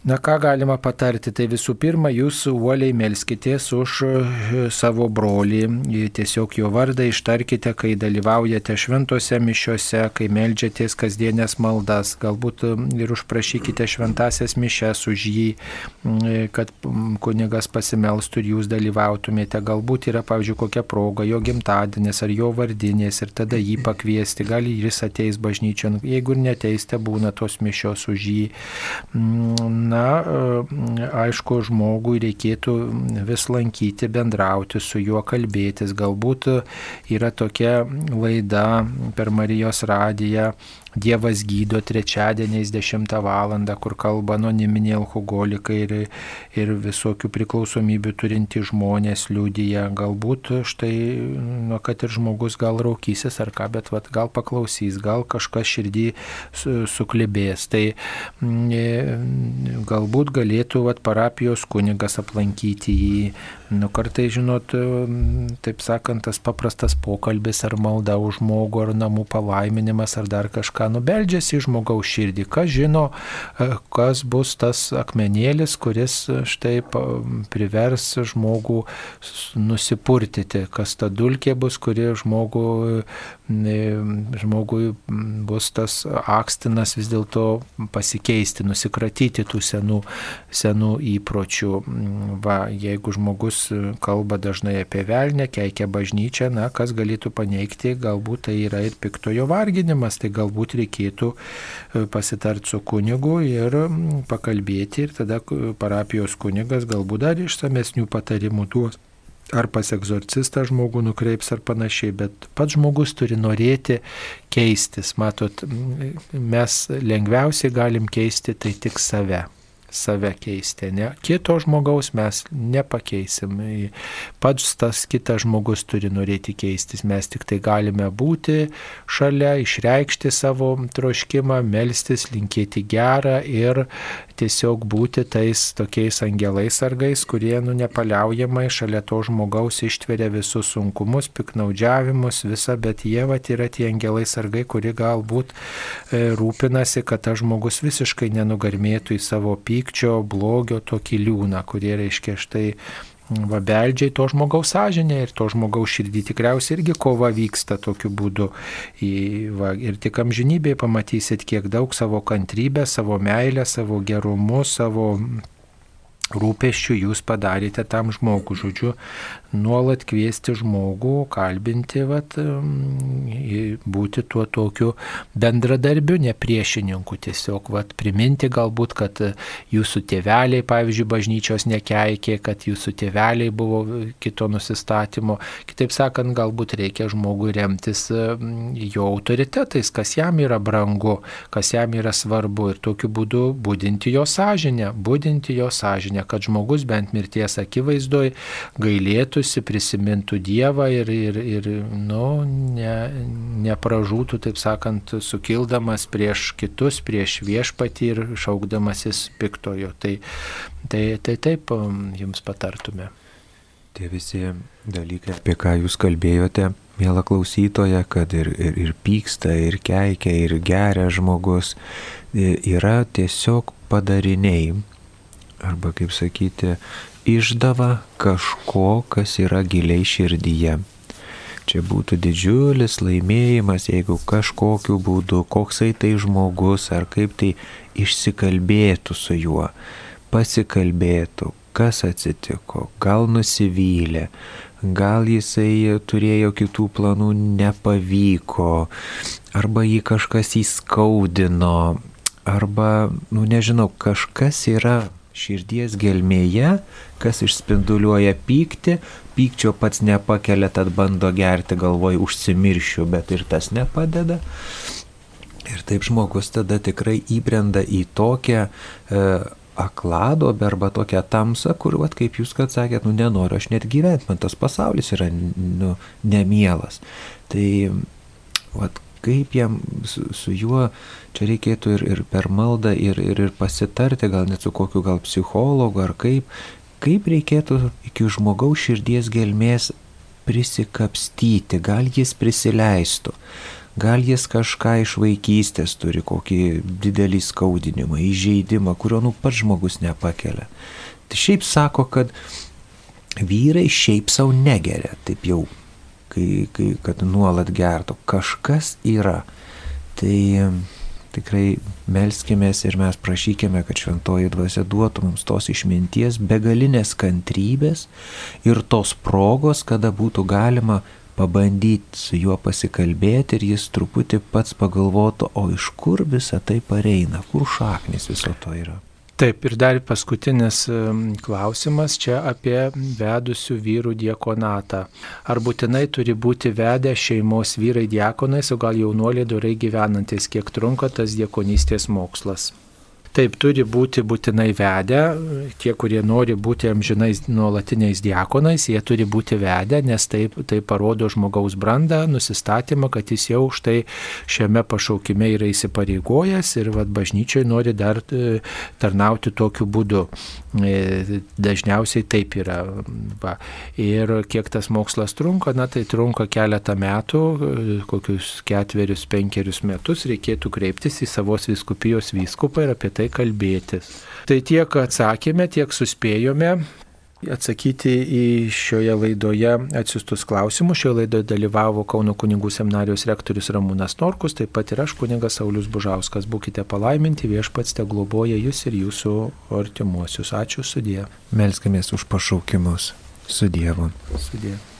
Na ką galima patarti, tai visų pirma, jūs uoliai melskitės už e, savo brolį, tiesiog jo vardą ištarkite, kai dalyvaujate šventose mišiuose, kai melžiatės kasdienės maldas, galbūt e, ir užprašykite šventasias mišes už jį, e, kad kunigas pasimelstų ir jūs dalyvautumėte, galbūt yra, pavyzdžiui, kokia proga, jo gimtadienis ar jo vardinės ir tada jį pakviesti, gal jis ateis bažnyčion, jeigu ir neteiste būna tos mišios už jį. Na, na, e, aišku, žmogui reikėtų vis lankyti, bendrauti su juo, kalbėtis. Galbūt yra tokia laida per Marijos radiją Dievas gydo trečiadieniais 10 val. kur kalba anoniminiai alkoholikai ir, ir visokių priklausomybių turinti žmonės liūdija. Galbūt štai, nu, kad ir žmogus gal raukysis ar ką, bet vat, gal paklausys, gal kažkas širdį suklibės. Tai mm, e, galbūt galėtų vat, parapijos kunigas aplankyti jį. Nu, kartai, žinot, taip sakant, tas paprastas pokalbis ar malda už žmogų, ar namų palaiminimas, ar dar kažką ką nubeldžiasi į žmogaus širdį, kas žino, e, kas bus tas akmenėlis, kuris e, štai privers žmogų nusipurtyti, kas ta dulkė bus, kuri žmogų, e, žmogui bus tas akstinas vis dėlto pasikeisti, nusikratyti tų senų, senų įpročių. Va, jeigu žmogus kalba dažnai apie velnę, keikia bažnyčią, na, kas galėtų paneigti, galbūt tai yra ir piktojo varginimas, tai galbūt reikėtų e, pasitarti su kunigu ir pakalbėti ir tada parapijos kunigas galbūt dar išsamesnių patarimų duos. Ar pas egzorcistą žmogų nukreips ar panašiai, bet pats žmogus turi norėti keistis. Matot, mes lengviausiai galim keisti tai tik save save keisti, ne? Kito žmogaus mes nepakeisim. Pats tas kitas žmogus turi norėti keistis. Mes tik tai galime būti šalia, išreikšti savo troškimą, melstis, linkėti gerą ir tiesiog būti tais tokiais angelais sargais, kurie nu nepaliaujamai šalia to žmogaus ištveria visus sunkumus, piknaudžiavimus, visą, bet jie vat yra tie angelai sargai, kurie galbūt e, rūpinasi, kad tas žmogus visiškai nenugarmėtų į savo pykčio, blogio tokį liūną, kurie reiškia štai Va beldžiai to žmogaus sąžinė ir to žmogaus širdį tikriausiai irgi kova vyksta tokiu būdu. Į, va, ir tik amžinybėje pamatysit, kiek daug savo kantrybę, savo meilę, savo gerumu, savo rūpeščių jūs padarėte tam žmogui. Žodžiu, nuolat kviesti žmogų, kalbinti, vat, būti tuo tokiu bendradarbiu, ne priešininku. Tiesiog vat, priminti galbūt, kad jūsų tėveliai, pavyzdžiui, bažnyčios nekeikė, kad jūsų tėveliai buvo kito nusistatymo. Kitaip sakant, galbūt reikia žmogui remtis jo autoritetais, kas jam yra brangu, kas jam yra svarbu ir tokiu būdu būdinti jo sąžinę, būdinti jo sąžinę, kad žmogus bent mirties akivaizdoje gailėtų melstųsi, prisimintų Dievą ir, ir, ir nu, ne, nepražūtų, taip sakant, sukildamas prieš kitus, prieš viešpatį ir šaukdamasis piktojo. Tai, tai, tai taip um, jums patartume. Tie visi dalykai, apie ką jūs kalbėjote, mėla klausytoja, kad ir, ir, ir pyksta, ir keikia, ir geria žmogus, yra tiesiog padariniai, arba kaip sakyti, išdava kažko, kas yra giliai širdyje. Čia būtų didžiulis laimėjimas, jeigu kažkokiu būdu, koksai tai žmogus ar kaip tai išsikalbėtų su juo, pasikalbėtų, kas atsitiko, gal nusivylė, gal jisai turėjo kitų planų, nepavyko, arba jį kažkas įskaudino, arba, nu nežinau, kažkas yra širdies gelmėje, kas išspinduliuoja pyktį, pykčio pats nepakelia, tad bando gerti galvoj užsimiršiu, bet ir tas nepadeda. Ir taip žmogus tada tikrai įbrenda į tokią e, akladobę arba tokią tamsą, kur, vat, kaip jūs kad sakėt, nu nenoriu aš net gyventi, man tas pasaulis yra nu, nemielas. Tai vat, kaip jam su, su juo, čia reikėtų ir, ir per maldą, ir, ir, ir pasitarti, gal net su kokiu gal psichologu ar kaip, kaip reikėtų iki žmogaus širdies gelmės prisikapstyti, gal jis prisileistų, gal jis kažką iš vaikystės turi, kokį didelį skaudinimą, įžeidimą, kurio nu pats žmogus nepakelia. Tai šiaip sako, kad vyrai šiaip savo negeria, taip jau, kai, kai, kad nuolat gertų. Kažkas yra. Tai tikrai melskimės ir mes prašykime, kad šventoji dvasia duotų mums tos išminties, begalinės kantrybės ir tos progos, kada būtų galima pabandyti su juo pasikalbėti ir jis truputį pats pagalvotų, o iš kur visa tai pareina, kur šaknis viso to yra. Taip, ir dar paskutinis klausimas čia apie vedusių vyrų diekonatą. Ar būtinai turi būti vedę šeimos vyrai diekonais, o gal jaunuoliai dorai gyvenantis, kiek trunka tas diekonystės mokslas? Taip turi būti būtinai vedę, tie, kurie nori būti amžinais nuolatiniais diakonais, jie turi būti vedę, nes tai, tai parodo žmogaus brandą, nusistatymą, kad jis jau štai šiame pašaukime yra įsipareigojęs ir vad bažnyčiai nori dar e, tarnauti tokiu būdu. E, dažniausiai taip yra. Va. Ir kiek tas mokslas trunka, na tai trunka keletą metų, e, kokius ketverius, penkerius metus reikėtų kreiptis į savos viskupijos vyskupą ir apie tai kalbėtis. Tai tiek atsakėme, tiek suspėjome atsakyti į šioje laidoje atsiustus klausimus. Šioje laidoje dalyvavo Kauno kunigų seminarijos rektorius Ramūnas Norkus, taip pat ir aš kunigas Saulis Bužauskas. Būkite palaiminti, viešpats te globoja jūs ir jūsų artimuosius. Ačiū sudė. Melskamės už pašaukimus. Su Dievu. Su Dievu.